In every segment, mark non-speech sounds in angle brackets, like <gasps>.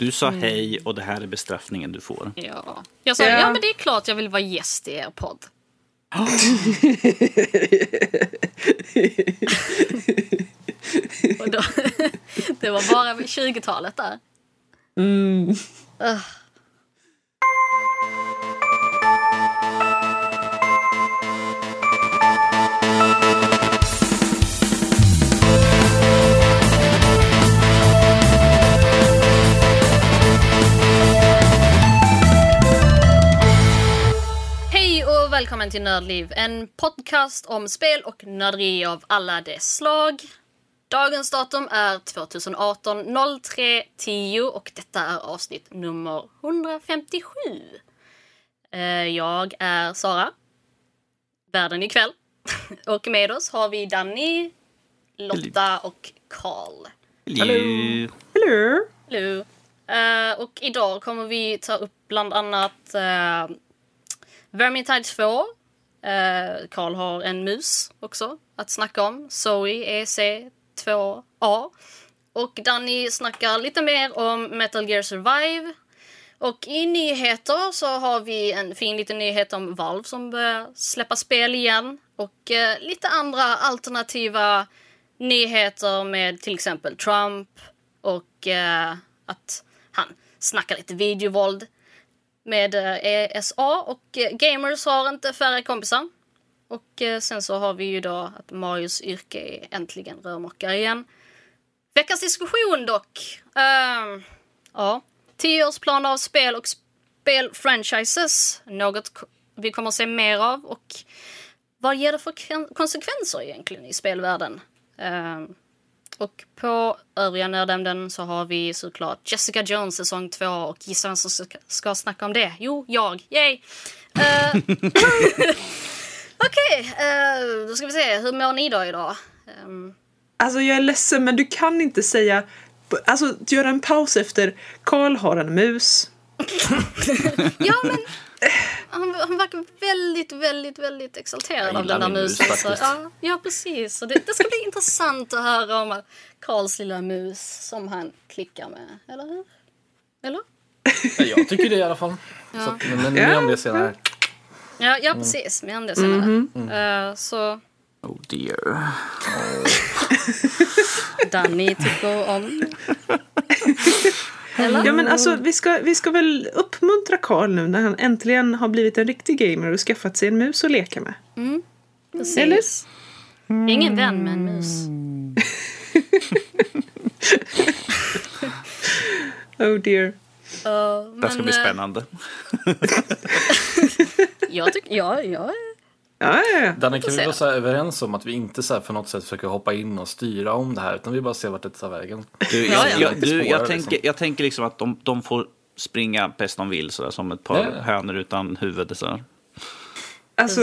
Du sa hej och det här är bestraffningen du får. Ja. Jag sa, Ja. ja men det är klart jag vill vara gäst i er podd. <gasps> Och då, <laughs> det var bara vid 20-talet där. Mm. Ugh. Välkommen till Nördliv, en podcast om spel och nörderi av alla dess slag. Dagens datum är 2018 03 10 och detta är avsnitt nummer 157. Eh, Jag är Sara, världen ikväll. <laughs> Och med oss har vi Danny, Lotta och Karl. Hallå. Hello. Hello. Eh, och idag kommer vi ta upp bland annat uh, Vermintide 2. Uh, Karl har en mus också att snacka om. Zoe EC2A. Och Danny snackar lite mer om Metal Gear Survive. Och i nyheter så har vi en fin liten nyhet om Valve som börjar släppa spel igen. Och eh, lite andra alternativa nyheter med till exempel Trump och eh, att han snackar lite videovåld med eh, ESA och eh, gamers har inte färre kompisar. Och eh, sen så har vi ju då att Marios yrke är äntligen rörmokare igen. Veckans diskussion dock. Uh, ja, tioårsplan av spel och spelfranchises. Något vi kommer att se mer av och vad ger det för konsekvenser egentligen i spelvärlden? Uh, och på övriga nördämnen så har vi såklart Jessica Jones säsong 2 och gissa vem som ska, snacka om det? Jo, jag. Yay! Eh, <laughs> Okej, eh, då ska vi se. Hur mår ni då idag? Ehm, Alltså jag är ledsen men du kan inte säga, alltså göra en paus efter Karl har en mus. <laughs> ja, men han, han verkar väldigt, väldigt, väldigt exalterad av den där mus musen. Så, faktiskt. ja, ja, precis. Så det, det ska bli intressant att höra om Karls lilla mus som han klickar med. Eller hur? Eller? Ja, jag tycker det i alla fall. Ja. Så, men mer om det senare. Ja, ja precis. Mer om det senare. Eh, så Oh dear. Danny tycker om... <laughs> Eller? Ja men alltså vi ska, vi ska väl uppmuntra Karl nu när han äntligen har blivit en riktig gamer och skaffat sig en mus att leka med. Precis. Eller? Ingen vän med en mus. <laughs> Oh dear. Uh, Det här ska men, bli eh, spännande. <laughs> <laughs> Jag tycker... Ja, ja. Ja, ja, ja. Danne, kan vi vara så här överens om att vi inte så här på något sätt försöker hoppa in och styra om det här utan vi bara ser vart det tar vägen. Du, Ja, jag, ja. jag, du, jag, tänker, liksom. jag tänker liksom att de, de får springa bäst de vill, sådär, som ett par. Mm. hönor utan huvud. Så. Alltså,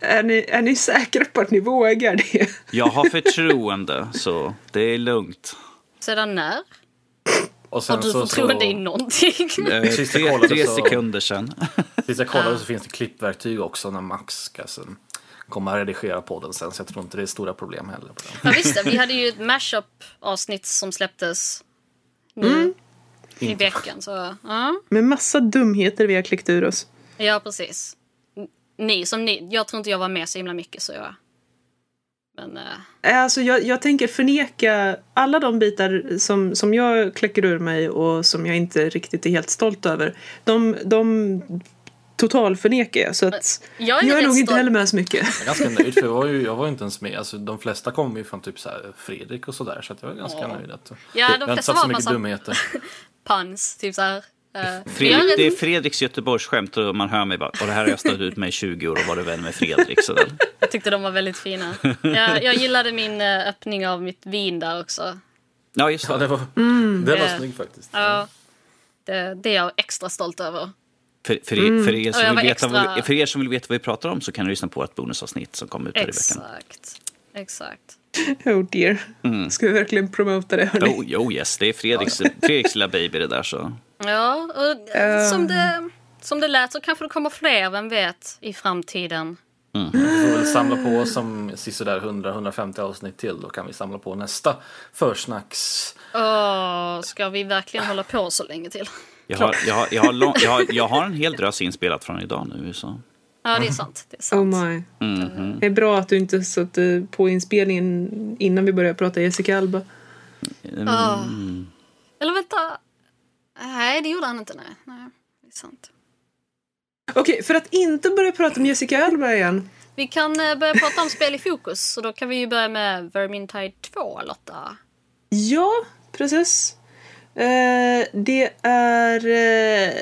är ni, är ni säkra på att ni vågar det? Jag har förtroende, så det är lugnt. Sedan när? Och sen Har du så, förtroende så, i någonting? Eh, tre, tre sekunder sedan. Tills jag kollade så finns det klippverktyg också när Max ska sen komma och redigera podden sen så jag tror inte det är stora problem heller. Ja, visst det. Vi hade ju ett mashup-avsnitt som släpptes nu i Inte. veckan. Så, ja. Med massa dumheter vi har klickt ur oss. ja, precis. Ni som ni. Jag tror inte jag var med så himla mycket så jag... Men... eh, Alltså jag, jag tänker förneka alla de bitar som, som jag kläcker ur mig och som jag inte riktigt är helt stolt över. De, de total förnekar jag. Så att jag är, jag är nog inte heller med så mycket. Jag är ganska nöjd för jag var ju, jag var ju inte ens med. Alltså, de flesta kom ju från typ så här Fredrik och sådär så att jag är ganska Ja. nöjd. Att, Ja, de jag har inte satt så var mycket massa- dumheter. <laughs> Puns, typ såhär. Uh, Fredrik, det är Fredriks Göteborgsskämt och man hör mig bara, och det här har jag stått ut med i 20 år och varit vän med Fredrik. Så där. Jag tyckte de var väldigt fina. Jag, jag gillade min eh, öppning av mitt vin där också. Ja, just Ja, det. det var, det var Eh, snyggt faktiskt. Ja, det, det är jag extra stolt över. För, för, er, för, er som vill veta vad, extra- vi- för er som vill veta vad vi pratar om så kan du lyssna på ett bonusavsnitt som kom ut här i veckan. Exakt. Exakt. Oh dear. Ska vi verkligen promota det hörni? Oh, jo, yes, det är Fredriks, <laughs> Fredriks lilla baby det där. Så. Ja, och eh, som, det, som det lät så kanske det kommer fler, vem vet, i framtiden. Vi får väl samla på som sisådär 100-150 avsnitt till då kan vi samla på nästa försnacks. Åh, ska vi verkligen hålla på så länge till? Jag har, jag, har, jag, har lång, jag, har, jag har en hel drös inspelat från idag nu. Så. Ja, det är sant. Det är Oh sant. my. Mhm. Det är bra att du inte satte på inspelningen innan vi började prata Jessica Alba. Mm. Ah. Eller vänta. Nej, det gjorde han inte. Nej, nej det är sant. Okej, för att inte börja prata om Jessica Alba igen. Vi kan eh, börja prata om spel i fokus. Så då kan vi ju börja med Vermintide 2, Lotta. Ja, precis. Eh, det är... Eh,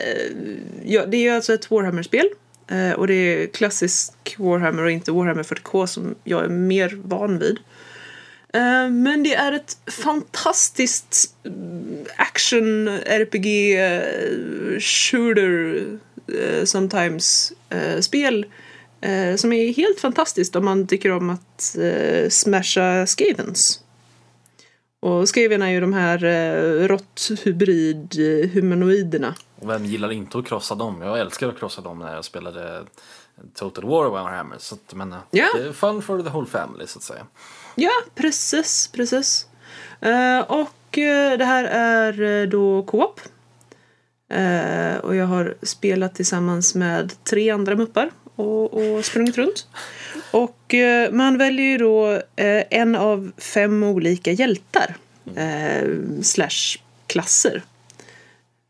ja, det är ju alltså ett Warhammer-spel. Eh, och det är klassisk Warhammer och inte Warhammer 40K som jag är mer van vid. Eh, men det är ett fantastiskt eh, action RPG eh, shooter sometimes, spel som är helt fantastiskt om man tycker om att smasha skavens. Och är ju de här eh, råtthybrid-humanoiderna. Och vem gillar inte att krossa dem? Jag älskar att krossa dem när jag spelade Total War Warhammer. Så att, jag menar, Ja. det är fun for the whole family så att säga. Ja, precis, precis. Eh, och eh, det här är eh, då co-op. Eh, och jag har spelat tillsammans med tre andra muppar och, och sprungit runt. Och eh, man väljer ju då eh, en av fem olika hjältar. Eh, slash klasser.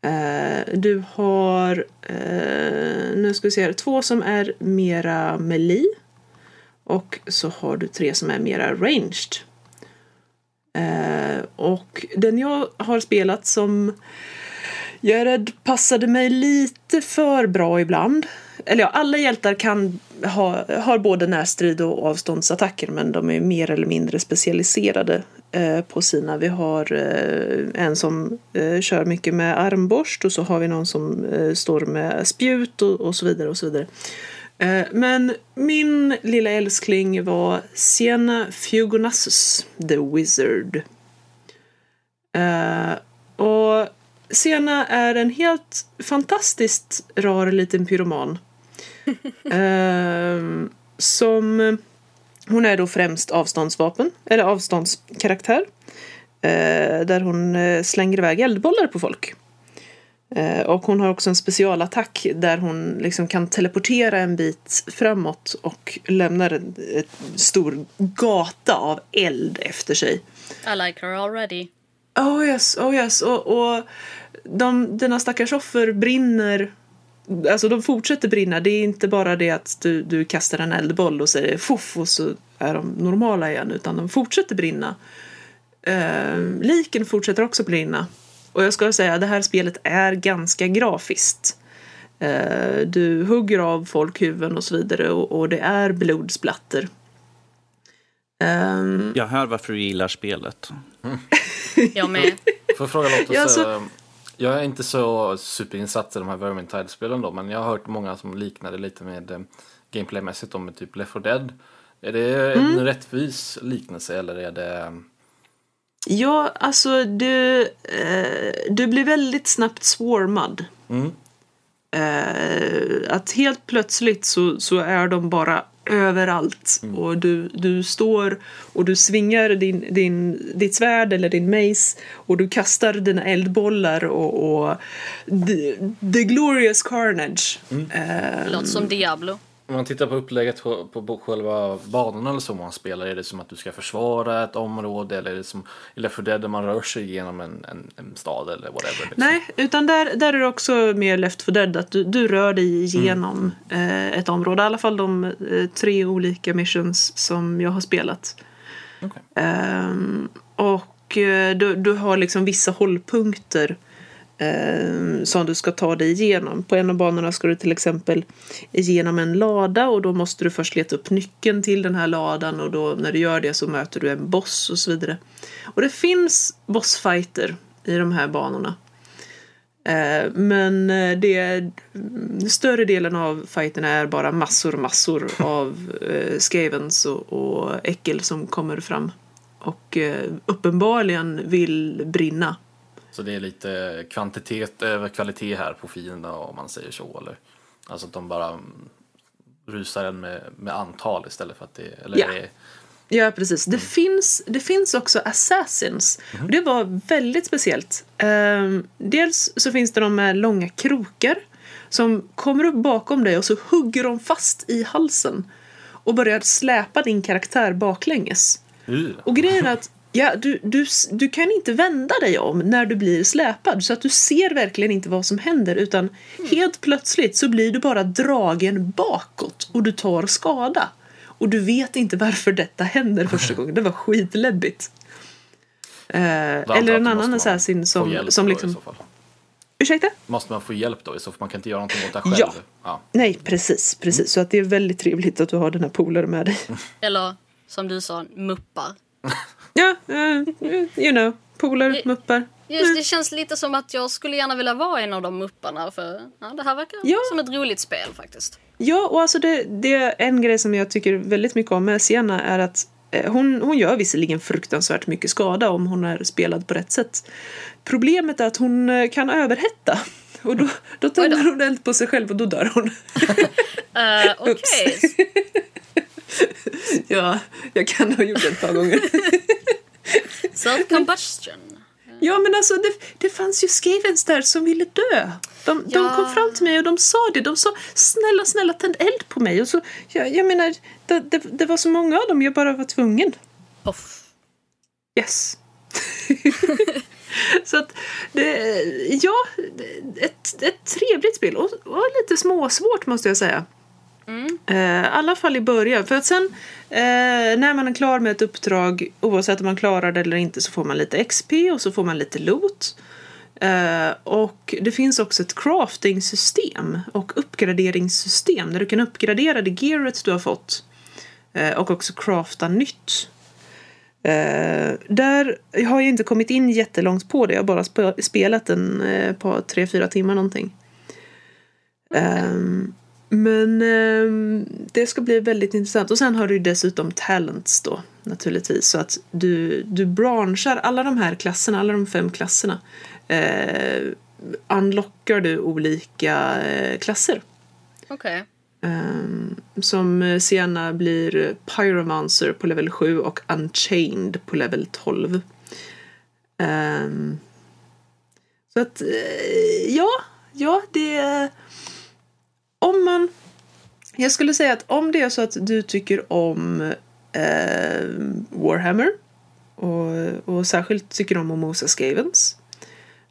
Eh, du har, eh, nu ska vi se här, två som är mera melee. Och så har du tre som är mera ranged. Eh, och den jag har spelat som jag är rädd passade mig lite för bra ibland. Eller ja, alla hjältar kan ha, har både närstrid och avståndsattacker men de är mer eller mindre specialiserade eh, på sina. Vi har eh, en som eh, kör mycket med armborst och så har vi någon som eh, står med spjut och, och så vidare och så vidare. Eh, Men min lilla älskling var Sienna Fugonassus, the Wizard. Eh, och Sienna är en helt fantastiskt rar liten pyroman. Eh, som... Hon är då främst avståndsvapen, eller avståndskaraktär. Eh, där hon eh, slänger iväg eldbollar på folk. Eh, och hon har också en specialattack där hon liksom kan teleportera en bit framåt och lämnar en, en stor gata av eld efter sig. I like her already. Oh yes, oh yes. Och, och de, dina stackars offer brinner. Alltså de fortsätter brinna. Det är inte bara det att du, du kastar en eldboll och säger fuff och så är de normala igen. Utan de fortsätter brinna. Eh, liken fortsätter också brinna. Och jag ska säga, det här spelet är ganska grafiskt. Eh, du hugger av folk huvuden och så vidare och, och det är blodsplatter. Ehm, Jag hör varför du gillar spelet. Jag med. Får jag fråga Lotta, Ja, så, så- jag är inte så superinsatt i de här Vermintide-spelen då, men jag har hört många som liknar det lite med eh, gameplaymässigt då med typ Left 4 Dead. Är det Mm. en rättvis liknelse eller är det... Ja, alltså du, eh, du blir väldigt snabbt swarmad. Mm. Eh, att helt plötsligt så, så är de bara överallt. Och du, du står och du svingar din, din, ditt svärd eller din mace och du kastar dina eldbollar och, och the, the glorious carnage. Eh, Låter som Diablo. Om man tittar på upplägget på, på själva banorna eller så man spelar, är det som att du ska försvara ett område eller är det som i Left 4 Dead där man rör sig genom en, en, en stad eller whatever? Liksom? Nej, utan där, där är det också mer Left 4 Dead. Att du, du rör dig igenom eh, ett område. I alla fall de eh, tre olika missions som jag har spelat. Okej. Ehm, och eh, du, du har liksom vissa hållpunkter ehm, som du ska ta dig igenom. På en av banorna ska du till exempel igenom en lada och då måste du först leta upp nyckeln till den här ladan och då när du gör det så möter du en boss och så vidare. Och det finns bossfighter i de här banorna. Eh, Men eh, det är, större delen av fighterna är bara massor massor <laughs> av eh, skavens och, och äckel som kommer fram. Och eh, uppenbarligen vill brinna. Så det är lite kvantitet över kvalitet här på fienderna om man säger så eller? Alltså att de bara mm, rusar en med, med antal istället för att det... Eller är det Ja, precis. Det, finns, det finns också assassins. Och det var väldigt speciellt. Ehm, dels så finns det de med långa krokar som kommer upp bakom dig och så hugger de fast i halsen och börjar släpa din karaktär baklänges. Uh. Och grejen är att ja, du, du, du kan inte vända dig om när du blir släpad så att du ser verkligen inte vad som händer utan helt plötsligt så blir du bara dragen bakåt och du tar skada. Och du vet inte varför detta händer första <laughs> gången. Det var skitläbbigt. Eh, eller en annan assassin som, som då i liksom... så fall. Ursäkta? Måste man få hjälp då så? Man kan inte göra någonting åt det själv? Ja. ja. Nej, precis. precis. Så att det är väldigt trevligt att du har den här polaren med dig. Eller som du sa, muppar. <laughs> Ja, eh, you know. Polare, muppar. Just, det känns lite som att jag skulle gärna vilja vara en av de mupparna för ja, det här verkar Ja. som ett roligt spel faktiskt. Ja, och alltså det, det är en grej som jag tycker väldigt mycket om med Sienna är att eh, hon, hon gör visserligen fruktansvärt mycket skada om hon är spelad på rätt sätt. Problemet är att hon eh, kan överhetta. <laughs> Och då, då tänder hon eld på sig själv och då dör hon. Uh, <laughs> Okej, <laughs> <laughs> ja, jag kan ha gjort det ett par gånger. <laughs> self-combustion. Ja, men alltså det, det fanns ju skavens där som ville dö. De, de Ja. kom fram till mig och de sa det. De sa snälla, snälla tänd eld på mig. Och så, jag, jag menar, det, det, det var så många av dem jag bara var tvungen. Off. Yes. <laughs> så att, det, ja, ett, ett trevligt spel och, och lite småsvårt måste jag säga. Eh, I alla fall i början. För att sen eh, när man är klar med ett uppdrag, oavsett om man klarar det eller inte, så får man lite XP och så får man lite loot. Eh, och det finns också ett crafting-system och uppgraderingssystem där du kan uppgradera det gearet du har fått. Och också crafta nytt. Där har jag inte kommit in jättelångt på det. Jag har bara sp- spelat en eh, på tre, fyra timmar någonting. Ehm, men ehm, det ska bli väldigt intressant. Och sen har du ju dessutom talents då naturligtvis. Så att du, du branchar alla de här klasserna, alla de fem klasserna. Eh, unlockar du olika eh, klasser. Okej. Ehm, som Sienna blir Pyromancer på level 7 och Unchained på level 12. Ehm, så att, eh, ja, ja, det... Om man... Jag skulle säga att om det är så att du tycker om eh, Warhammer och, och särskilt tycker om Momosa Skavens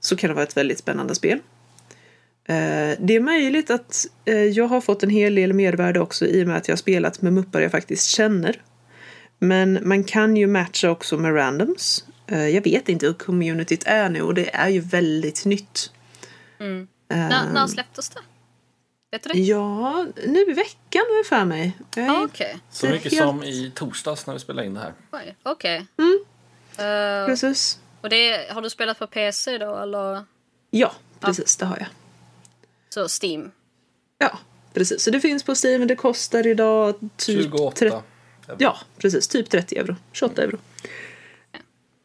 så kan det vara ett väldigt spännande spel. Eh, Det är möjligt att eh, jag har fått en hel del mervärde också i och med att jag har spelat med muppar jag faktiskt känner. Men man kan ju matcha också med randoms. Eh, Jag vet inte hur communityt är nu och det är ju väldigt nytt. Mm. Eh, När, när släpptes det? Vet du det? Ja, nu i veckan har jag för mig. Jag är Ah, Okej. Så mycket helt- som i torsdags när vi spelade in det här. Okej. Mm. Eh, Precis. och det, har du spelat på PC då eller Ja, precis. Det har jag. så Steam? Ja, precis. Så det finns på Steam. men Det kostar idag typ 28. 30 Ja, precis. Typ 30 euro. 28 euro.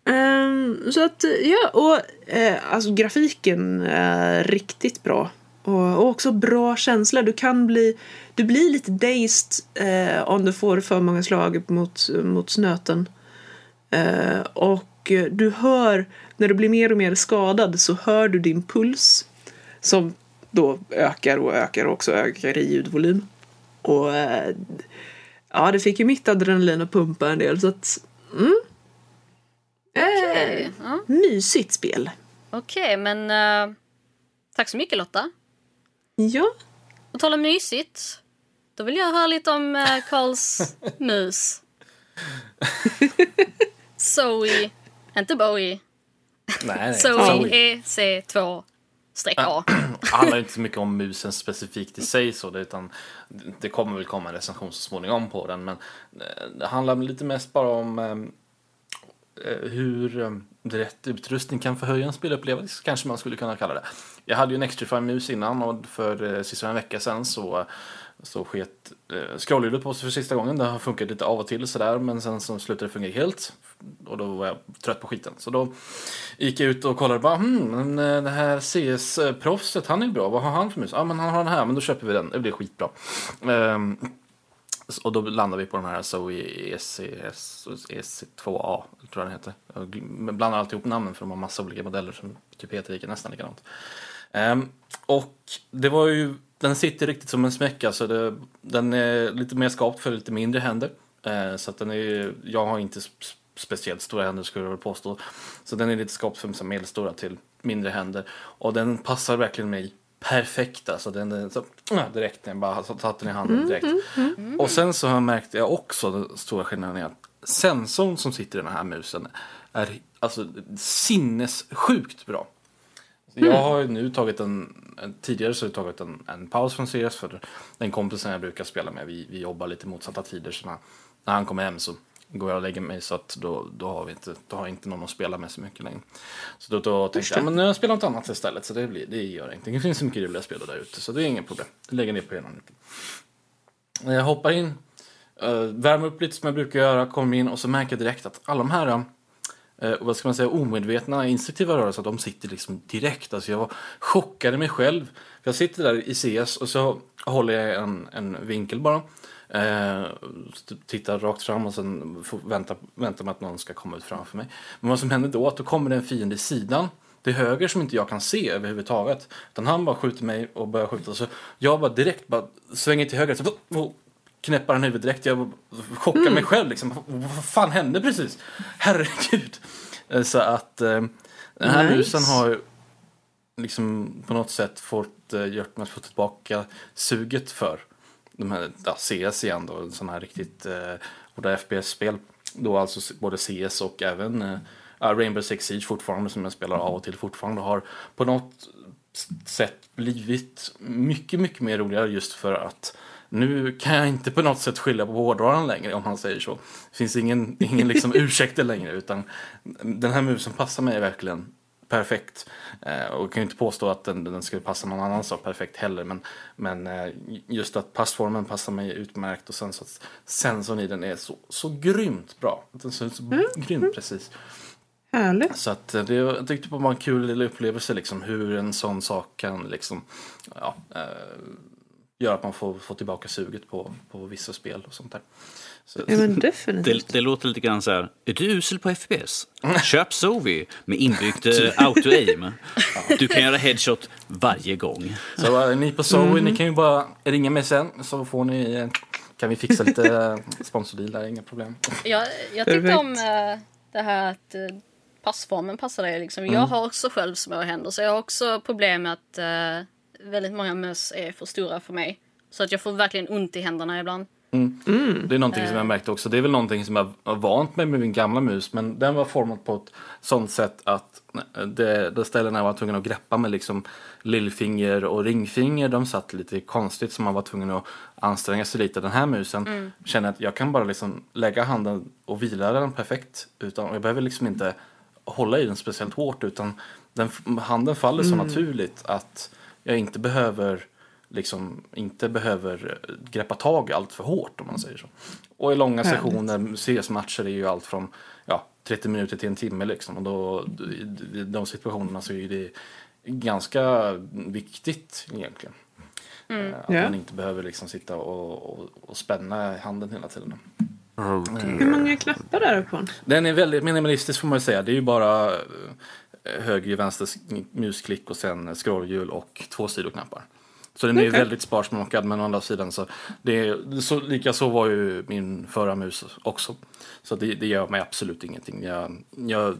Ehm, så att, ja, och eh, alltså grafiken är riktigt bra. Och, och också bra känsla. Du kan bli, du blir lite dazed eh, om du får för många slag mot, mot snöten. Eh, och du hör, när du blir mer och mer skadad så hör du din puls. Som då ökar och ökar och också ökar i ljudvolym. Och eh, ja, det fick ju mitt adrenalin att pumpa en del så att mm. Okej, Eh, ja. mysigt spel. Okej, men eh, tack så mycket Lotta. Ja, Och tala mysigt. Då vill jag höra lite om uh, Karls <laughs> mus. Zoe, inte Bowie. Nej, nej. Zoe EC2 streck A. Det <clears throat> handlar inte så mycket om musen specifikt i sig så det, utan det kommer väl komma en recension så småningom på den men eh, det handlar lite mest bara om eh, hur eh, rätt utrustning kan förhöja en spelupplevelse, kanske man skulle kunna kalla det. Jag hade ju en Xtrify-mus innan och för eh, sista en vecka sedan så, så sket eh, scrollhjulet på sig för sista gången. Det har funkat lite av och till sådär, men sen så slutade det fungera helt. Och då var jag trött på skiten. Så då gick jag ut och kollade bara, hmm, men eh, det här CS-proffset, eh, han är bra, vad har han för mus? Ja, men han har den här, men då köper vi den, det blir skitbra. Ehm, och då landar vi på den här Zoe ECS, EC2A, tror jag den heter. Jag blandar alltid ihop namnen för de har massa olika modeller som typ heter lika, nästan likadant. Um, och det var ju, den sitter riktigt som en smäck, alltså det, den är lite mer skapt för lite mindre händer. Uh, så att den är, jag har inte speciellt stora händer skulle jag väl påstå. Så den är lite skapt för medelstora till mindre händer. Och den passar verkligen mig perfekt alltså. Den är så, ja, direkt när jag bara har satt den i handen direkt. Och sen så har jag märkt jag också den stora skillnaden är att sensorn som sitter i den här musen är alltså sinnessjukt bra. Så Jag har ju nu tagit en, tidigare så har jag tagit en, en paus från CS för den kompisen jag brukar spela med, vi, vi jobbar lite motsatta tider så när, när han kommer hem så går jag och lägger mig så att då, då, har, vi inte, då har inte någon att spela med så mycket längre. Så då, då tänkte jag, men nu spelar jag något annat istället så det, blir, det gör ingenting. Det finns så mycket roliga spel där ute så det är inget problem. Jag lägger ner på ena lite. Jag hoppar in, uh, värmer upp lite som jag brukar göra, kommer in och så märker jag direkt att alla de här eh, vad ska man säga, omedvetna instinktiva rörelser, de sitter liksom direkt. Alltså jag chockade mig själv. Jag sitter där i CS och så håller jag en, en vinkel bara. Eh, tittar rakt fram och sen får vänta, vänta med att någon ska komma ut framför mig. Men vad som händer då, att då kommer det en fiende i sidan till höger som inte jag kan se överhuvudtaget. Utan han bara skjuter mig och börjar skjuta. Så jag bara direkt bara svänger till höger. Så, och knäppar han huvudet direkt. Jag chockar mig själv liksom. Vad fan hände precis? <laughs> Herregud. Eh, Så att eh, den här Nice. musen har liksom på något sätt fått eh, gjort mig få tillbaka suget för de här, ja, CS igen då, en sån här riktigt eh, både FPS-spel. Då alltså både CS och även eh, Rainbow Six Siege fortfarande som jag spelar av och till fortfarande har på något sätt blivit mycket, mycket mer roligare just för att nu kan jag inte på något sätt skylla på hårdvaran längre om man säger så. Det finns ingen, ingen liksom <laughs> ursäkter längre utan den här musen passar mig verkligen perfekt. Eh, och jag kan ju inte påstå att den, den skulle passa någon annan sak perfekt heller. Men, men eh, just att passformen passar mig utmärkt och sen så att sensorn i den är så, så grymt bra. Den ser ut så grymt precis. Härligt. Så att eh, det, jag tyckte det var en kul liten upplevelse liksom hur en sån sak kan liksom ja, eh, göra att man får, får tillbaka suget på, på vissa spel och sånt där. Så, Ja men <laughs> definitivt. Det, det låter lite grann så här, är du usel på FPS? Köp Zovi med inbyggt eh, <laughs> auto-aim. Du kan göra headshot varje gång. Så eh, ni på Zoe, ni kan ju bara ringa mig sen så får ni, eh, kan vi fixa lite sponsordeal där, inga problem. Jag, jag tyckte om det här att passformen passar dig. Liksom. Jag har också själv små händer så jag har också problem med att väldigt många möss är för stora för mig. Så att jag får verkligen ont i händerna ibland. Det är någonting som jag märkte också. Det är väl någonting som jag har vant mig med min gamla mus. Men den var formad på ett sånt sätt att det, de ställena jag var tvungen att greppa med liksom lillfinger och ringfinger. De satt lite konstigt så man var tvungen att anstränga sig lite. Den här musen känner att jag kan bara liksom lägga handen och vila den perfekt. Utan, jag behöver liksom inte hålla i den speciellt hårt utan den, handen faller så naturligt att jag inte behöver liksom inte behöver eh, greppa tag allt för hårt om man säger så. Och i långa Härligt. sessioner, CS-matcher är ju allt från ja, 30 minuter till en timme liksom. Och då, i de situationerna så är det ganska viktigt egentligen. Eh, Att Ja. man inte behöver liksom sitta och, och, och spänna handen hela tiden. Hur många knappar är det på den? Är väldigt minimalistisk får man säga. Det är ju bara eh, höger, vänster musklick och sen scrollhjul och två sidoknappar. Så den är Okej. väldigt sparsmakad men å andra sidan så, det så lika så var ju min förra mus också. Så det, det gör mig absolut ingenting. Jag, jag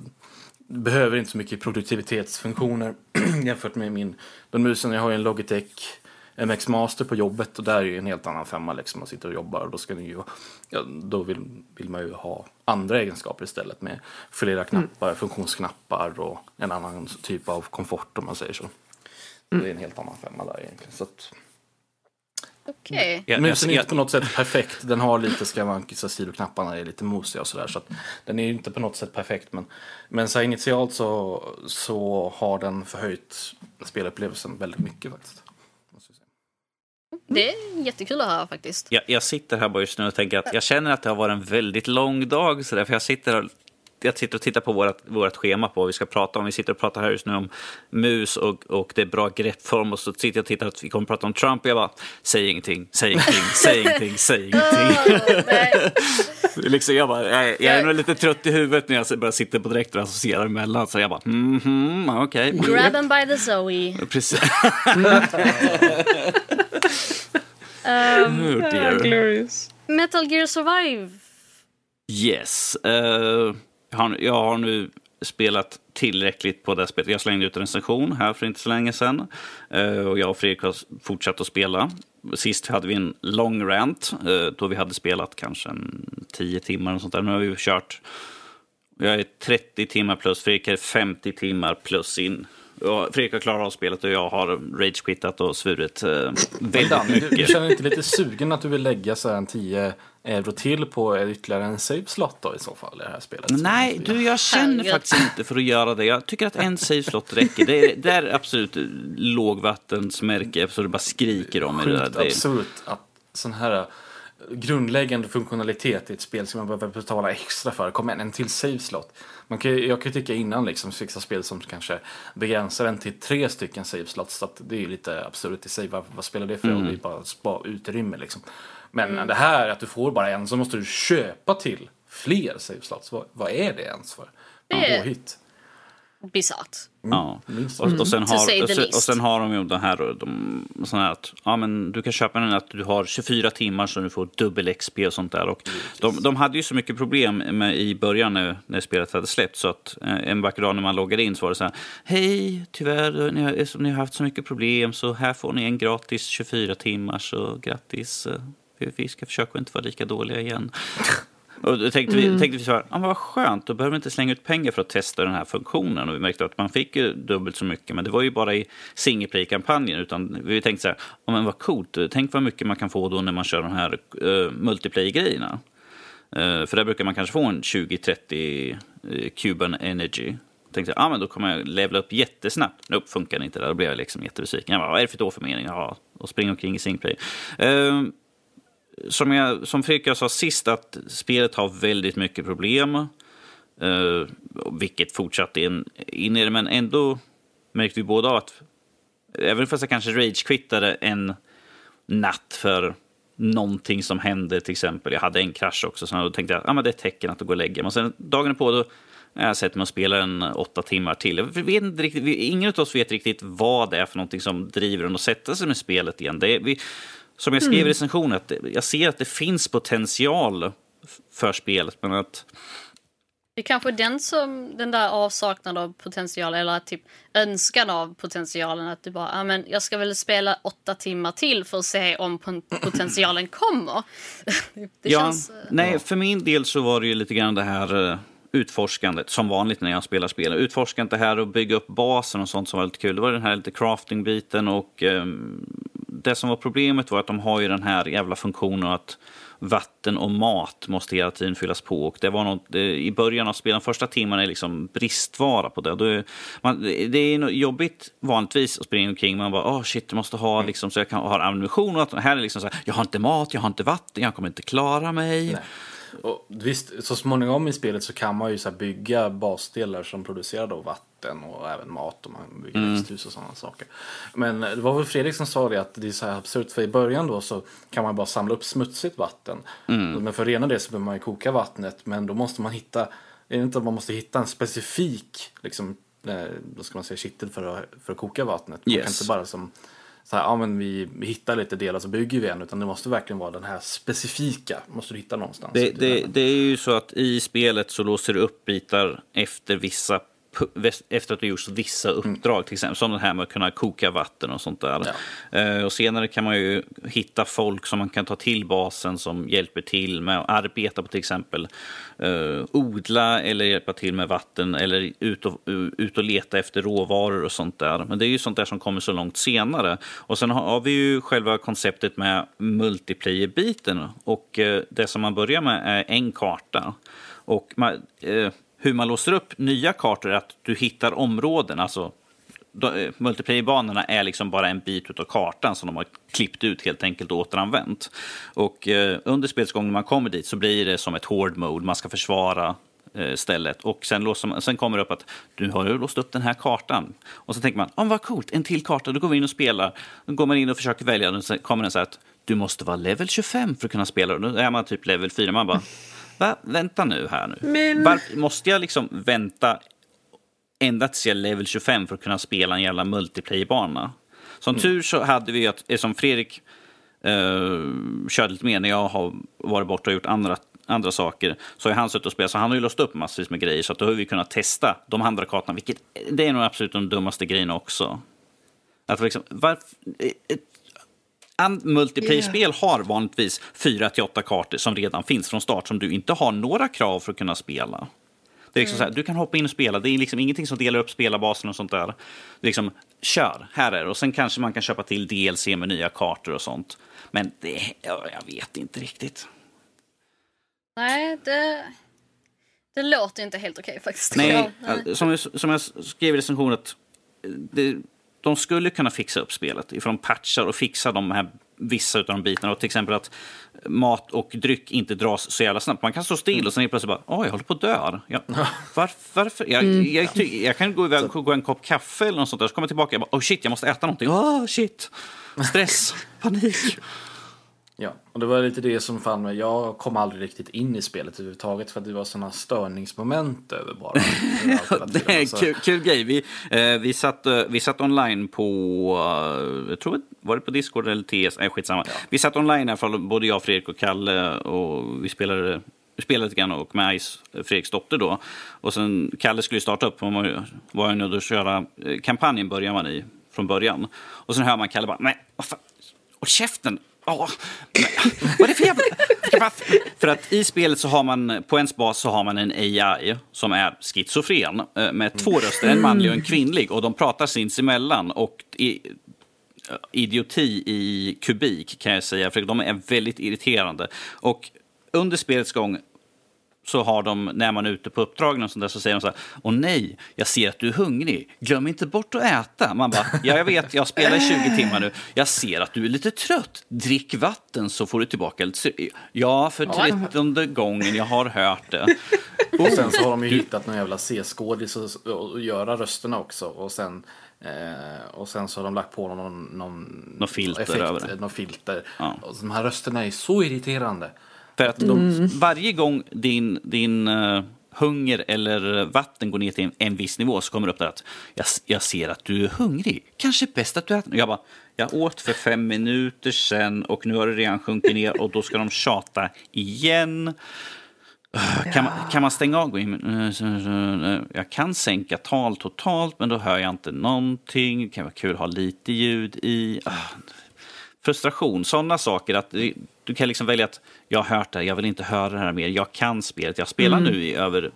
behöver inte så mycket produktivitetsfunktioner <clears throat> jämfört med min, den musen, jag har ju en Logitech MX Master på jobbet och där är ju en helt annan femma liksom. Man sitter och jobbar och då ska den ju, ja, då vill, vill man ju ha andra egenskaper istället med flera knappar, funktionsknappar och en annan typ av komfort om man säger så. Det är en helt annan femma där egentligen. Så att, Okej. Jag, Musen är inte på något sätt perfekt. Den har lite skavanker så sidoknapparna är lite mosiga och sådär. Så den är ju inte på något sätt perfekt. Men, men så här, initialt så, så har den förhöjt spelupplevelsen väldigt mycket faktiskt. Det är jättekul att höra faktiskt. jag, jag sitter här bara just nu och tänker att jag känner att det har varit en väldigt lång dag. Så där, för jag sitter och jag sitter och tittar på vårt, vårt schema på vad vi ska prata om. Vi sitter och pratar här just nu om mus och, och det är bra greppform. Och så sitter jag och tittar att vi kommer att prata om Trump och jag bara, säg ingenting, säg ingenting, <laughs> säg ingenting, säg ingenting. <laughs> Liksom, jag, bara, jag, jag är nog lite trött i huvudet när jag bara sitter på direkt och associerar emellan. Så jag bara, mhm, okej. Grab him by the Zoe. <laughs> Precis. Um, Oh. Metal Gear Survive. Yes. Eh, jag, har, jag har nu spelat tillräckligt på det spelet. Jag slängde ut en recension här för inte så länge sedan. Eh, och jag och Fredrik har fortsatt att spela. Sist hade vi en lång rant eh, då vi hade spelat kanske en 10 timmar och sånt där. Nu har vi kört jag är 30 timmar plus, Fredrik är 50 timmar plus in. Fredrik har klarat av spelet och jag har rage-quittat och svurit eh, <laughs> väldigt Danny, du, du mycket. känner inte lite sugen att du vill lägga så här en 10 euro till på ytterligare en save slot då i så fall i det här spelet? Nej, du, jag känner Herregud. faktiskt inte för att göra det. Jag tycker att en save slot räcker. Det är, det är absolut lågvattensmärke, så det bara skriker om i det där. Absurt att sån här grundläggande funktionalitet i ett spel som man behöver betala extra för. Kom igen, en till save slot. Man kan, jag kan ju tycka innan liksom fixa spel som kanske begränsar en till tre stycken save slots. Så att det är ju lite absurt i sig. Vad, vad spelar det för roll? Det är bara spa utrymme liksom. Men det här att du får bara en så måste du köpa till fler save slots. Vad, vad är det ens för? Det är-. Bisarrt. ja. Minst. och, och, sen say har, och, sen, och sen har de ju de här, de, såna här att ja, men du kan köpa den att du har 24 timmar så du får dubbel XP och sånt där. Och de, de hade ju så mycket problem med, i början när, när spelet hade släppt så att eh, en vacker dag när man loggade in så var det så här Hej, tyvärr, ni har, ni har haft så mycket problem så här får ni en gratis 24 timmar så grattis. eh, Vi, vi ska försöka inte vara lika dåliga igen. Och då tänkte vi, tänkte vi så här, ah, vad skönt, då behöver vi inte slänga ut pengar för att testa den här funktionen. Och vi märkte att man fick ju dubbelt så mycket, men det var ju bara i single play-kampanjen. Utan vi tänkte så här, ah, men vad coolt, tänk vad mycket man kan få då när man kör de här uh, multiplayer-grejerna. Eh, för där brukar man kanske få en 20-30 uh, Cuban Energy. Tänkte jag, ah, men då kommer jag levla upp jättesnabbt. Nope, funkar inte där. Då blev jag liksom jättebesviken. Jag bara, vad är det för då för mening? Ja, och springa omkring i single player. Som, jag, som Fredrik jag sa sist, att spelet har väldigt mycket problem. Uh, vilket fortsatte in, in i det, men ändå märkte vi båda att även fast jag kanske ragequittade en natt för någonting som hände, till exempel. Jag hade en krasch också, så då tänkte jag att ah, men det är ett tecken att gå och lägga mig. Sen dagen på då jag sett mig och spelar en åtta timmar till. Jag vet inte riktigt, ingen av oss vet riktigt vad det är för någonting som driver en att sätta sig med spelet igen. Det är, vi, som jag skrev i recensionen, att jag ser att det finns potential för spelet, men att Det är kanske den som, den där avsaknad av potential eller att typ önskan av potentialen att du bara, ja men jag ska väl spela åtta timmar till för att se om <clears throat> potentialen kommer. <laughs> Det ja, känns... eh, nej, för min del så var det ju lite grann det här eh, utforskandet, som vanligt när jag spelar spel. Utforskandet det här och bygga upp basen och sånt som var lite kul. Det var den här lite crafting-biten och ehm, det som var problemet var att de har ju den här jävla funktionen att vatten och mat måste hela tiden fyllas på. Och det var något, I början av spelen, första timmarna är liksom bristvara på det. Är, man, det är jobbigt vanligtvis att springa omkring. Man bara, oh shit, jag måste ha liksom, så jag kan ha ammunition. Och att, här är liksom så här, jag har inte mat, jag har inte vatten, jag kommer inte klara mig. Nej. Och visst, så småningom i spelet så kan man ju så bygga basdelar som producerar då vatten och även mat och man bygger växthus och sådana saker. Men det var väl Fredrik som sa det att det är så här absurt för i början då så kan man bara samla upp smutsigt vatten. Men för att rena det så behöver man ju koka vattnet men då måste man hitta, är det inte att man måste hitta en specifik liksom, eh, vad ska man säga, kittel för att, för att koka vattnet. Man kan Yes. inte bara som så här, ja men vi, hittar lite delar så bygger vi en. Utan det måste verkligen vara den här specifika. Måste du hitta någonstans. Det, i det, det är ju så att i spelet så låser du upp bitar efter vissa efter att du gjort vissa uppdrag, till exempel som det här med att kunna koka vatten och sånt där. Eh, och senare kan man ju hitta folk som man kan ta till basen som hjälper till med att arbeta på till exempel eh, odla eller hjälpa till med vatten eller ut och, ut och leta efter råvaror och sånt där. Men det är ju sånt där som kommer så långt senare. Och sen har, vi ju själva konceptet med multiplayer-biten och eh, det som man börjar med är en karta. Och man, eh, hur man låser upp nya kartor är att du hittar områden, alltså eh, multiplayer-banorna är liksom bara en bit av kartan som de har klippt ut helt enkelt och återanvänt. Och eh, under spelets gång när man kommer dit så blir det som ett hård mode, man ska försvara eh, stället. Och sen, låser man, sen kommer det upp att du har ju låst upp den här kartan. Och så tänker man, oh, vad coolt, en till karta, då går vi in och spelar. Då går man in och försöker välja, och sen kommer den så här att du måste vara level 25 för att kunna spela. Och Då är man typ level 4, man bara, va, vänta nu här nu. Men- Varför, måste jag liksom vänta ända tills jag är level 25 för att kunna spela en jävla multiplayer-bana. Som tur så hade vi att, eh, som Fredrik eh, körde lite mer när jag har varit borta och gjort andra, andra saker, så har han suttit och spelat, så han har ju låst upp massvis med grejer, så att då har vi kunnat testa de andra kartorna, vilket det är nog absolut de dummaste grejerna också. Att liksom, varför, multiplayer-spel har vanligtvis 4-8 kartor som redan finns från start, som du inte har några krav för att kunna spela. Det är liksom så här, du kan hoppa in och spela. Det är liksom ingenting som delar upp spelarbasen och sånt där. Det är liksom, kör, här är det. Och sen kanske man kan köpa till DLC med nya kartor och sånt. Men det, ja, jag vet inte riktigt. Nej, det... Det låter inte helt okej faktiskt. Nej, äh, som, jag, som jag skrev i recensionen, att det, de skulle kunna fixa upp spelet ifrån patchar och fixa de här vissa av de bitarna. Och till exempel att mat och dryck inte dras så jävla snabbt. Man kan stå still och sen helt plötsligt bara, åh, jag håller på att dö. Jag, var, varför? Jag, jag, ty- jag kan gå iväg och gå en kopp kaffe eller något sånt där, så kommer jag tillbaka och bara, oh shit, jag måste äta någonting. Åh, shit. Stress, panik. Ja, och det var lite det som fann mig. Jag kom aldrig riktigt in i spelet överhuvudtaget för att det var sådana störningsmoment över bara. <laughs> Det är en kul, kul grej. Vi, eh, vi, satt, eh, vi satt online på, eh, jag tror, var det på Discord eller TS? Nej, skitsamma. Vi satt online i alla fall, både jag, Fredrik och Kalle. Och vi spelade, vi spelade lite grann och med Ice, Fredriks dotter då. Och sen Kalle skulle starta upp, man var ju- var ju nödd att köra eh, kampanjen börjar man i från början. Och sen hör man Kalle bara, nej, vad fan, och käften! Åh, vad är det för jävla... För att i spelet så har man, på ens bas så har man en AI som är schizofren eh, med två röster, en manlig och en kvinnlig. Och de pratar sinsemellan. Och i, eh, idioti i kubik kan jag säga, för de är väldigt irriterande. Och under spelets gång så har de, när man är ute på uppdrag och sånt där, så säger de så här, åh nej, jag ser att du är hungrig, glöm inte bort att äta. Man bara, ja jag vet, jag spelar i 20 timmar nu, jag ser att du är lite trött, drick vatten så får du tillbaka lite Ja, för trettonde gången, jag har hört det. <laughs> Och sen så har de ju hittat någon jävla C-skådis och, och göra rösterna också. Och sen, eh, och sen så har de lagt på någon, någon Något filter över det. Någon filter. Ja. Och de här rösterna är så irriterande. För att de, varje gång din, din eh, hunger eller vatten går ner till en, en viss nivå så kommer det upp där att jag, jag ser att du är hungrig. Kanske bäst att du äter. Jag bara, jag åt för fem minuter sedan och nu har det redan sjunkit ner och då ska de tjata igen. Uh, Kan, man, kan man stänga av? Eh, eh, Jag kan sänka tal totalt, men då hör jag inte någonting. Det kan vara kul att ha lite ljud i. Frustration, sådana saker. att Du kan liksom välja att jag har hört det här, jag vill inte höra det här mer. Jag kan spelet. Jag spelar nu i över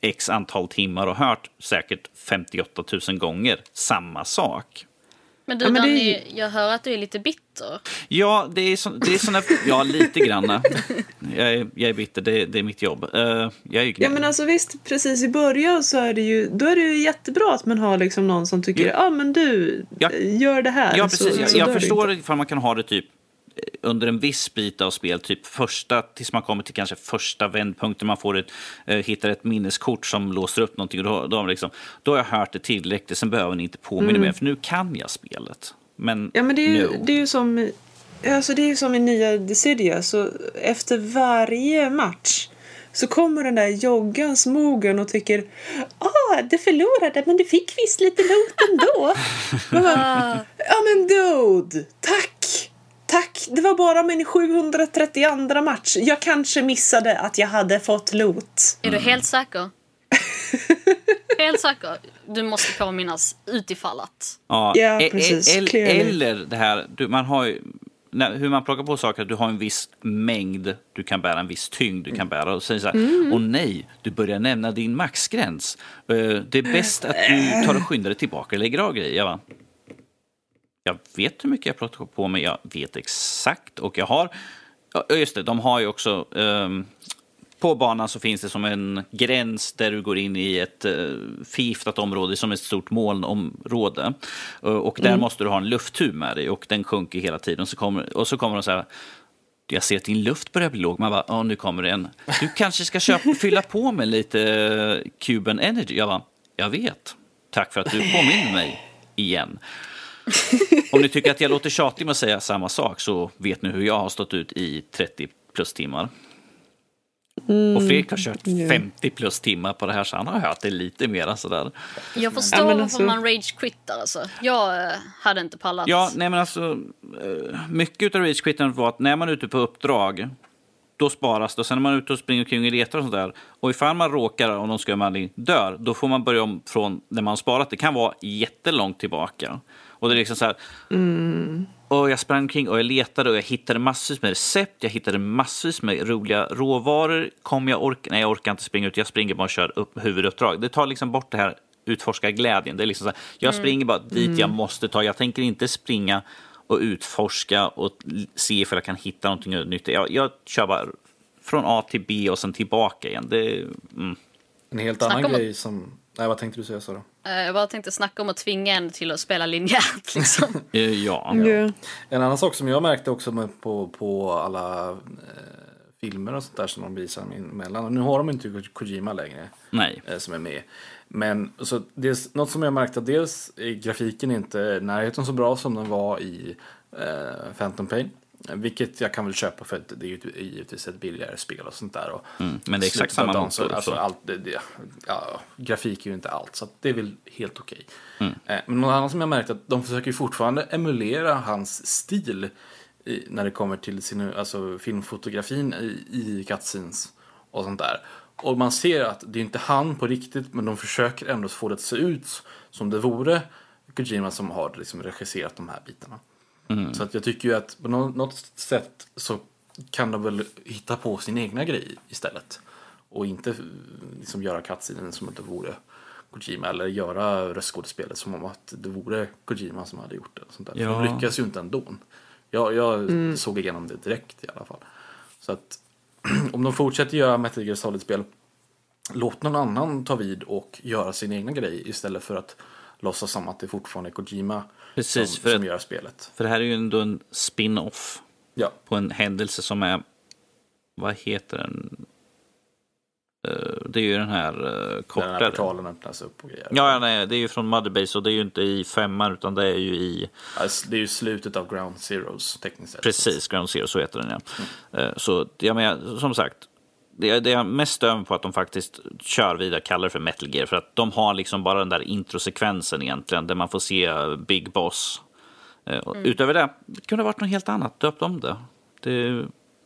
x antal timmar och hört säkert 58 000 gånger samma sak. Men du Ja, men det Danny, ju- jag hör att du är lite bitter. Ja, det är, så, det är såna, ja, lite grann. <laughs> Jag är, jag är bitter, det, det är mitt jobb. Eh, jag är Ja men alltså visst, precis i början så är det ju, då är det ju jättebra att man har liksom någon som tycker, ja Ja. men du, Ja. gör det här. Ja, precis. Så, jag så jag det förstår ifall man kan ha det typ under en viss bit av spel, typ första, tills man kommer till kanske första vändpunkten, man får ett, eh, hittar ett minneskort som låser upp någonting. Och då, då, liksom, då har jag hört det tillräckligt, sen behöver ni inte påminna mer, för nu kan jag spelet. Men, Mm. Ja men det är ju, no. det är ju som, alltså det är ju som i nya Dissidia, så efter varje match så kommer den där joggan smogen och tycker ah, du förlorade men du fick visst lite loot ändå. <laughs> Bara, ja men dude, tack! Tack! Det var bara min 732 match. Jag kanske missade att jag hade fått loot. Är du helt säker? <laughs> Helt säker. Du måste påminnas utifall att. Ja, Ja, e- e- precis. el- Clearly. Eller det här, du, man har ju, när, hur man plockar på saker, att du har en viss mängd du kan bära, en viss tyngd du kan bära. Och säger så här, Mm. åh nej, du börjar nämna din maxgräns. Eh, det är bäst att du tar och skyndar dig tillbaka och lägger av grejer. Jag, bara, jag vet hur mycket jag plockar på mig, jag vet exakt. Och jag har, just det, de har ju också ehm, på banan så finns det som en gräns där du går in i ett uh, förgiftat område som ett stort molnområde. Uh, och där måste du ha en lufttub med dig och den sjunker hela tiden. Så kommer, och så kommer de så här, jag ser att din luft börjar bli låg. Man bara, ja nu kommer det en. Du kanske ska köpa, <laughs> fylla på med lite uh, Cuban Energy. Jag bara, jag vet. Tack för att du påminner mig igen. Om ni tycker att jag låter tjatig med att säga samma sak så vet ni hur jag har stått ut i 30 plus timmar. Och Fredrik har kört ja. 50 plus timmar på det här så han har hört det lite mer sådär. Jag förstår Ja, men varför alltså- man rage-quittar alltså. Jag eh, hade inte pallat. Ja, nej men alltså eh, mycket av rage-quitten var att när man är ute på uppdrag då sparas det. Och sen när man är ute och springer omkring och letar och sådär. Och ifall man råkar, om någon ska man dör, då får man börja om från när man har sparat. Det kan vara jättelångt tillbaka. Och det är liksom så här. Och jag sprang omkring och jag letade och jag hittade massvis med recept. Jag hittade massvis med roliga råvaror. Kom jag orka? Nej, jag orkar inte springa ut. Jag springer bara och kör upp huvuduppdrag. Det tar liksom bort det här utforska glädjen. Det är liksom så här, jag springer bara dit jag måste ta. Jag tänker inte springa och utforska och se ifall jag kan hitta någonting nytt. Jag, jag kör bara från A till B och sen tillbaka igen. Det, mm. En helt Snacka annan grej som... Nej, vad tänkte du säga Sara? Eh, Jag bara tänkte snacka om att tvinga en till att spela linjärt liksom. <laughs> eh, ja. Ja. En annan sak som jag märkte också på, på alla eh, filmer och sånt där som de visar emellan. Nu har de inte Kojima längre Nej. eh, som är med. Men så dels, något som jag märkte att dels är grafiken inte i närheten så bra som den var i eh, Phantom Pain. Vilket jag kan väl köpa för att det är ju givetvis ett billigare spel och sånt där. Och Mm, men det är exakt samma dagen motor, Så, alltså, så. allt, det, det, ja, grafik är ju inte allt, så det är väl helt okej. Mm. Eh, men något annat som jag märkt att de försöker fortfarande emulera hans stil i, när det kommer till sin, alltså, filmfotografin i, i cutscenes och sånt där. Och man ser att det är inte han på riktigt, men de försöker ändå få det att se ut som det vore Kojima som har liksom regisserat de här bitarna. Så att jag tycker ju att på nå- något sätt så kan de väl hitta på sin egna grej istället. Och inte liksom göra cutscenen som att det vore Kojima eller göra röstskådespelet som om att det vore Kojima som hade gjort det. Sånt där. För Ja. de lyckas ju inte ändå. Jag, jag såg igenom det direkt i alla fall. Så att <clears throat> om de fortsätter göra Metal Gear Solid-spel låt någon annan ta vid och göra sin egna grej istället för att låtsas som att det fortfarande är Kojima Precis, som, för som gör spelet. För det här är ju ändå en spin-off Ja, på en händelse som är, vad heter den? Eh, Det är ju den här uh, där den här kortare. portalen öppnas upp och grejer. Ja, ja, nej, det är ju från Motherbase och det är ju inte i femman utan det är ju i, Alltså, det är ju slutet av Ground Zeroes tekniskt sett. precis, Ground Zero, så heter den ja. Eh, Så jag menar, som sagt, det är, det är mest stön på att de faktiskt kör vidare, kallar det för Metal Gear, för att de har liksom bara den där introsekvensen egentligen, där man får se Big Boss. Eh, och Utöver det, det kunde ha varit något helt annat, döpt om det. det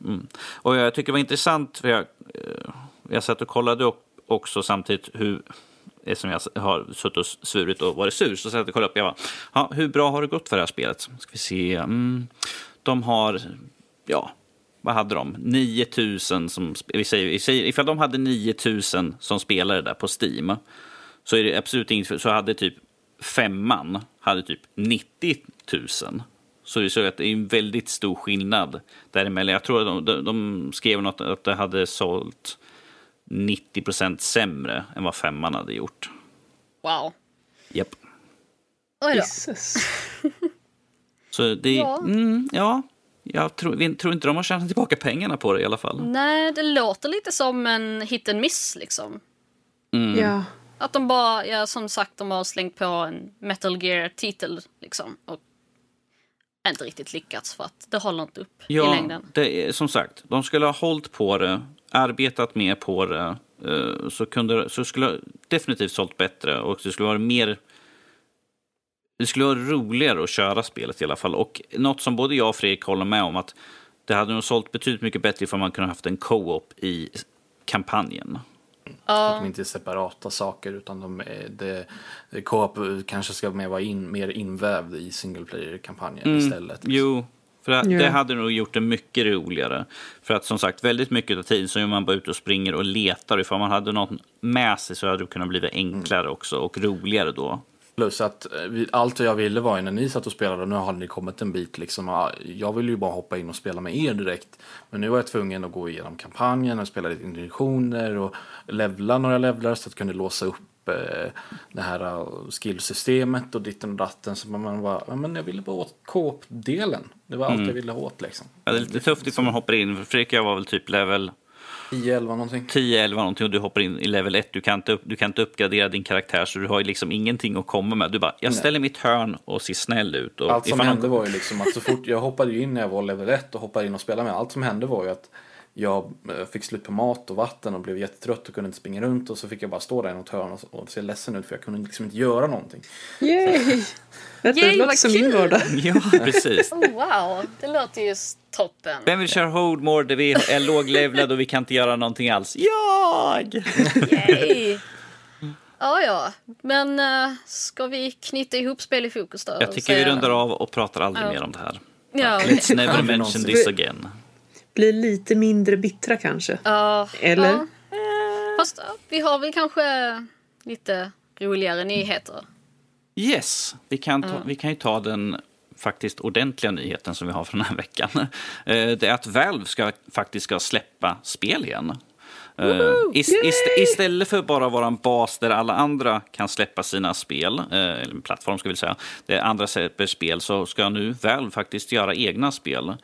mm. Och jag tycker det var intressant, för jag, eh, jag satt och kollade upp också samtidigt hur, eftersom jag har suttit och svurit och varit sur, så satt jag och kollade upp, jag bara, ja, hur bra har det gått för det här spelet? Ska vi se, mm, de har, ja, vad hade de? 9000 som, vi säger, vi säger, ifall de hade 9000 som spelare där på Steam, så är det absolut inget, så hade typ femman hade typ 90 000. Så vi såg att det är en väldigt stor skillnad däremellan. Jag tror att de, de, de skrev något att det hade sålt 90 procent sämre än vad femman hade gjort. Wow. Japp. Oj då. Jesus. Så det, ja. Mm, ja, jag tror, vi tror inte de har tjänat tillbaka pengarna på det i alla fall. Nej, det låter lite som en hit and miss liksom. Mm. Ja. Att de bara, ja som sagt, de har slängt på en Metal Gear-titel liksom. Och inte riktigt lyckats för att det håller inte upp i Ja, längden. det är, som sagt, de skulle ha hållit på det, arbetat mer på det, eh, så, kunde, så skulle definitivt sålt bättre och det skulle vara mer... Det skulle vara roligare att köra spelet i alla fall. Och något som både jag och Fredrik håller med om att det hade nog sålt betydligt mycket bättre ifall man kunde haft en co-op i kampanjen. Att de inte är separata saker utan de är, det, det co-op kanske ska mer vara in, mer invävd i single player-kampanjen istället. Jo, för det, Ja. det hade nog gjort det mycket roligare. För att som sagt, väldigt mycket av tiden så är man bara ute och springer och letar. Ifall man hade något med sig så hade det kunnat bli enklare också och roligare då. Plus att eh, allt jag ville var ju när ni satt och spelade, nu har ni kommit en bit liksom. Jag ville ju bara hoppa in och spela med er direkt. Men nu var jag tvungen att gå igenom kampanjen och spela lite introduktioner och levla några levlar så att jag kunde låsa upp eh, det här eh, skillsystemet och ditten och datten. Så man ja, men jag ville bara åt co-op-delen. Det var allt jag ville ha åt liksom. Ja, det är lite tufft ifall man hoppar in. För Fredrik och jag var väl typ level 10-11 någonting. 10-11 någonting och du hoppar in i level 1. Du kan, inte upp, du kan inte uppgradera din karaktär så du har ju liksom ingenting att komma med. Du bara, jag ställer mitt hörn och ser snäll ut. Och Allt som någon- hände var ju liksom att så fort jag hoppade ju in när jag var level 1 och hoppade in och spelade med. Allt som hände var ju att jag eh, fick slut på mat och vatten och blev jättetrött och kunde inte springa runt och så fick jag bara stå där i något hörn och, och se ledsen ut för jag kunde liksom inte göra någonting. Yay! Detta Yay, låter som min kul! vardag. <laughs> Ja, precis. Oh, wow, det låter ju toppen. Vem vill köra Holdmore där vi är låglevlade och vi kan inte göra någonting alls? Jag! Yay! Ja, ja. Men uh, ska vi knyta ihop spel i fokus då? Jag tycker vi rundar av och pratar aldrig Ja. mer om det här. Ja. Let's <laughs> never mention this again. Blir lite mindre bittra kanske. Ja, Eller? ja. Fast vi har väl kanske lite roligare nyheter. Yes, vi kan, ta, vi kan ju ta den faktiskt ordentliga nyheten som vi har för den här veckan. <laughs> Eh, Det är att Valve ska, faktiskt ska släppa spel igen. Eh, ist, ist, istället för bara vara en bas där alla andra kan släppa sina spel, eh, eller en plattform ska vi säga, där andra släpper spel, så ska nu Valve faktiskt göra egna spel.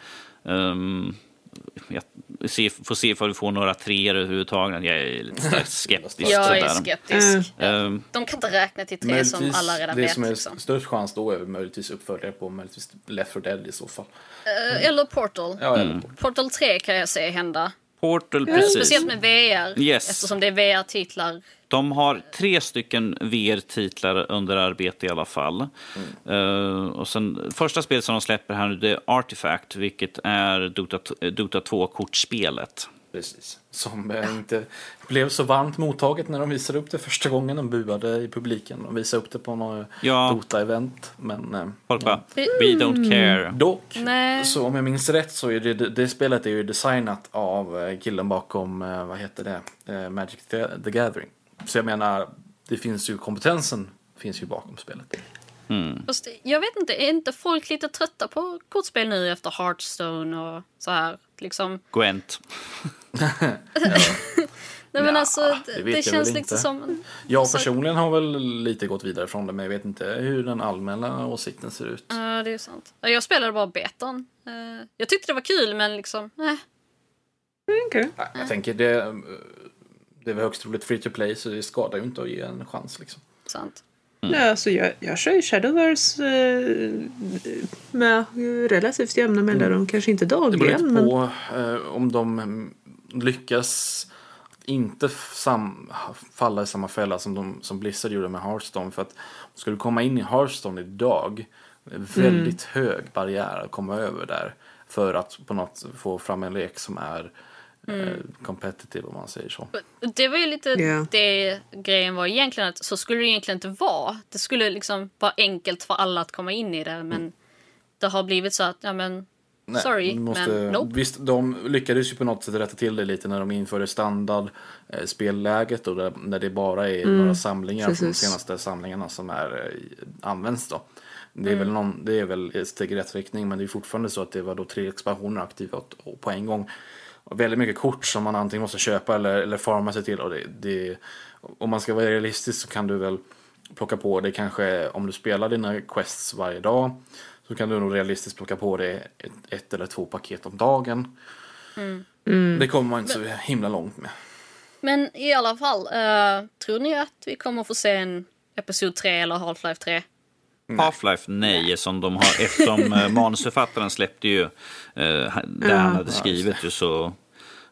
Um, jag får se ifall vi får några treor överhuvudtaget. Jag är lite starkt skeptisk. <laughs> Jag är skeptisk. Ehm, De kan inte räkna till tre som alla redan det vet. som är Liksom. störst chans då är möjligtvis uppföljare på möjligtvis Left 4 Dead i så fall. Eh, Eller Portal. Ja, Mm. eller på. Portal 3 kan jag se hända. Portal, precis. Speciellt med VR. Yes. Eftersom det är VR-titlar. De har tre stycken VR-titlar under arbete i alla fall. Eh, och sen, första spelet som de släpper här nu det är Artifact, vilket är Dota, Dota 2-kortspelet. Precis. Som eh, inte blev så varmt mottaget när de visade upp det första gången. De buade i publiken. De visade upp det på något Ja. Dota-event. Men eh, Folk bara, we don't care. dock, Nej. så om jag minns rätt så är det, det spelet är ju designat av eh, killen bakom, eh, vad heter det, Eh, Magic the, the Gathering. Så jag menar, det finns ju kompetensen finns ju bakom spelet. Fast jag vet inte, är inte folk lite trötta på kortspel nu efter Hearthstone och så här? Liksom. Gwent. <laughs> Nej men Nja, alltså, det det, känns lite inte. som... Jag personligen har väl lite gått vidare från det men jag vet inte hur den allmänna åsikten ser ut. Ja, det är sant. Ja, Jag spelade bara betan. Eh, Jag tyckte det var kul men liksom, nej. Okej. Nej, Jag tänker det, eh, det är väl högst troligt free to play så det skadar ju inte att ge en chans liksom. Sant. Ja, alltså jag, jag kör ju Shadowverse eh, med relativt jämna mellanrum. Kanske inte Det beror dagligen, lite men på eh, om de mm, lyckas inte sam, falla i samma fälla som, de, som Blizzard gjorde med Hearthstone. För att ska du komma in i Hearthstone idag, en väldigt hög barriär att komma över där. För att på något få fram en lek som är eh, competitive om man säger så. Det var ju lite Ja. det grejen var egentligen att så skulle det egentligen inte vara. Det skulle liksom vara enkelt för alla att komma in i det men det har blivit så att, ja men Nej, sorry, måste, men nope. Visst, de lyckades ju på något sätt rätta till det lite när de införde standard eh, spelläget och där, när det bara är några samlingar från de precis. senaste samlingarna som är, eh, används då. Det är, Mm. väl någon, det är väl ett steg i rätt riktning men det är fortfarande så att det var då tre expansioner aktiva och- och på en gång. Och väldigt mycket kort som man antingen måste köpa eller, eller farma sig till. Och det, det, om man ska vara realistisk så kan du väl plocka på det kanske om du spelar dina quests varje dag. Så kan du nog realistiskt plocka på det ett, ett eller två paket om dagen. Det kommer man inte så himla långt med. Men i alla fall, eh, tror ni att vi kommer få se en Episod 3 eller Half-Life 3? Half-Life nej, som de har, eftersom eh, manusförfattaren släppte ju eh, där han hade skrivit ju så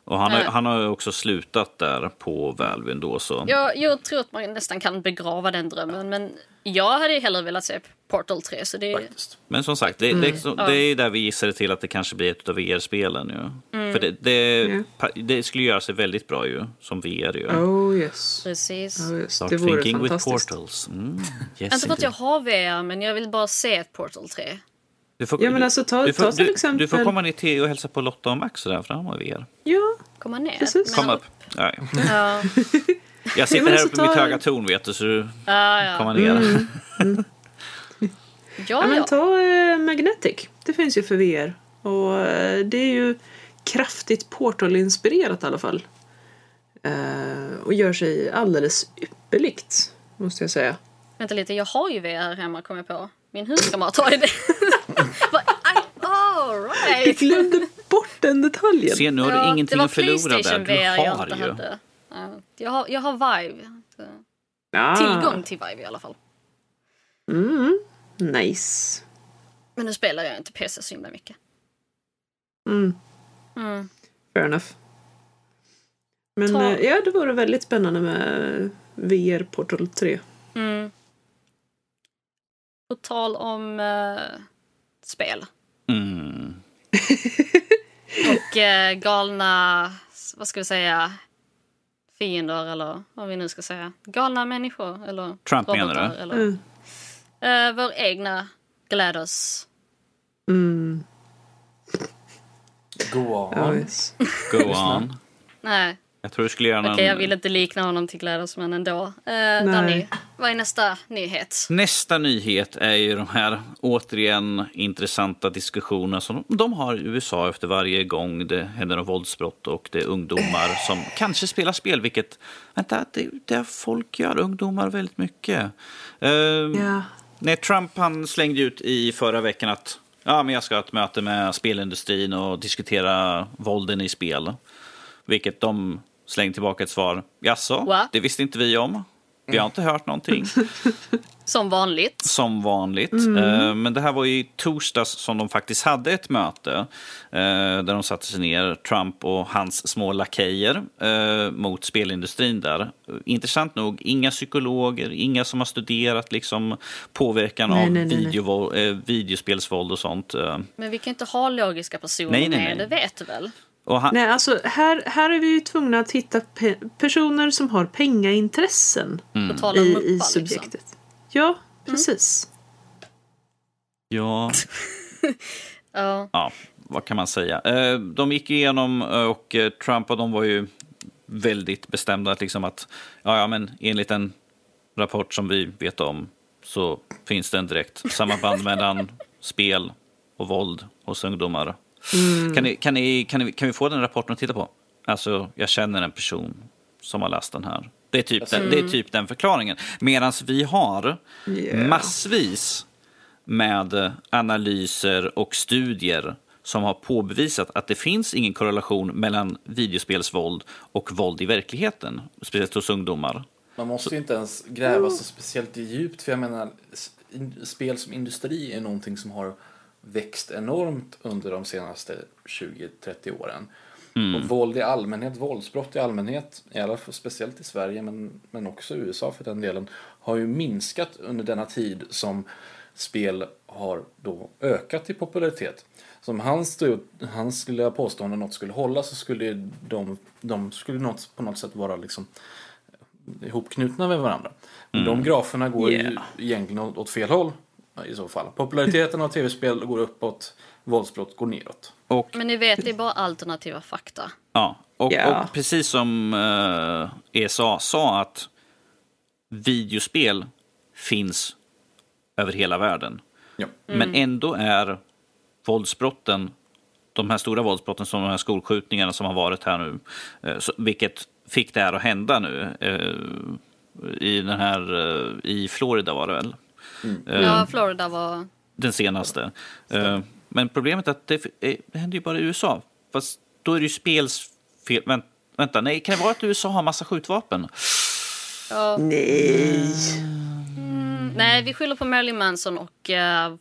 Och han, har, Nej. han har ju också slutat där på Valve ändå. Så. Jag, jag tror att man nästan kan begrava den drömmen, men jag hade hellre velat se Portal 3. Så det, Faktiskt. Men som sagt, det, det, det, det är där vi gissade till att det kanske blir ett av VR-spelen. Ju. Mm. För det, det, pa- det skulle göra sig väldigt bra ju, som VR. Ju. Oh yes. precis. Oh, yes. Start Det vore thinking with portals. Mm. Yes, Inte för att jag har VR, men jag vill bara se ett Portal 3. Du får, Ja, men alltså, ta- du, får, ta till du, exempel- du får komma ner till och hälsa på Lotta och Max där, har VR. Ja, Komma ner. Precis. Men- Kom upp. Ja, ja. Ja, <laughs> Jag sitter men här alltså, uppe med mitt ta- höga torn, vet du, så du ja, ja. kommer ner. <laughs> ja, ja men ja. ta eh, Magnetic. Det finns ju för VR. Och eh, det är ju kraftigt Portal-inspirerat i alla fall. Eh, och gör sig alldeles ypperligt, måste jag säga. Vänta lite, jag har ju VR hemma kom jag på. Min huskamrat har ju det. <laughs> All Du glömde bort den detaljen. Se, nu har du Ja, ingenting att förlora där. Du VR jag har inte ju. hade. Ja, jag, har, jag har Vive. Ah. Tillgång till Vive i alla fall. Mm, nice. Men nu spelar jag inte PC så himla mycket. Mm, Mm. fair enough. Men Ta- eh, ja, det vore väldigt spännande med VR Portal 3. Mm. På tal om eh, spel Mm. och eh, galna, vad ska vi säga, fiender eller vad vi nu ska säga. Galna människor eller Trump menar robotar, du? Eller, Mm. Eh, vår egna GLaDOS. Mm, Go on. Go on. Nej, Jag tror du skulle göra okej jag vill inte likna honom till men ändå. Uh, Danny, vad är nästa nyhet? Nästa nyhet är ju de här återigen intressanta diskussionerna som de har i USA efter varje gång det händer något våldsbrott och det är ungdomar som kanske spelar spel, vilket vänta, det, det folk gör, ungdomar väldigt mycket. Ehm, Ja. Nej, Trump han slängde ut i förra veckan att ja, men jag ska ha ett möte med spelindustrin och diskutera vålden i spel. Vilket de slängde tillbaka ett svar. Jaså, What? det visste inte vi om. Vi har inte hört någonting. <laughs> Som vanligt. Som vanligt. Eh, Men det här var i torsdags som de faktiskt hade ett möte. eh, Där de satte sig ner, Trump och hans små lakejer eh, mot spelindustrin där. Intressant nog, inga psykologer, inga som har studerat liksom, påverkan Nej, av nej, nej, eh, videospelsvåld och sånt. Men vi kan inte ha logiska personer Nej, nej, med, nej. det vet du väl? Och han, Nej, alltså här, här är vi ju tvungna att hitta pe- personer som har pengaintressen om i, i liksom. subjektet. Ja, precis. ja, <laughs> Ja. ja, vad kan man säga? Eh, De gick igenom eh, och eh, Trump och de var ju väldigt bestämda att, liksom att ja, ja, men enligt en rapport som vi vet om så finns det en direkt samband mellan <laughs> spel och våld hos ungdomar. Kan, ni, kan, ni, kan, ni, kan vi få den rapporten att titta på? Alltså, jag känner en person som har läst den här. Det är typ, den, det är typ den förklaringen. Medan vi har Yeah. massvis med analyser och studier som har påbevisat att det finns ingen korrelation mellan videospelsvåld och våld i verkligheten, speciellt hos ungdomar. Man måste ju inte ens gräva så speciellt djupt för jag menar spel som industri är någonting som har växt enormt under de senaste 20-30 åren. Och våld i allmänhet, våldsbrott i allmänhet, i alla fall speciellt i Sverige men, men också i USA för den delen, har ju minskat under denna tid som spel har då ökat i popularitet. Som hans, då- hans lilla påstående något skulle hålla så skulle de, de skulle något, på något sätt vara liksom ihopknutna med varandra. Men de graferna går Yeah. ju egentligen åt fel håll i så fall. Populariteten av tv-spel går uppåt, våldsbrott går neråt. Och Men ni vet, det är bara alternativa fakta. Ja, och, Ja. och precis som eh, ESA sa att videospel finns över hela världen. Ja. Men ändå är våldsbrotten, de här stora våldsbrotten som de här skolskjutningarna som har varit här nu, eh, vilket fick det här att hända nu eh, i den här, eh, i Florida var det väl? Eh, Ja, Florida var... den senaste. Eh, men problemet är att det, eh, det händer ju bara i USA. Fast då är det ju spelsfel. Vänt, vänta, nej, kan det vara att USA har massa skjutvapen? Ja, Nej. nej, vi skyller på Marilyn Manson och eh,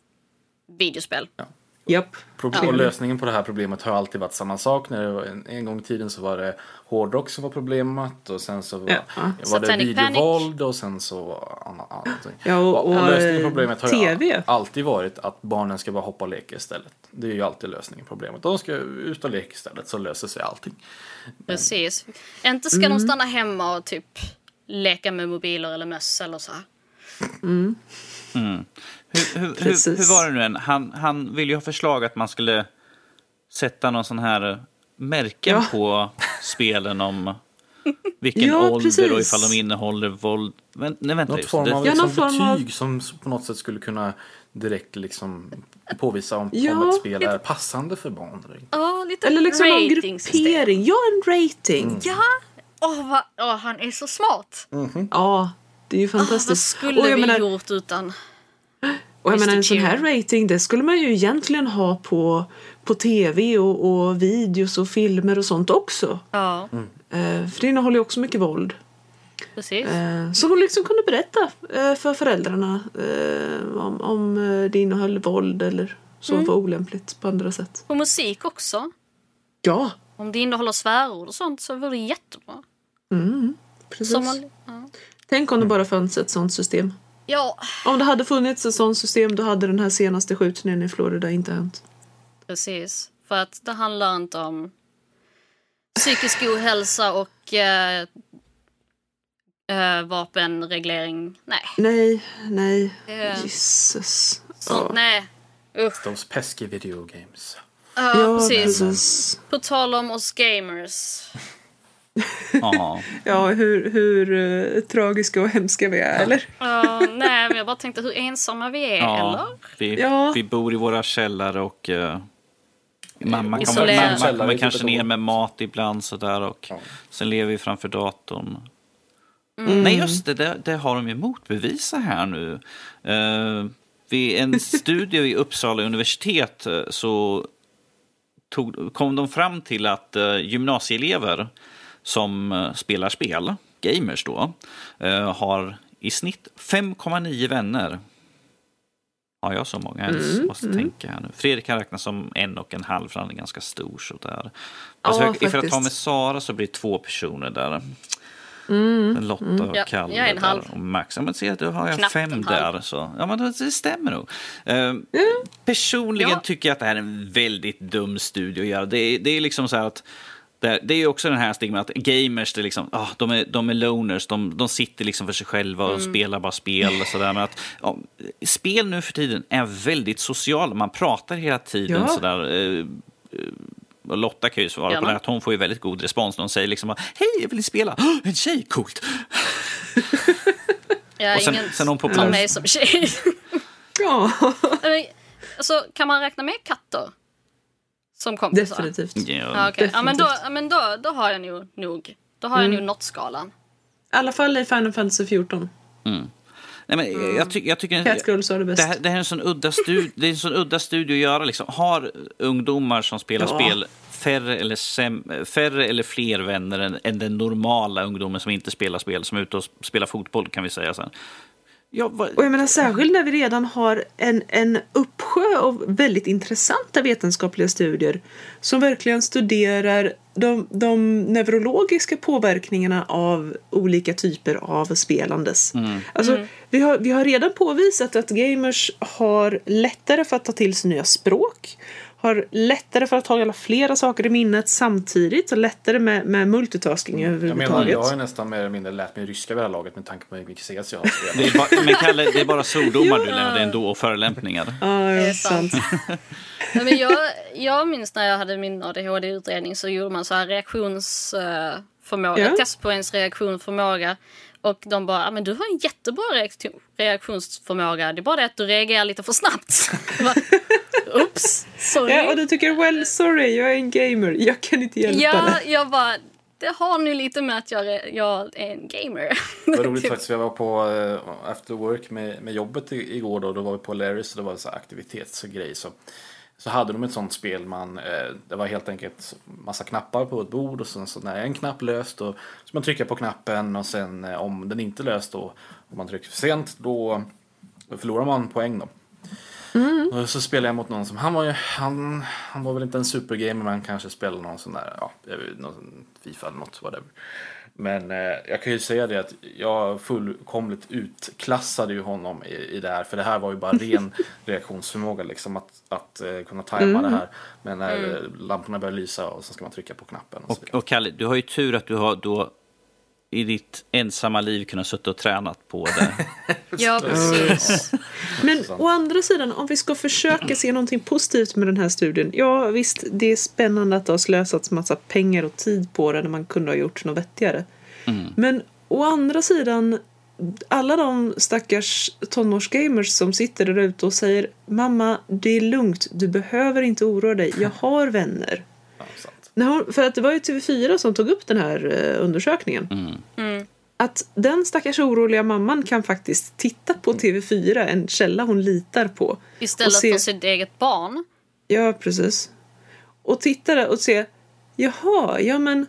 videospel. Ja. Ja. Och lösningen på det här problemet har alltid varit samma sak. När det var en, en gång i tiden så var det hårdrock som var problemet och sen så var, Ja. var det videovåld och sen så annat. annat. Ja, och- och, lösningen på eh, problemet har TV. ju alltid varit att barnen ska bara hoppa och leka istället. Det är ju alltid lösningen på problemet. De ska ut och leka istället så löser sig allting. Precis. Inte ska Mm. de stanna hemma och typ leka med mobiler eller möss eller så. här. Hur, hur, hur, Precis. hur var det nu än? Han, han ville ju ha förslag att man skulle sätta någon sån här märken Ja. på spelen om <laughs> vilken Ja, ålder precis. och ifall de innehåller våld. Men, nej, vänta Något just. form av Ja, liksom någon form av- betyg som på något sätt skulle kunna direkt liksom påvisa om, Ja, om ett spel lite- är passande för barn. Ja, lite Eller liksom ratingsystem. gruppering. Ja, en rating. Ja! Åh, vad, åh, han är så smart. Ja, det är ju vad fantastiskt. skulle och jag vi menar, gjort utan... och jag menar en sån här rating, det skulle man ju egentligen ha på, på tv och, och videos och filmer och sånt också. Ja, Eh, för det innehåller ju också mycket våld. precis. Eh, så hon liksom kunde berätta eh, för föräldrarna eh, om, om eh, det innehöll våld eller så var olämpligt på andra sätt. Och musik också. Ja, Om det innehåller svärord och sånt så vore det jättebra. precis. Som man. Tänk om det bara fanns ett sånt system. ja, Om det hade funnits ett sånt system då hade den här senaste skjutningen i Florida inte hänt. precis. För att det handlar inte om psykisk ohälsa och eh, eh, vapenreglering. Nej. Nej, nej. Eh. Jesus. Ja. nej. Usch. Those pesky video games. Ja, Ja, precis. precis. På tal om oss gamers. <laughs> Ja. Hur, hur eh, tragiska och hemska vi är, eller? Ja, nej, men jag bara tänkte hur ensamma vi är, Ja, eller? vi, Ja. vi bor i våra källare och uh, mamma kommer, mamma Källare, kommer kanske ner med mat ibland sådär och Ja. sen lever vi framför datorn. Mm. Nej just det, det, det har de ju motbevisa här nu. Uh, vid en <laughs> studie vid Uppsala universitet så tog, kom de fram till att uh, gymnasieelever som eh, spelar spel, gamers då, eh, har i snitt 5,9 vänner. Har jag så många ens? Mm, Måste tänka här nu. Fredrik kan räkna som en och en halv, för han är ganska stor. Sådär. Ja, Alltså, ifall jag tar med Sara så blir det två personer där. Mm. Lotta och Ja, Kalle jag är en halv. och Max. Ja, men se, då har jag Knappt fem där. Så. Ja, men det, stämmer nog. Eh, personligen Ja. tycker jag att det här är en väldigt dum studie att göra. Det är, det är liksom så här att det är, det är ju också den här stigman att gamers, det är liksom, ah, de, är, de är loners, de, de sitter liksom för sig själva och spelar bara spel. Och så där. Men att, ja, spel nu för tiden är väldigt sociala, man pratar hela tiden. Ja. Så där, eh, eh, och Lotta kan ju svara Gärna. på det, att hon får ju väldigt god respons. De säger liksom, hej jag vill spela, "Åh, en tjej, coolt. <laughs> Jag Och sen- ingen sen hon plats. mig som tjej. Ja, <laughs> alltså, kan man räkna med katter? Som kompisar? definitivt. I Ja, okej. ja, men då, Definitivt. men då, då har jag nog, nog, då har jag Mm. nog nått skalan. alla fall i Final Fantasy 14. Nej, men jag, ty, jag tycker... Catgirl sa det bäst. Det här, det här är en sån udda, stud, det är en sån udda studie att göra. Liksom. Har ungdomar som spelar Ja. spel färre eller, färre eller fler vänner än, än den normala ungdomen som inte spelar spel, som är ute och spelar fotboll kan vi säga sen. Ja, vad, Och jag menar särskilt när vi redan har en, en uppsjö av väldigt intressanta vetenskapliga studier som verkligen studerar de, de neurologiska påverkningarna av olika typer av spelandes. Alltså, vi, har, vi har redan påvisat att gamers har lättare för att ta till sig nya språk har lättare för att hålla flera saker i minnet samtidigt och lättare med, med multitasking Jag menar, överhuvudtaget. jag har ju nästan mer eller mindre lärt mig ryska vid det här laget med tanke på hur mycket CS jag har det, spelat. är bara, men Kalle, det är bara svordomar du Ja. lämnar ändå och förolämpningar. Ja, Det är sant. <laughs> Nej, men jag, jag minns när jag hade min ADHD-utredning så gjorde man så här reaktionsförmåga, Ja. test på ens reaktionsförmåga. Och de bara, "Ah, men du har en jättebra reaktion- reaktionsförmåga, det är bara det att du reagerar lite för snabbt. <laughs> Bara, <laughs> Oops, sorry. Ja, och du tycker well sorry, jag är en gamer, jag kan inte hjälpa Ja, det. jag bara, det har nu lite med att jag, är- jag är en gamer. Det var roligt <laughs> faktiskt, jag var på eh, after work med, med jobbet igår då, då var vi på Larrys och det var så aktivitetsgrej så. Så hade de ett sånt spel, man, eh, det var helt enkelt massa knappar på ett bord och sen så när en knapp löst då så man trycker på knappen och sen eh, om den inte löst då, om man trycker för sent då, då förlorar man poäng då. Och så spelade jag mot någon som, han var ju, han, han var väl inte en supergamer men han kanske spelade någon sån där, ja, någon Fifa eller något, whatever. Men eh, jag kan ju säga det att jag fullkomligt utklassade ju honom i, i det här. För det här var ju bara <laughs> ren reaktionsförmåga liksom att, att eh, kunna tajma det här. Men när eh, lamporna börjar lysa och så ska man trycka på knappen. Och Och, och Kalle, du har ju tur att du har då i ditt ensamma liv kunnat sitta och tränat på det. <laughs> Ja, precis. <laughs> Men å andra sidan, om vi ska försöka se någonting positivt med den här studien. Ja, visst, det är spännande att det har slösats massa pengar och tid på det när man kunde ha gjort något vettigare. Men å andra sidan, alla de stackars tonårsgamers som sitter där ute och säger Mamma, det är lugnt, du behöver inte oroa dig, jag har vänner. När hon, för att det var ju TV4 som tog upp den här eh, undersökningen. Att den stackars oroliga mamman kan faktiskt titta på TV4, en källa hon litar på. Istället se, för sitt eget barn. Ja, precis. Och titta där och se, jaha, ja men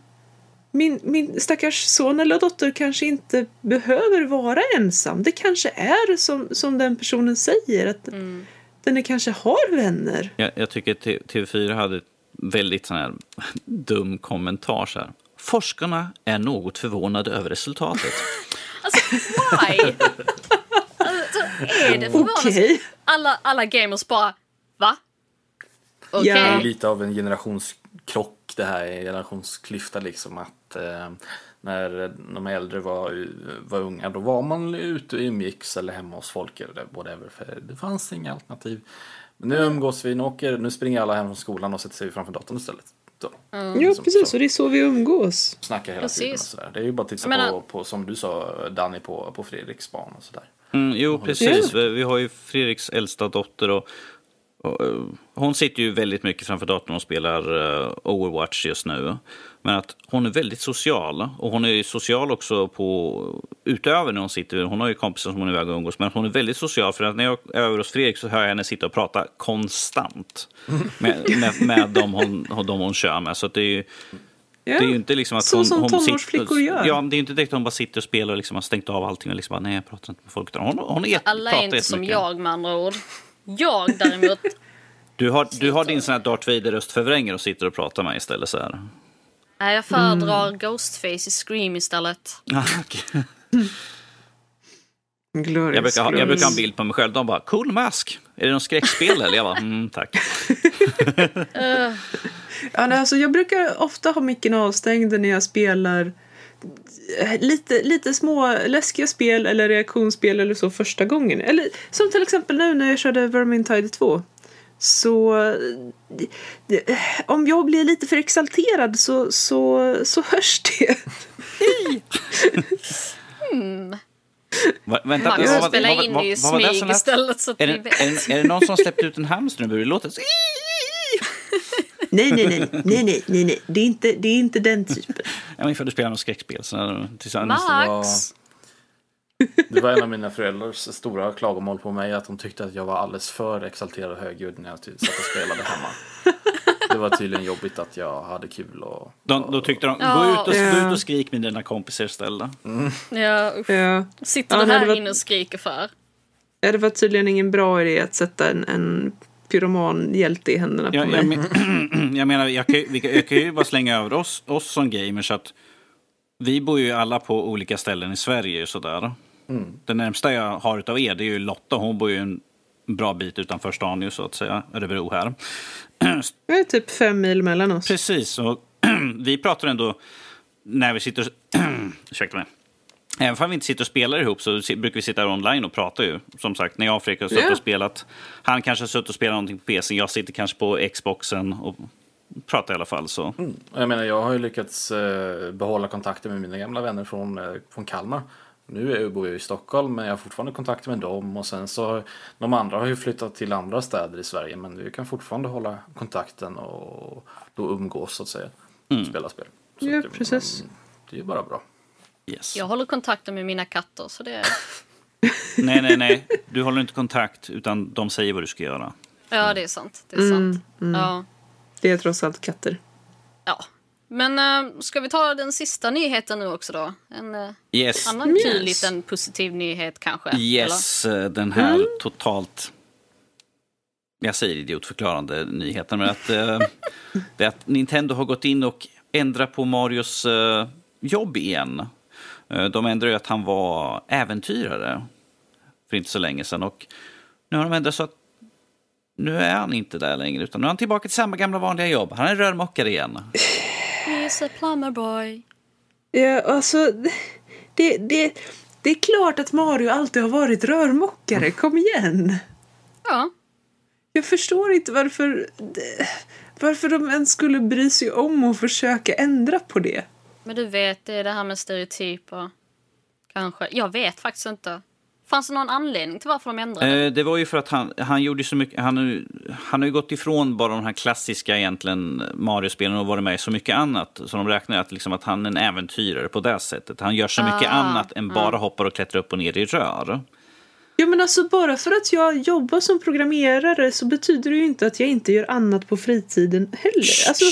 min, min stackars son eller dotter kanske inte behöver vara ensam. Det kanske är som, som den personen säger, att den är kanske har vänner. jag, jag tycker T- TV4 hade ett väldigt sån här dum kommentar. Så här. Forskarna är något förvånade över resultatet. <laughs> Alltså, why? alltså, är det förvånansvärt? Okej. Alla, alla gamers bara, va? Okej. Ja. Det är lite av en generationskrock det här, en generationsklyfta liksom att eh, när de äldre var, var unga då var man ute och umgicks eller hemma hos folk eller whatever för det fanns inga alternativ. Men nu umgås vi, nu, åker, nu springer alla hem från skolan och sätter sig framför datorn istället. Så, Ja, som- precis. så Och det är så vi umgås. snackar hela Precis. tiden och sådär. Det är ju bara att titta menar- på, på, som du sa Danny, på, på Fredriks barn och sådär. Mm, jo, precis. Vi vi har ju Fredriks äldsta dotter och, och eh, hon sitter ju väldigt mycket framför datorn och spelar eh, Overwatch just nu. Men att hon är väldigt social och hon är ju social också på utöver när hon sitter. Hon har ju kompisar som hon är iväg och umgås men hon är väldigt social för att när jag är över hos Fredrik så hör jag henne sitta och prata konstant med, med, med dem, hon, dem hon kör med. Så att det är ju Ja. det är ju inte liksom att Så hon, som hon tonårsflickor sitter, gör. Ja, det är ju inte direkt att hon bara sitter och spelar och liksom har stängt av allting och liksom bara, nej jag pratar inte med folk. Hon, hon är, Alla är inte som jag med andra ord. Jag däremot, Du har, du har din sån här Darth Vader-röstförvrängare och sitter och pratar med istället så här. Nej, jag föredrar Ghostface i Scream istället. Ah. <laughs> Glorious, jag, brukar ha, jag brukar ha en bild på mig själv. De bara, cool mask. Är det någon skräckspel eller? Jag bara, mm, tack. <laughs> Ja, nej, alltså, jag brukar ofta ha micken avstängd när jag spelar eh, lite, lite små läskiga spel eller reaktionsspel eller så första gången. Eller som till exempel nu när jag körde Vermintide 2. Så eh, om jag blir lite för exalterad så, så, så hörs det. Va, vänta, Max vad- vad- spelar vad- in vad- i vad smyg istället så att Är vi det, vet. är, det, är det någon som släppt ut en hamster nu? Det låter så... Nej, nej, nej, nej, nej, nej, nej. Det, är inte, det är inte den typen. <laughs> Ja, men för du spelar något skräckspel. Så, tillsammans. Max! Det var en av mina föräldrars stora klagomål på mig att de tyckte att jag var alldeles för exalterad och högljudd när jag satt och spelade hemma. Det var tydligen jobbigt att jag hade kul och... De, då tyckte de, gå Ja. ut, och, gå Ja. ut och skrik med dina kompisar istället. Ja, usch. Ja. Sitter Ja, du här det var- inne och skriker för? Ja, Det var tydligen ingen bra idé att sätta en, en pyromanhjälte i händerna på Jag, mig. jag, men- <clears throat> jag menar, jag kan, ju- vi kan, jag kan ju bara slänga över oss, oss som gamers att vi bor ju alla på olika ställen i Sverige. Sådär. Den närmsta jag har utav er det är ju Lotta. Hon bor ju en bra bit utanför stan ju, så att säga, Örebro här. <clears throat> Det är typ fem mil mellan oss. Precis, och <clears throat> vi pratar ändå när vi sitter... <clears throat> ursäkta mig. Även om vi inte sitter och spelar ihop så brukar vi sitta online och prata ju. Som sagt, när jag och Fredrik har suttit Ja. och spelat. Han kanske har suttit och spelat någonting på PC. Jag sitter kanske på Xboxen och pratar i alla fall. Så. Jag menar, jag har ju lyckats eh, behålla kontakten med mina gamla vänner från, eh, från Kalmar. Nu är, bor jag i Stockholm men jag har fortfarande kontakt med dem och sen så de andra har ju flyttat till andra städer i Sverige men vi kan fortfarande hålla kontakten och då umgås så att säga. Och spela spel. Så Ja, det- precis. Det är ju bara bra. Yes. Jag håller kontakten med mina katter så det... <laughs> Nej, nej, nej. Du håller inte kontakt utan de säger vad du ska göra. Ja, det är sant. Det är sant. Ja. Det är trots allt katter. ja. Men äh, ska vi ta den sista nyheten nu också då? En äh, Yes. annan Yes. kul liten positiv nyhet kanske? Yes, eh, den här Mm. totalt jag säger idiotförklarande nyheter, men att, eh, <laughs> det är att Nintendo har gått in och ändrat på Marios eh, jobb igen. Eh, de ändrade ju att han var äventyrare för inte så länge sedan. Och nu har de ändrat så att nu är han inte där längre, utan nu är han tillbaka till samma gamla vanliga jobb. Han är rörmokare igen. <laughs> He's a plumber boy. Ja, alltså, det, det, det är klart att Mario alltid har varit rörmokare. Kom igen! Ja. Jag förstår inte varför, varför de ens skulle bry sig om och försöka ändra på det. Men du vet, det är det här med stereotyper. Kanske. Jag vet faktiskt inte. Fanns det någon anledning till varför de ändrade? Eh, det var ju för att han, han gjorde så mycket, han, har- han har ju gått ifrån bara de här klassiska egentligen Mario-spelen och varit med i så mycket annat. Så de räknar att, liksom, att han är en äventyrare på det sättet. Han gör så mycket Ah, annat än bara hoppar och klättrar upp och ner i rör. Ja men alltså bara för att jag jobbar som programmerare så betyder det ju inte att jag inte gör annat på fritiden heller. Alltså,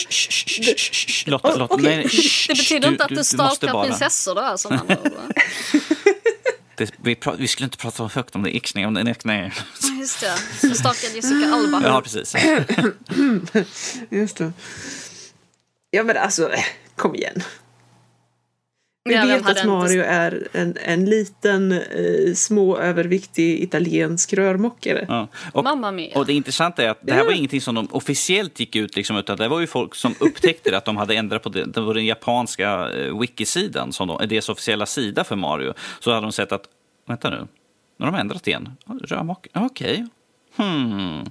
Lotta, Oh, Lotta, okej. nej, det betyder inte att du, måste stalkar bara- prinsessor då, alltså. <laughs> med andra ord, va? Det, vi, pra, vi skulle inte prata högt om det, Ixnay, om det. Ja, Just det. Du stalkar Jessica Alba. Ja, precis. just det. Ja men alltså, kom igen. Vi Ja, vet att inte- Mario är en, en liten, eh, småöverviktig italiensk rörmokare. Ja. Och, Mamma mia. och det intressanta är att det här var ingenting som de officiellt gick ut, liksom, utan det var ju folk som upptäckte att de hade ändrat på det. Det var den japanska eh, wikisidan, som de, deras officiella sida för Mario. Så hade de sett att, vänta nu, nu har de ändrat igen. Rörmok, okej. Hmm.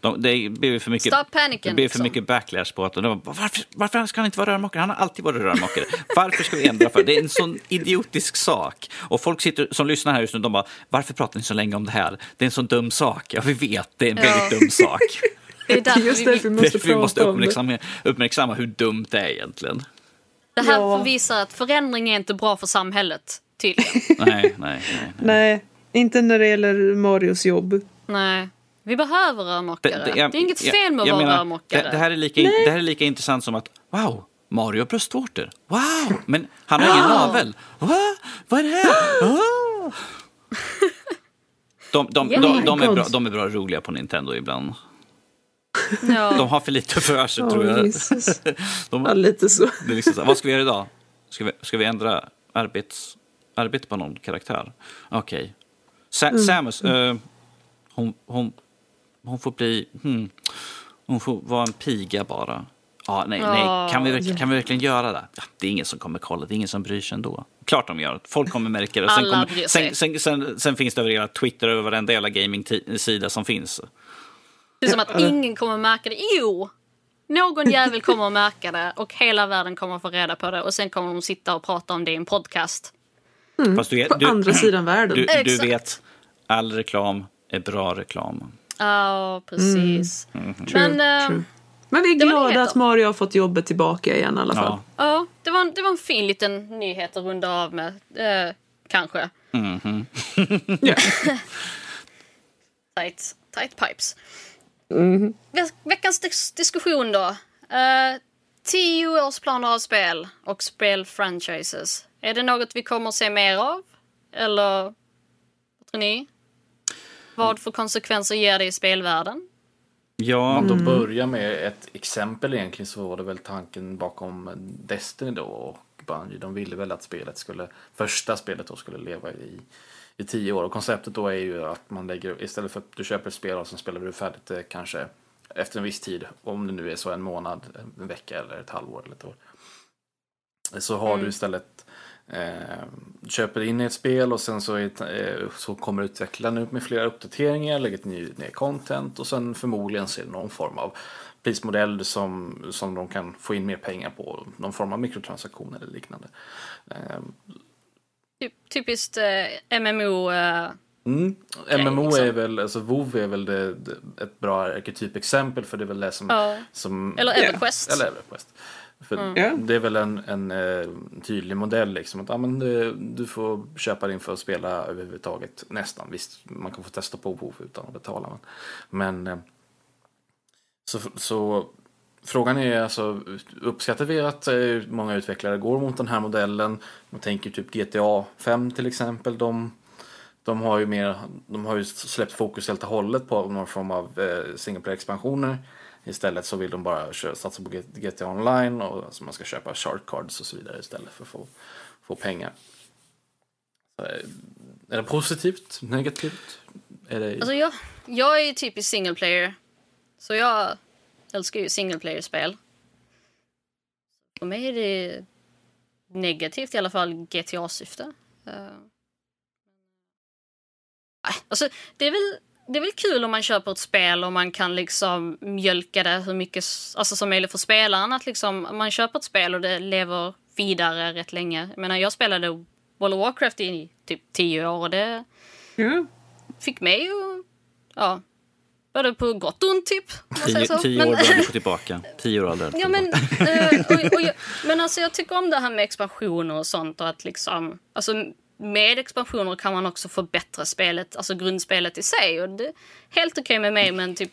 De, det blev för mycket, Stop panicking, det blev för liksom. mycket backlash på att de, bara, varför, varför ska han inte vara rörmokare? Han har alltid varit rörmokare. Varför ska vi ändra för? Det är en sån idiotisk sak. Och folk sitter, som lyssnar här just nu, de bara, varför pratar ni så länge om det här? Det är en sån dum sak. Ja, vi vet, det är en Ja. väldigt dum sak. Det är därför Just vi, därför vi måste Därför vi måste uppmärksamma, uppmärksamma hur dumt det är egentligen. det här Ja. får visa att förändring är inte bra för samhället. Tydligen. Nej, nej, nej. nej. Nej, inte när det gäller Marios jobb. Nej. Vi behöver rörmokare. Det, är inget jag- fel med att jag vara menar, rörmokare. Det, det, här är lika, in- det här är lika intressant som att, wow, Mario har bröstvårtor. Wow, men han har ingen navel. Va? Vad är det här? <gasps> Ah. De, de, Yeah. de, de, är bra, de är bra roliga på Nintendo ibland. ja. De har för lite för sig, Åh, tror jag. Jesus. <laughs> De, Ja, lite så. det är liksom så vad ska vi göra idag? Ska vi, ska vi ändra arbets, arbete på någon karaktär? Okej. Sa, Mm. Samus, eh, hon, hon, hon får bli... Hmm, hon får vara en piga bara. Ja, nej, nej. Kan, vi, verkligen- kan vi verkligen göra det? Ja, det är ingen som kommer kolla, det är ingen som bryr sig ändå. Klart de gör det. Folk kommer märka det. Sen, kommer, sen, sen, sen, sen finns det över hela Twitter och varenda jävla gaming-sida som finns. Det är som att ingen kommer märka det. Jo! Någon jävel kommer att märka det och hela världen kommer att få reda på det och sen kommer de sitta och prata om det i en podcast. Fast du, På du, andra sidan världen. du, du vet, all reklam är bra reklam. Ja, precis. True, Men eh, true. Men vi är glada att Mario har fått jobbet tillbaka igen i alla fall. Ja. ja, det var, en- det var en fin liten nyhet att runda av med. Eh, kanske. Ja. <laughs> Tight, tight pipes. Ve- Veckans dis- diskussion då. Uh, tio års planer av spel och spelfranchises. Är det något vi kommer att se mer av? Eller vad tror ni? Vad för konsekvenser ger det i spelvärlden? Ja, man då börjar med ett exempel egentligen så var det väl tanken bakom Destiny då och Bungie. De ville väl att spelet skulle, första spelet då skulle leva i, i tio år. Och konceptet då är ju att man lägger, istället för att du köper ett spel och sen spelar du färdigt det kanske efter en viss tid, om det nu är så en månad, en vecka eller ett halvår eller ett år. Så har Mm. du istället Eh, köper in i ett spel och sen så, är, eh, så kommer utvecklaren ut med flera uppdateringar, lägger ny, ner content och sen förmodligen ser det någon form av prismodell som, som de kan få in mer pengar på. Någon form av mikrotransaktioner eller liknande. Eh, Typ, typiskt eh, MMO. Eh, Mm. MMO liksom. är väl, alltså WoW är väl det, det, ett bra arketypexempel för det är väl det som... Ja. som Eller. Everquest. Eller Everquest. För Ja. Det är väl en, en eh, tydlig modell liksom. Att, ja, men, du, du får köpa din för att spela överhuvudtaget. Nästan. Visst, man kan få testa på WoW utan att betala. Men, men eh, så, så frågan är alltså, uppskattar vi att eh, många utvecklare går mot den här modellen? Man tänker typ GTA 5 till exempel. De, De har ju mer, de har ju släppt fokus helt och hållet på någon form av eh, single player expansioner. Istället så vill de bara satsa på GTA online och alltså man ska köpa shark cards och så vidare istället för att få, få pengar. Så, eh, är det positivt? Negativt? Är det... Alltså jag, jag är ju typisk single player. Så jag älskar ju single player-spel. För mig är det negativt i alla fall GTA-syfte. Uh, eh. alltså, det är väl det är väl kul om man köper ett spel och man kan liksom mjölka det hur mycket alltså, som möjligt för spelaren. Att liksom, man köper ett spel och det lever vidare rätt länge. Jag menar, jag spelade World of Warcraft i typ tio år och det mm. fick mig att ja, Både på gott och ont typ. Tio, tio år bör du få <laughs> tillbaka. Tio år aldrig. Ja, men, uh, och, och, men alltså jag tycker om det här med expansioner och sånt och att liksom, alltså med expansioner kan man också förbättra spelet, alltså grundspelet i sig. Och det är helt okej okay med mig, men typ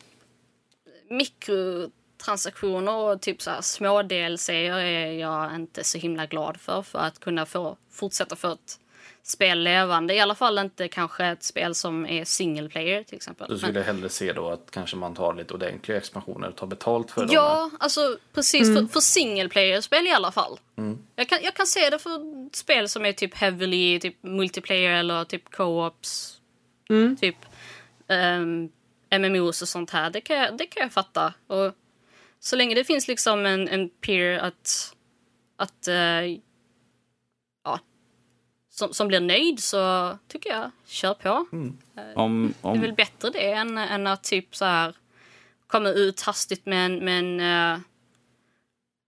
mikrotransaktioner och typ så här små DLC är jag inte så himla glad för, för att kunna få fortsätta få ett spel levande. I alla fall inte kanske ett spel som är single player till exempel. Du skulle hellre se då att kanske man tar lite ordentliga expansioner och tar betalt för dem? Ja, alltså precis. Mm. För, för single player-spel i alla fall. Mm. Jag, kan, jag kan se det för spel som är typ heavily typ multiplayer eller typ co-ops. Mm. Typ um, ehm, MMOs och sånt här. Det kan, jag, det kan jag fatta. Och så länge det finns liksom en, en peer att, att uh, som, som blir nöjd så tycker jag, kör på. Mm. Eh, om, om... Det är väl bättre det än, än att typ så här komma ut hastigt med, en, med, en, uh,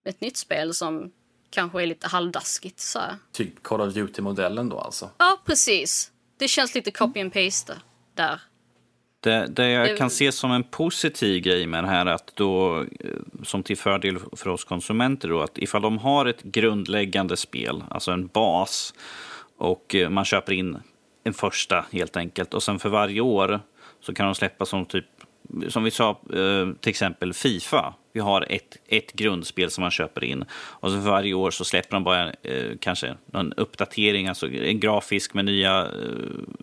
ett nytt spel som kanske är lite halvdaskigt. Så här. Typ Call of Duty-modellen då alltså? Ja, precis. Det känns lite copy and paste där. Det, det jag kan se som en positiv grej med det här, att då, eh, som till fördel för oss konsumenter, då, att ifall de har ett grundläggande spel, alltså en bas, och eh, man köper in en första helt enkelt. Och sen för varje år så kan de släppa som typ, som vi sa, eh, till exempel Fifa. Vi har ett, ett grundspel som man köper in. Och sen för varje år så släpper de bara eh, kanske någon uppdatering, alltså en grafisk med nya eh,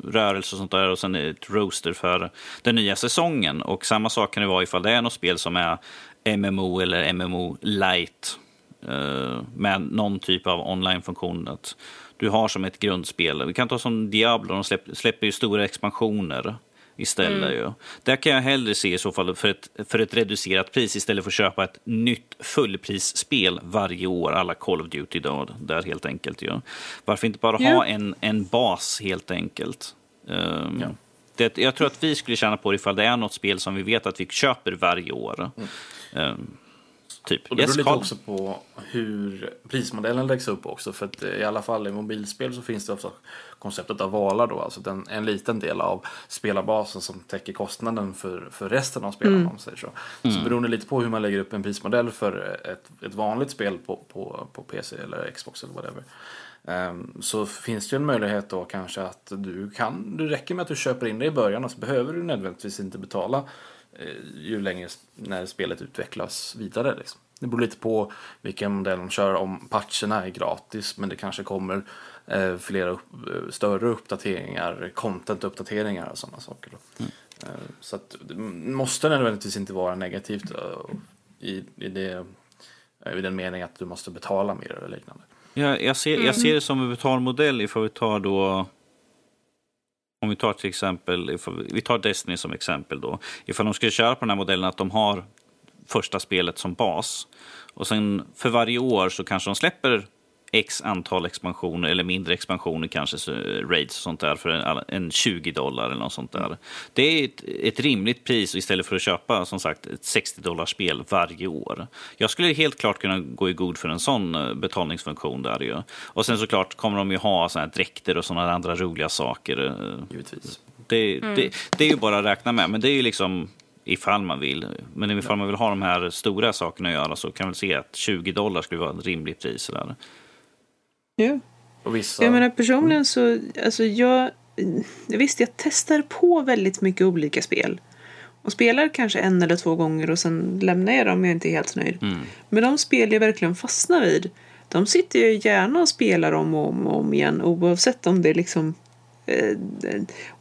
rörelser och sånt där. Och sen ett roaster för den nya säsongen. Och samma sak kan det vara ifall det är något spel som är MMO eller MMO light. Eh, med någon typ av online-funktion du har som ett grundspel. Vi kan ta som Diablo, de släpper, släpper ju stora expansioner istället. Mm. Ju. Där kan jag hellre se i så fall för ett, för ett reducerat pris istället för att köpa ett nytt fullprisspel varje år, alla Call of Duty då, där helt enkelt. Ju. Varför inte bara yeah. ha en, en bas helt enkelt? Um, ja. det, jag tror att vi skulle tjäna på det ifall det är något spel som vi vet att vi köper varje år. Mm. Um, Typ. Och det beror lite också på hur prismodellen läggs upp också. För att eh, i alla fall i mobilspel så finns det också konceptet av valar då. Alltså en, en liten del av spelarbasen som täcker kostnaden för, för resten av spelarna. Mm. Om säger så. Mm. så beroende lite på hur man lägger upp en prismodell för ett, ett vanligt spel på, på, på PC eller Xbox eller whatever. Um, så finns det ju en möjlighet då kanske att du kan, det räcker med att du köper in det i början och så behöver du nödvändigtvis inte betala ju längre när spelet utvecklas vidare. Liksom. Det beror lite på vilken modell de kör. Om patcherna är gratis men det kanske kommer eh, flera upp, eh, större uppdateringar, content-uppdateringar och sådana saker. Mm. Eh, så att det måste nödvändigtvis inte vara negativt eh, i, i, det, i den meningen att du måste betala mer eller liknande. Ja, jag, ser, jag ser det som en betalmodell ifall vi tar då om vi tar till exempel, vi tar Destiny som exempel då. Ifall de skulle köra på den här modellen att de har första spelet som bas och sen för varje år så kanske de släpper x antal expansioner eller mindre expansioner, kanske raids och sånt där för en, en 20 dollar eller något sånt där. Det är ett, ett, rimligt pris istället för att köpa som sagt ett 60 dollars spel varje år. Jag skulle helt klart kunna gå i god för en sån eh, betalningsfunktion där ju. Och sen såklart kommer de ju ha såna här dräkter och sådana andra roliga saker. Eh, Givetvis. Det, mm. det, det är ju bara att räkna med, men det är ju liksom ifall man vill. Men ifall man vill ha de här stora sakerna att göra så kan man se att 20 dollar skulle vara ett rimligt pris. Där. Ja. Och vissa... Jag menar personligen så, alltså jag, visst jag testar på väldigt mycket olika spel. Och spelar kanske en eller två gånger och sen lämnar jag dem om jag inte är helt nöjd. Mm. Men de spel jag verkligen fastnar vid, de sitter jag gärna och spelar om och om, och om igen oavsett om det liksom eh,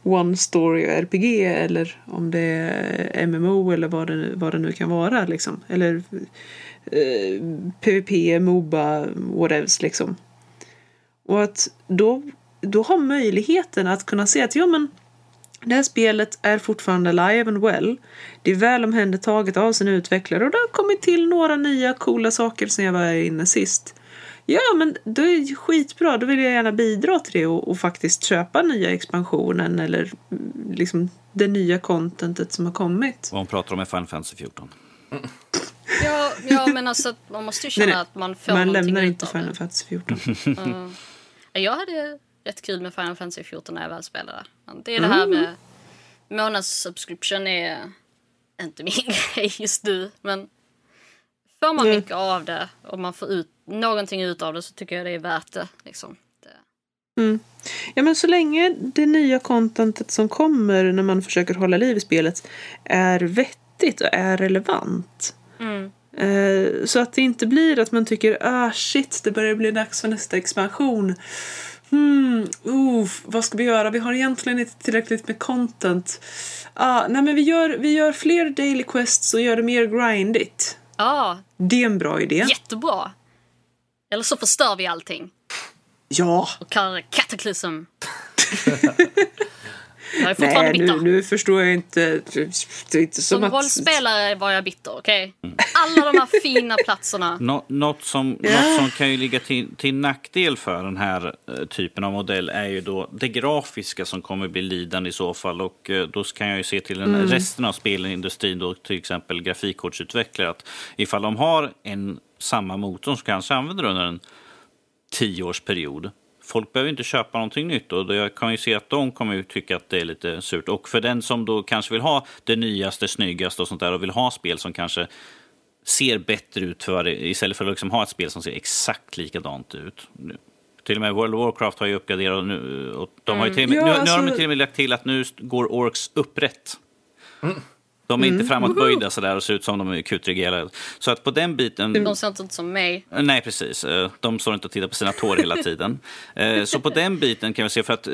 One Story RPG eller om det är MMO eller vad det, vad det nu kan vara. Liksom. Eller eh, PVP, Moba, whatevs liksom. Och att då, då ha möjligheten att kunna se att ja, men det här spelet är fortfarande live and well. Det är väl omhändertaget av sin utvecklare och det har kommit till några nya coola saker sen jag var inne sist. Ja, men det är skitbra. Då vill jag gärna bidra till det och, och faktiskt köpa nya expansionen eller mm, liksom det nya contentet som har kommit. Vad hon pratar om är Final Fantasy 14. Ja, ja men alltså man måste ju känna Nej, nej. att man får Man någonting lämnar inte Final. Fantasy 14. Mm. Jag hade rätt kul med Final Fantasy 14 när jag väl spelade. Det är det här med månadssubscription är inte min <laughs> grej just nu. Men får man Mm. mycket av det och man får ut någonting ut av det så tycker jag det är värt det. Liksom. det. Ja, men så länge det nya contentet som kommer när man försöker hålla liv i spelet är vettigt och är relevant. Mm. Eh, så att det inte blir att man tycker ah shit, det börjar bli dags för nästa expansion. Hmm, uh, vad ska vi göra? Vi har egentligen inte tillräckligt med content. Ah, nej, men vi gör, vi gör fler daily quests och gör det mer grindigt. Ja, Det är en bra idé. jättebra. Eller så förstör vi allting Ja. och kallar det Cataclysm. <laughs> jag är fortfarande Nej, bitter. nu, nu förstår jag inte. Det är inte som, Som att... rollspelare var jag bitter, okej? Alla de här fina platserna. <laughs> Nå, något, som, Ja. något som kan ju ligga till, till nackdel för den här eh, typen av modell är ju då det grafiska som kommer bli lidande i så fall. Och eh, då kan jag ju se till den resten av spelindustrin, då, till exempel grafikkortsutvecklare, att ifall de har en samma motor som kanske använder under en tioårsperiod. Folk behöver inte köpa någonting nytt och jag kan ju se att de kommer ju tycka att det är lite surt. Och för den som då kanske vill ha det nyaste, snyggaste och sånt där och vill ha spel som kanske ser bättre ut för istället för att liksom ha ett spel som ser exakt likadant ut. Till och med World of Warcraft har ju uppgraderat nu, och de har ju till och med, Ja, nu, nu har de alltså- till och med lagt till att nu går Orks upprätt. De är inte framåtböjda sådär och ser ut som de är kutrejäla. Så att på den biten... De ser inte ut som mig. Nej, precis. Eh, De står inte och tittar på sina tår hela tiden. <laughs> Eh, Så på den biten kan vi se, för att eh,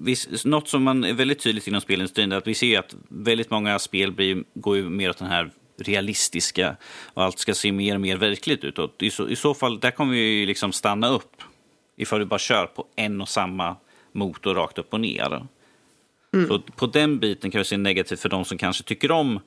vi, något som man är väldigt tydligt inom spelindustrin är att vi ser att väldigt många spel blir, går ju mer åt den här realistiska och allt ska se mer och mer verkligt ut. Och i, så, I så fall, där kommer vi ju liksom stanna upp ifall vi bara kör på en och samma motor rakt upp och ner. Så på den biten kan vi se negativt för de som kanske tycker om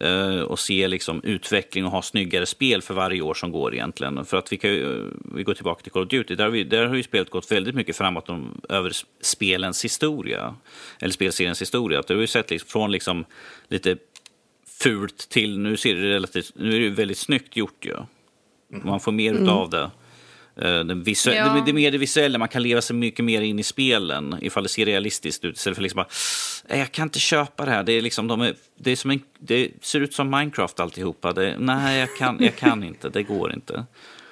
eh, och se liksom utveckling och ha snyggare spel för varje år som går egentligen. För att vi, kan ju, eh, vi går tillbaka till Call of Duty, där har, vi, där har ju spelet gått väldigt mycket framåt om, över spelens historia. Eller spelseriens historia. Att Det har vi sett liksom, från liksom lite fult till nu ser det relativt, nu är det väldigt snyggt gjort ju. Man får mer utav det. Eh, Den visu- Ja. det, det är mer det visuella, man kan leva sig mycket mer in i spelen ifall det ser realistiskt ut. Istället för liksom bara, "Nej, jag kan inte köpa det här. Det, är liksom, de är, det, är som en, det ser ut som Minecraft alltihopa. Det, nej, jag kan, jag kan inte, det går inte.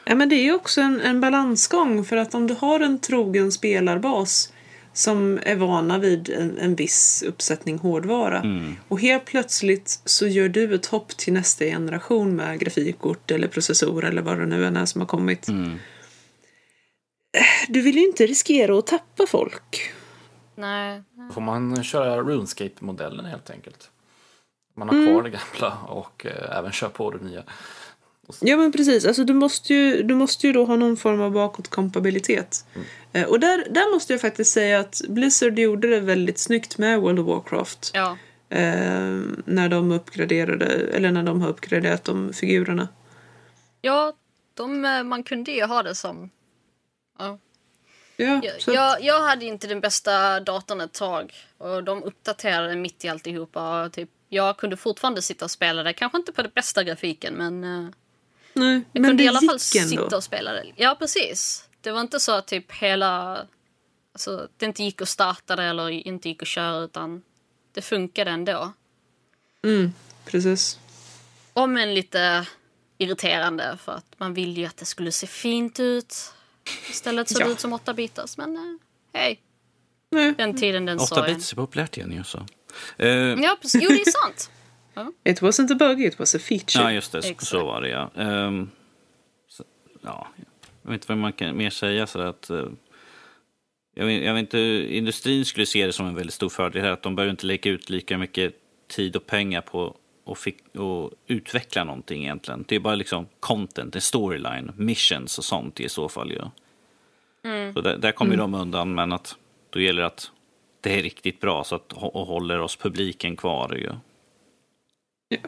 Ja, men det är ju också en, en balansgång för att om du har en trogen spelarbas som är vana vid en, en viss uppsättning hårdvara och helt plötsligt så gör du ett hopp till nästa generation med grafikkort eller processor eller vad det nu än är som har kommit. Eh, Du vill ju inte riskera att tappa folk. Nej. Får man köra RuneScape-modellen helt enkelt. Man har kvar det gamla och eh, även kör på det nya. Ja men precis, alltså du måste ju, du måste ju då ha någon form av bakåtkompatibilitet. Eh, och där, där måste jag faktiskt säga att Blizzard gjorde det väldigt snyggt med World of Warcraft. Ja. Eh, när de uppgraderade, eller när de har uppgraderat de figurerna. Ja, de, eh, man kunde ju ha det som... Ja. Ja, Jag, jag, jag hade inte den bästa datorn ett tag och de uppdaterade mitt i alltihopa. Och typ, jag kunde fortfarande sitta och spela det, kanske inte på den bästa grafiken men eh, nej, jag men kunde det i alla fall gick ändå. sitta och spela det. Ja, precis. Det var inte så att typ hela... Alltså, det inte gick att starta det eller inte gick att köra utan det funkade ändå. Mm, precis. Om än lite irriterande för att man ville ju att det skulle se fint ut. Istället såg det Ja. ut som 8 bitars men eh, hej, Nej, den tiden den 8 sorgen. bits är populärt igen ju. Så. Eh, Ja, precis. Jo, det är sant. <laughs> it wasn't a bug, it was a feature. Ja, just det. Exakt. Så var det, ja. Ehm, så, ja. Jag vet inte vad man kan mer säga. Så att, eh, jag vet, jag vet inte, industrin skulle se det som en väldigt stor fördel här, att de behöver inte lägga ut lika mycket tid och pengar på att fick, och utveckla någonting egentligen. Det är bara liksom content, en storyline, missions och sånt i så fall ju. Mm. Så där, där kommer mm. de undan, men att då gäller det att det är riktigt bra så att, och håller oss publiken kvar ju. Ja.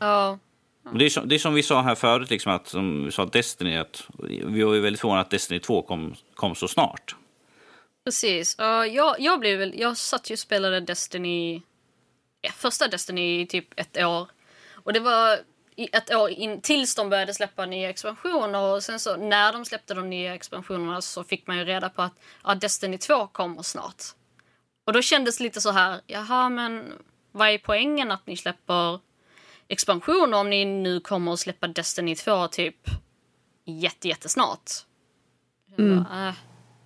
ja. Det är, som, det är som vi sa här förut, liksom att, som vi sa Destiny, att vi var ju väldigt förvånade att Destiny 2 kom, kom så snart. Precis. Uh, jag, jag, blev väl, jag satt ju och spelade Destiny, ja, första Destiny i typ ett år. Och det var ett år in, tills de började släppa nya expansioner. Och sen så när de släppte de nya expansionerna så fick man ju reda på att ja, Destiny 2 kommer snart. Och då kändes det lite så här, jaha men vad är poängen att ni släpper expansioner om ni nu kommer att släppa Destiny 2 typ jätte, jättesnart? Mm. Bara, äh.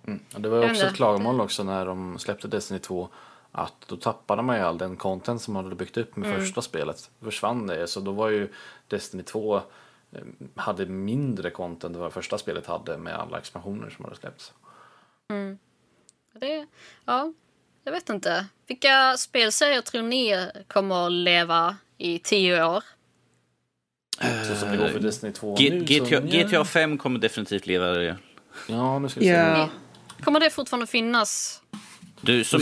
mm. Det var ju också ett klagomål också när de släppte Destiny 2 att då tappade man ju all den content som man hade byggt upp med mm. första spelet. Försvann det. Så då var ju Destiny 2 eh, hade mindre content än vad första spelet hade med alla expansioner som hade släppts. Mm. Det, ja, jag vet inte. Vilka spelserier tror ni kommer att leva i tio år? Så som det går för Destiny 2 G nu, GTA, så, GTA 5 kommer definitivt leva det. Ja, nu ska vi se. Yeah. Kommer det fortfarande finnas? Du, så,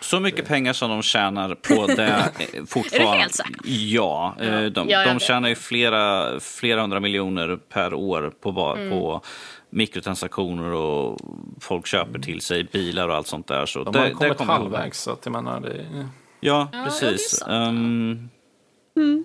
så mycket pengar som de tjänar på <laughs> det fortfarande. är det helt säkert? Ja, de, ja, de tjänar ju flera, flera hundra miljoner per år på, mm. på mikrotransaktioner och folk köper till sig bilar och allt sånt där. Så de har det, kommit halvvägs, så att jag menar det... Ja, ja precis. Ja, um, mm.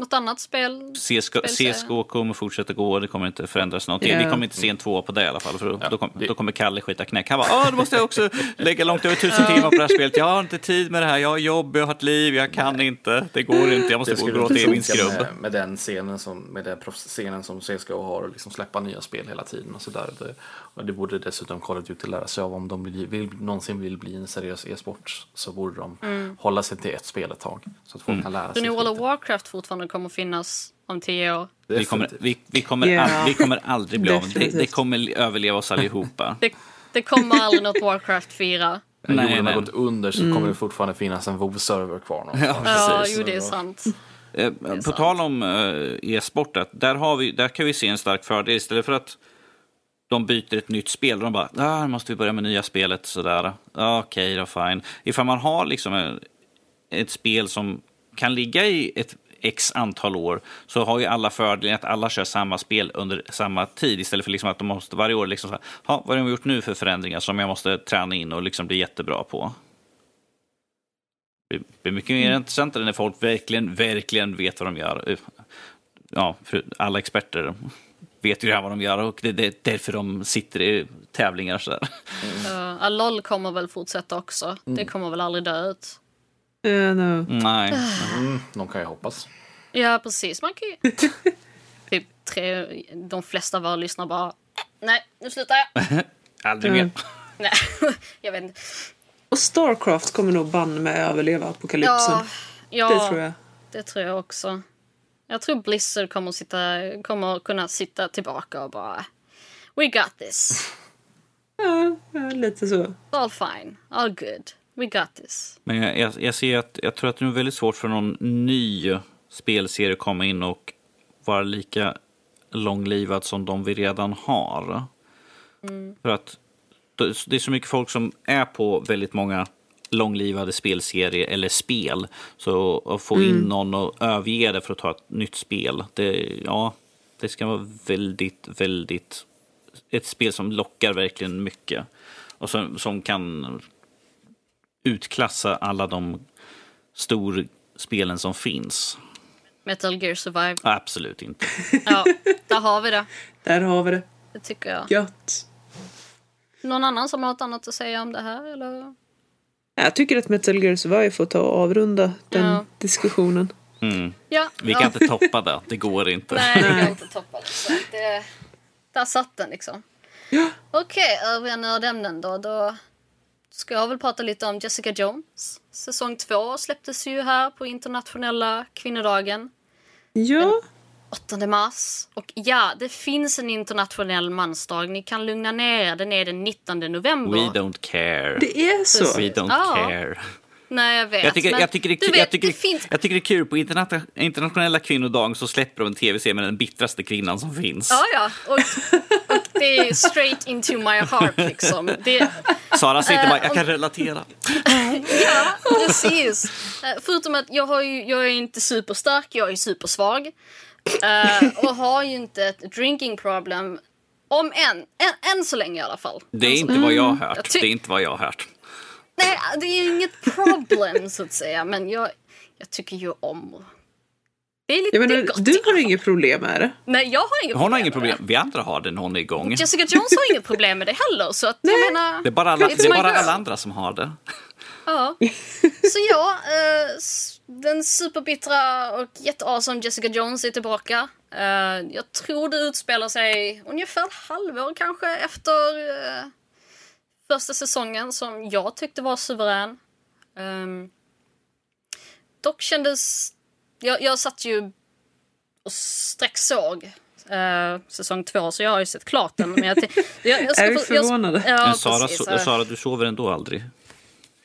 Något annat spel? CSGO, CSGO kommer fortsätta gå, det kommer inte förändras något. Yeah. Vi kommer inte se en två på det i alla fall, för då, ja, då, kom, då kommer Kalle skita knäck. Han bara, då måste jag också <laughs> lägga långt över tusen timmar på det här spelet. Jag har inte tid med det här, jag har jobb, jag har ett liv, jag kan Nej. inte, det går inte, jag måste gå och gråta i min skrubb. Med, med den scenen som, med den scenen som CSGO har, och liksom släppa nya spel hela tiden och sådär. Det, och det borde dessutom Call of Duty lära sig av om de vill, vill, någonsin vill bli en seriös e-sport så borde de mm. hålla sig till ett spel ett tag. Så att folk mm. kan lära sig. Så nu World of Warcraft fortfarande kommer finnas om tio år. Vi kommer, vi, vi kommer, yeah. all, vi kommer aldrig bli av det, det kommer överleva oss allihopa. det, det kommer aldrig något Warcraft 4. När jorden har gått under så mm. kommer det fortfarande finnas en WoW-server kvar någonstans. Ja, jo det är sant. Eh, på tal om uh, e-sport, där, har vi, där kan vi se en stark fördel. Istället för att de byter ett nytt spel, de bara, ah, måste vi börja med nya spelet, sådär. Ah, Okej, okay, då fine. Ifall man har liksom ett spel som kan ligga i ett x antal år så har ju alla fördelen att alla kör samma spel under samma tid istället för liksom att de måste varje år liksom så här, vad har de gjort nu för förändringar som jag måste träna in och liksom bli jättebra på. Det blir mycket mer mm. intressantare när folk verkligen, verkligen vet vad de gör. Ja, alla experter vet ju redan vad de gör och det är därför de sitter i tävlingar. Så mm. Uh, LOL kommer väl fortsätta också. Mm. Det kommer väl aldrig dö ut. Uh, no. Nej. Mm, de kan ju hoppas. Ja, precis. Man kan ju... <laughs> typ tre, de flesta av våra lyssnare bara... Nej, nu slutar jag. <laughs> Aldrig mer. <laughs> Nej, jag vet inte. Och Starcraft kommer nog banne med överleva apokalypsen. Ja, ja, det tror jag. Det tror jag också. Jag tror Blizzard kommer, sitta, kommer kunna sitta tillbaka och bara... We got this. Ja, lite så. All fine. All good. We got this. Men jag, jag, jag ser att jag tror att det är väldigt svårt för någon ny spelserie att komma in och vara lika långlivad som de vi redan har. Mm. För att det är så mycket folk som är på väldigt många långlivade spelserier eller spel. Så att få in mm. någon och överge det för att ta ett nytt spel, det, ja, det ska vara väldigt, väldigt... Ett spel som lockar verkligen mycket. Och som, som kan utklassa alla de storspelen som finns. Metal Gear Survive. Absolut inte. ja, där har vi det. Där har vi det. Det tycker jag. Gött. Någon annan som har något annat att säga om det här eller? Jag tycker att Metal Gear Survive får ta och avrunda den ja. diskussionen. Mm. Ja, vi kan ja. inte toppa det, det går inte. Nej, det går inte toppa det. det där satt den liksom. Ja. Okej, okay, övriga nördämnen då. Då ska jag väl prata lite om Jessica Jones. Säsong två släpptes ju här på internationella kvinnodagen. Ja. 8 mars. Och ja, det finns en internationell mansdag. Ni kan lugna ner er. Den är den 19 november. We don't care. Det är så. We don't Ja. care. Nej, jag vet. Jag tycker, men jag, tycker det, du jag, vet, tycker, det finns... jag tycker det är kul, på interna- internationella kvinnodagen så släpper de en tv-serie med den bittraste kvinnan som finns. Ja, ja. Och, och det är straight into my heart liksom. Det, Sara sitter bara, Eh, jag kan relatera. Ja, precis. Eh, Förutom att jag, har ju, jag är inte superstark, jag är supersvag. Eh, och har ju inte ett drinking problem. Om än, än, än så länge i alla fall. Det är inte vad jag har hört. Det är inte vad jag har hört. Nej, det är ju inget problem så att säga. Men jag, jag tycker ju om... Det är lite Jag menar, gott. du har inget problem med det. Nej, jag har inget Hon problem har inget problem. Vi andra har det när hon är igång. Jessica Jones har inget problem med det heller. Så att jag menar... Det är bara alla, det är bara alla andra som har det. Ja. Så ja, eh, den superbittra och jätteawesome Jessica Jones är tillbaka. Eh, jag tror det utspelar sig ungefär halvår kanske efter eh, första säsongen som jag tyckte var suverän. Um, dock kändes... Jag, jag satt ju och strax såg eh, säsong två så jag har ju sett klart den. Men jag, <laughs> jag, jag ska Är vi jag-? Ja, Men Sara, precis. so, Sara, du sover ändå aldrig.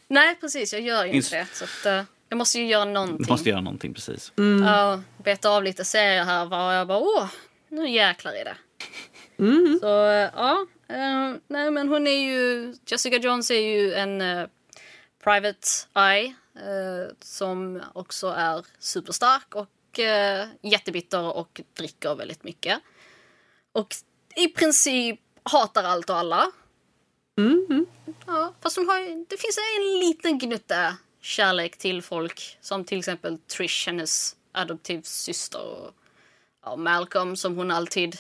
Nej, precis. Jag gör ju inte det. Så att, eh, jag måste ju göra Du någonting. måste göra någonting precis. Ja, beta av lite serier här. Var jag bara, åh, nu jäklar är det. Så eh, ja, eh, nej men hon är ju, Jessica Jones är ju en eh, private eye eh, som också är superstark och uh, jättebitter och dricker väldigt mycket. Och i princip hatar allt och alla. Ja, fast hon har, det finns en liten gnutta kärlek till folk. Som till exempel Trish, hennes adoptivsyster. Och ja, Malcolm som hon alltid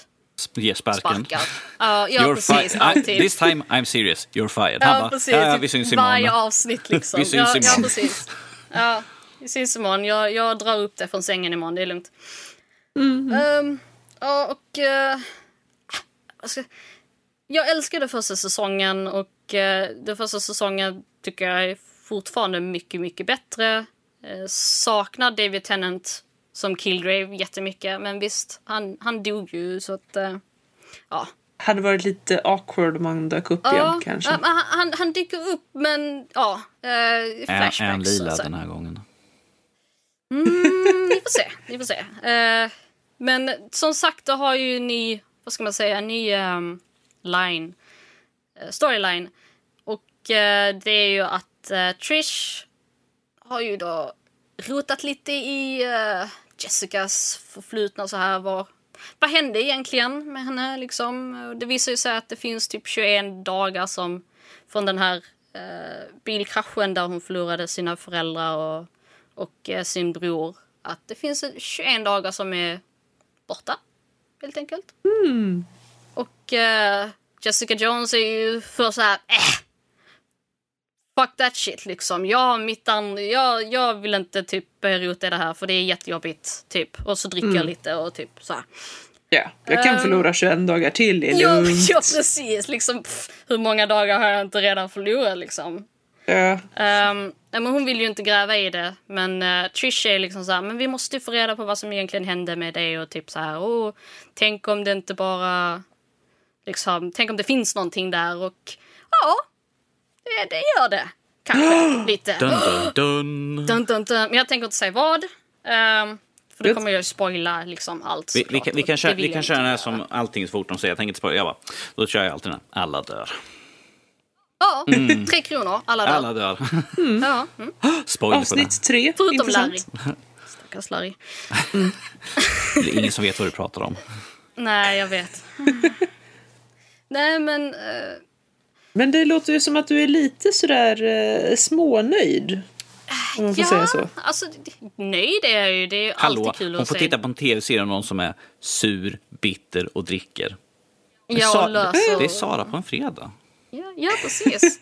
Ge sparken. sparkar. Ja, ja You're precis. I, this time I'm serious. You're fired. Ja, bara, precis. ja, ja, vi syns Varje imorgon. avsnitt <laughs> liksom. Vi syns ja, ja, imorgon. precis. Ja, vi syns imorgon. Jag, jag drar upp det från sängen imorgon, det är lugnt. Ehm, ja, och... eh, vad ska- jag älskade första säsongen och uh, den första säsongen tycker jag är fortfarande mycket, mycket bättre. Uh, saknar David Tennant som Killgrave jättemycket, men visst, han, han dog ju så att... eh, ja, Hade varit lite awkward om han dök upp igen kanske. ja, men han, han, han dyker upp men ja, eh, Är, flashbacks. är han lila och så. den här gången? Mm, vi får se, vi får se. Eh, men som sagt, då har ju ni, vad ska man säga, en ny ehm, line, storyline. Och det är ju att Trish har ju då rotat lite i eh, Jessicas förflutna och så här. Vad, vad hände egentligen med henne liksom? Det visar ju sig att det finns typ 21 dagar som från den här eh, bilkraschen där hon förlorade sina föräldrar och, och eh, sin bror. Att det finns 21 dagar som är borta, helt enkelt. Och eh, Jessica Jones är ju för så här, äh, fuck that shit liksom. Jag, mitt and- jag, jag vill inte typ börja rota i det här för det är jättejobbigt typ. Och så dricker jag lite och typ så här. Ja, jag kan Ehm, förlora 21 dagar till, det är Ja, lugnt. <laughs> ja precis, liksom pff, hur många dagar har jag inte redan förlorat liksom. Ja. Ja, men hon vill ju inte gräva i det. Men uh, Trish är liksom så här, men vi måste ju få reda på vad som egentligen hände med dig och typ så här, oh, tänk om det inte bara, liksom, tänk om det finns någonting där och ja, det, det gör det. Kanske <gasps> lite. Dun, dun, dun. Dun, dun, dun. Men jag tänker inte säga vad. Ehm, för då kommer jag ju spoila liksom allt Vi, vi, kan, vi, kan det köra, vi kan köra den här som allting så fort de säger. Jag tänker inte spoila. Jag bara, då kör jag alltid den här. Alla dör. Ja, tre kronor, alla dagar. Alla dör. Ja, mm. <gasps> Spoiler på Avsnitt tre. Förutom Larry. Stackars Larry. det. <laughs> Det är ingen som vet vad du pratar om. Nej, jag vet. <laughs> Nej, men... eh, Men det låter ju som att du är lite sådär eh, smånöjd. Om man får ja, säga så. alltså nöjd är jag ju. Det är Hallå, alltid kul hon att får se. titta på en tv-serie om någon som är sur, bitter och dricker. Det är Ja, och löser... Det är Sara på en fredag. Ja, ja, precis.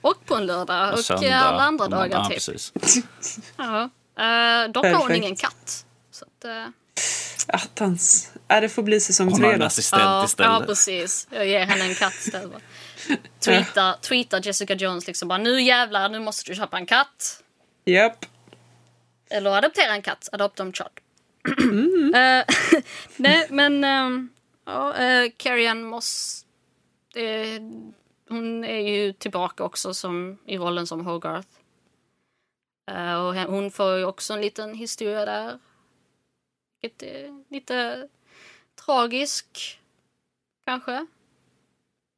och på en lördag. Och Söndag. alla andra dagar, typ. precis. <laughs> Ja. Uh, dock har hon ingen katt. Så att, eh, Attans. Ja, det får bli säsong Hon har tre en då. assistent ja, istället. ja, precis. Jag ger henne en katt istället. Tweeta, tweeta Jessica Jones liksom bara nu jävlar, nu måste du köpa en katt. Japp. Eller adoptera en katt. Adopt them child. Eh, <laughs> nej, men um, ja, uh, Carrie Ann Moss, det, hon är ju tillbaka också som, i rollen som Hogarth. Uh, och hon får ju också en liten historia där. Är lite tragisk, kanske.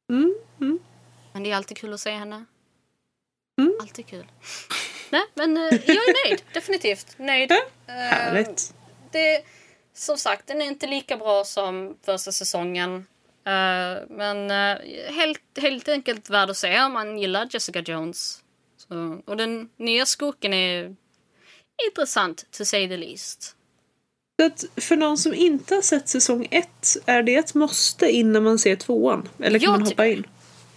Mm, mm. Men det är alltid kul att se henne. Mm. Alltid kul. Nej, men uh, jag är nöjd. <laughs> Definitivt nöjd. Uh, Härligt. det, som sagt, den är inte lika bra som första säsongen. Eh, men eh, helt, helt enkelt värd att se om man gillar Jessica Jones. Så, och den nya skurken är intressant, to say the least. Så att för någon som inte har sett säsong ett, är det ett måste innan man ser tvåan? Eller kan Jag man hoppa in?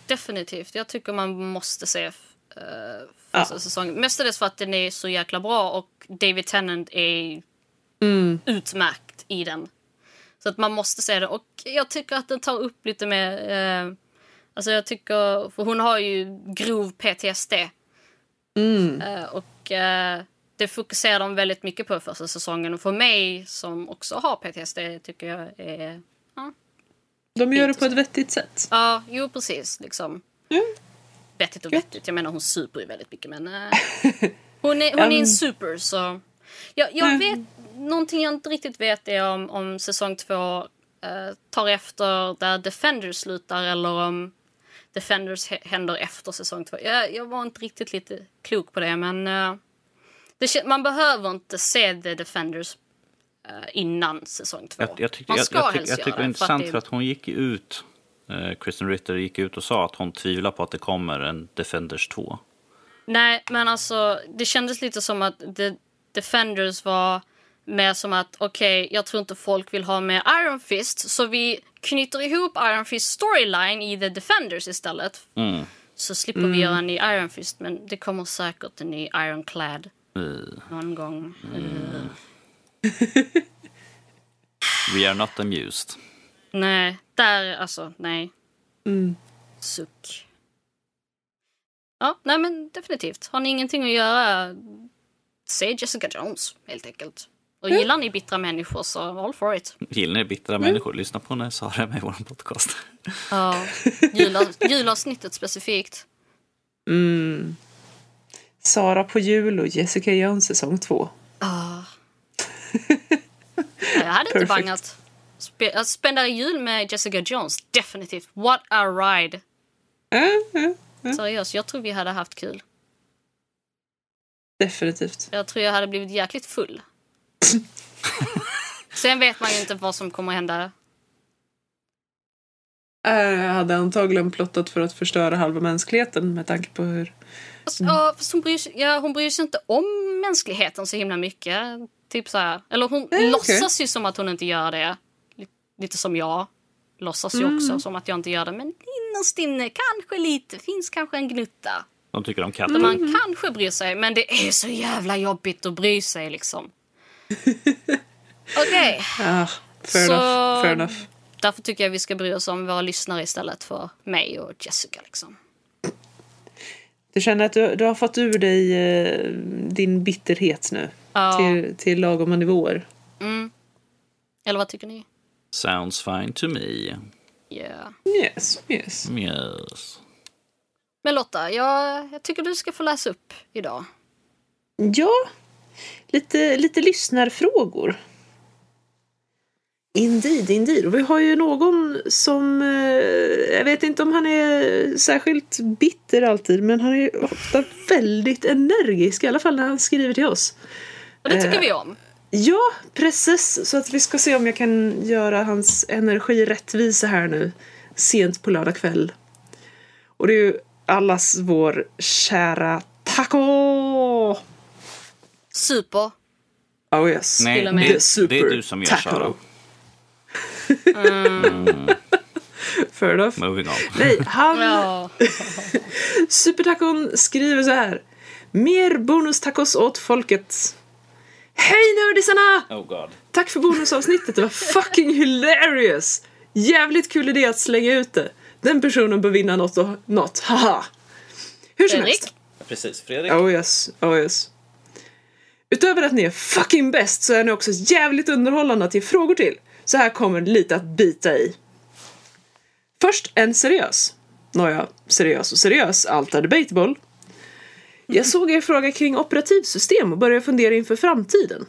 Definitivt. Jag tycker man måste se uh, Ja. första säsongen. Mestadels för att den är så jäkla bra och David Tennant är Mm. utmärkt i den. Så att man måste se det. Och jag tycker att den tar upp lite mer... Eh, alltså jag tycker... För hon har ju grov PTSD. Mm. Eh, och eh, det fokuserar de väldigt mycket på första säsongen. Och för mig som också har PTSD tycker jag är... De gör det på ett vettigt sätt. Ja, jo precis. Liksom. Mm. Vettigt och vettigt. Jag menar hon super ju väldigt mycket men... Eh, <laughs> hon är, hon är Um. en super så... Jag, jag Mm. vet... Någonting jag inte riktigt vet är om, om säsong två eh, tar efter där Defenders slutar eller om Defenders hä- händer efter säsong två. Jag, jag var inte riktigt lite klok på det men... eh, det, man behöver inte se The Defenders eh, innan säsong två. Jag, jag, tyckte, man jag, ska jag, tyck- helst jag göra tycker det är det, för att intressant för att hon gick ut, eh, Kristen Ritter gick ut och sa att hon tvivlar på att det kommer en Defenders 2. Nej, men alltså det kändes lite som att The Defenders var mer som att okej, jag tror inte folk vill ha med Iron Fist så vi knyter ihop Iron Fist storyline i The Defenders istället. Mm. Så slipper vi göra en ny Iron Fist men det kommer säkert en ny Ironclad någon gång. Eh, <laughs> we are not amused. nej, där alltså, nej. Mm. Suck. Ja, nej men definitivt. Har ni ingenting att göra, se Jessica Jones helt enkelt. Och gillar ni bittra människor så all for it. Gillar ni bittra människor? Lyssna på när Sara är med i vår podcast. Ja, jula- julavsnittet specifikt. Mm. Sara på jul och Jessica Jones säsong två. Ah. <laughs> Jag hade inte bangat. Att spendera jul med Jessica Jones, definitivt. What a ride! Äh, äh, Seriöst, jag tror vi hade haft kul. definitivt. Jag tror jag hade blivit jäkligt full. <laughs> Sen vet man ju inte vad som kommer hända. Jag hade antagligen plottat för att förstöra halva mänskligheten med tanke på hur... Ja, fast hon, bryr sig, ja, hon bryr sig inte om mänskligheten så himla mycket. Typ så här. Eller hon okej. låtsas ju som att hon inte gör det. Li- Lite som jag. Låtsas ju också som att jag inte gör det. Men innerst inne kanske lite. Finns kanske en gnutta. De tycker om katter. Man kanske bryr sig. Men det är så jävla jobbigt att bry sig liksom. <laughs> Okej. Ah, fair Så- enough. Fair enough. Därför tycker jag vi ska bry oss om våra lyssnare istället för mig och Jessica liksom. Du känner att du, du har fått ur dig eh, din bitterhet nu Ja. till, till lagoma nivåer. Mm. Eller vad tycker ni? Sounds fine to me. Yeah. Yes, yes. Yes. Men Lotta, jag, jag tycker du ska få läsa upp idag. Ja, lite, lite lyssnarfrågor. Indeed, indeed. Och vi har ju någon som, eh, jag vet inte om han är särskilt bitter alltid, men han är ofta väldigt energisk, i alla fall när han skriver till oss. Och det tycker Eh. vi om. Ja, precis. Så att vi ska se om jag kan göra hans energi rättvisa här nu, sent på lördag kväll. Och det är ju allas vår kära taco! Super. Oh yes. Nej, det, det är du som gör taco. Sara. Fair enough. Moving on. Nej, han, Ja. Supertacon skriver så här. Mer bonustacos åt folket. Hej nördisarna! Oh god. Tack för bonusavsnittet, det var fucking hilarious! Jävligt kul idé att slänga ut det. Den personen bör vinna något och något, haha! Hur som Fredrik? helst. Precis, Fredrik. Oh yes, oh yes. Utöver att ni är fucking bäst så är ni också jävligt underhållande att ge frågor till. Så här kommer lite att bita i. Först en seriös. Nåja, seriös och seriös, allt är debatable. Jag såg er fråga kring operativsystem och började fundera inför framtiden.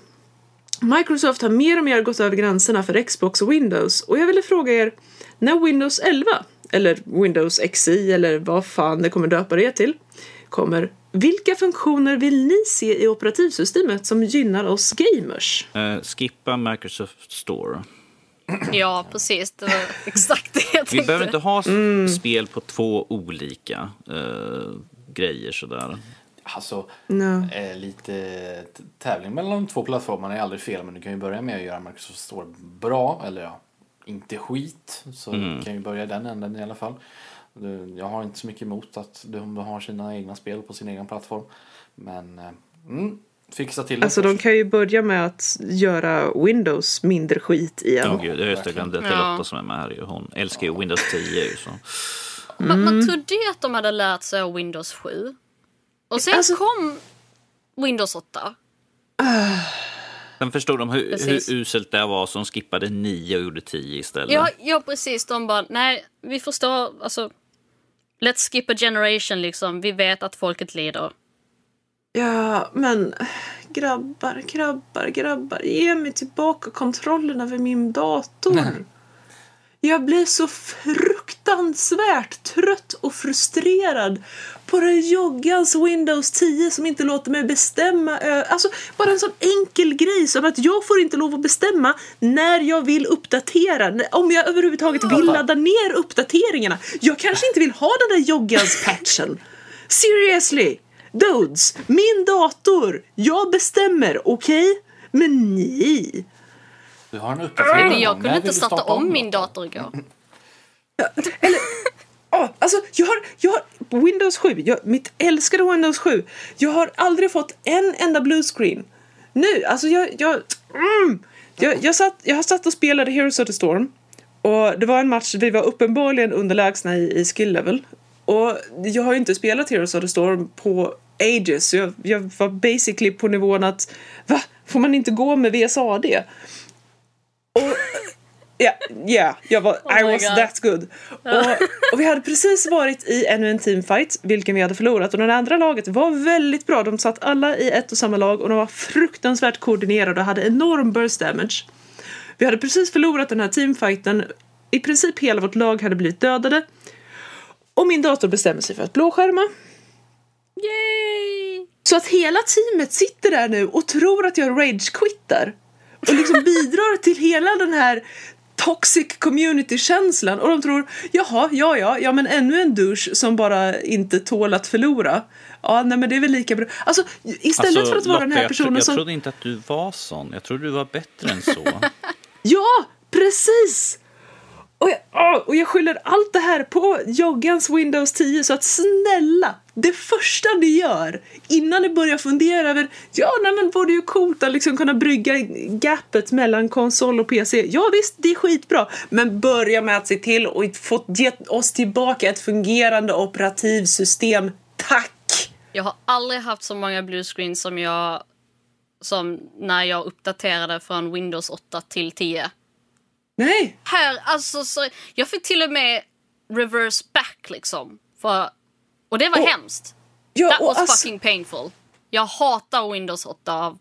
Microsoft har mer och mer gått över gränserna för Xbox och Windows och jag ville fråga er när Windows 11, eller Windows XI eller vad fan det kommer döpa det till, kommer. Vilka funktioner vill ni se i operativsystemet som gynnar oss gamers? Uh, skippa Microsoft Store. <clears throat> Ja, precis. Det var <clears throat> exakt det jag tänkte. Vi behöver inte ha spel på två olika eh, grejer sådär. Alltså, No. eh, lite tävling mellan de två plattformarna är aldrig fel, men du kan ju börja med att göra Microsoft Store bra, eller ja, inte skit. Så du kan ju börja den änden i alla fall. Du, jag har inte så mycket emot att de har sina egna spel på sin egen plattform. Men, eh, mm, fixa till det Alltså de kan ju börja med att göra Windows mindre skit igen. Ja, gud, jag just det, glömde till Ja. Lotta som är med här. Hon älskar ju Windows 10. Ju, så. Man, man trodde ju att de hade lärt sig av Windows 7. Och sen Alltså- kom Windows 8. Sen förstod de hur, Precis. hur uselt det var som skippade 9 och gjorde 10 istället. Ja, ja, precis. De bara, nej, vi förstår, alltså... Let's skip a generation liksom. Vi vet att folket lider. Ja, men grabbar, grabbar, grabbar. Ge mig tillbaka kontrollen över min dator. Jag blir så fruktansvärt trött och frustrerad på den joggans Windows 10 som inte låter mig bestämma. Alltså, bara en sån enkel grej som att jag får inte lov att bestämma när jag vill uppdatera. Om jag överhuvudtaget vill ladda ner uppdateringarna. Jag kanske inte vill ha den där joggans patchen. Seriously! Dudes, min dator! Jag bestämmer, okej? Men ni... Du har en uppdatering. Jag kunde inte du starta om min datorn? dator igår. Oh, alltså, jag har, jag har Windows 7, jag, mitt älskade Windows 7. Jag har aldrig fått en enda bluescreen. Nu, alltså jag... Jag, mm, jag, jag, satt, jag har satt och spelade Heroes of the Storm. Och det var en match, vi var uppenbarligen underlägsna i, i skill level. Och jag har ju inte spelat Heroes of the Storm på ages. Jag, jag var basically på nivån att, va? Får man inte gå med VSAD? Och Ja, ja, jag var, Oh I was God. that good. Och, och vi hade precis varit i ännu en teamfight, vilken vi hade förlorat. Och det andra laget var väldigt bra. De satt alla i ett och samma lag och de var fruktansvärt koordinerade och hade enorm burst damage. Vi hade precis förlorat den här teamfighten. I princip hela vårt lag hade blivit dödade. Och min dator bestämmer sig för att blåskärma. Yay! Så att hela teamet sitter där nu och tror att jag rage-quittar. Och liksom <laughs> bidrar till hela den här toxic community-känslan. Och de tror, jaha, ja, ja, ja, men ännu en douche som bara inte tål att förlora. Ja, nej men det är väl lika bra. Alltså, istället Alltså, för att vara Lotta, den här jag, personen jag som... trodde inte att du var sån. Jag trodde du var bättre än så. <laughs> Ja, precis! Och jag, och jag skyller allt det här på joggans Windows 10 så att snälla, det första ni gör innan ni börjar fundera över ja, nej men vore det ju coolt att liksom kunna brygga gapet mellan konsol och PC. Ja visst, det är skitbra, men börja med att se till att få ge oss tillbaka ett fungerande operativsystem. Tack! Jag har aldrig haft så många bluescreens som jag som när jag uppdaterade från Windows 8 till 10. Nej, Här, alltså, så, jag fick till och med reverse back liksom. För, och det var Och- hemskt. ja, That was alltså- fucking painful. Jag hatar Windows 8 av...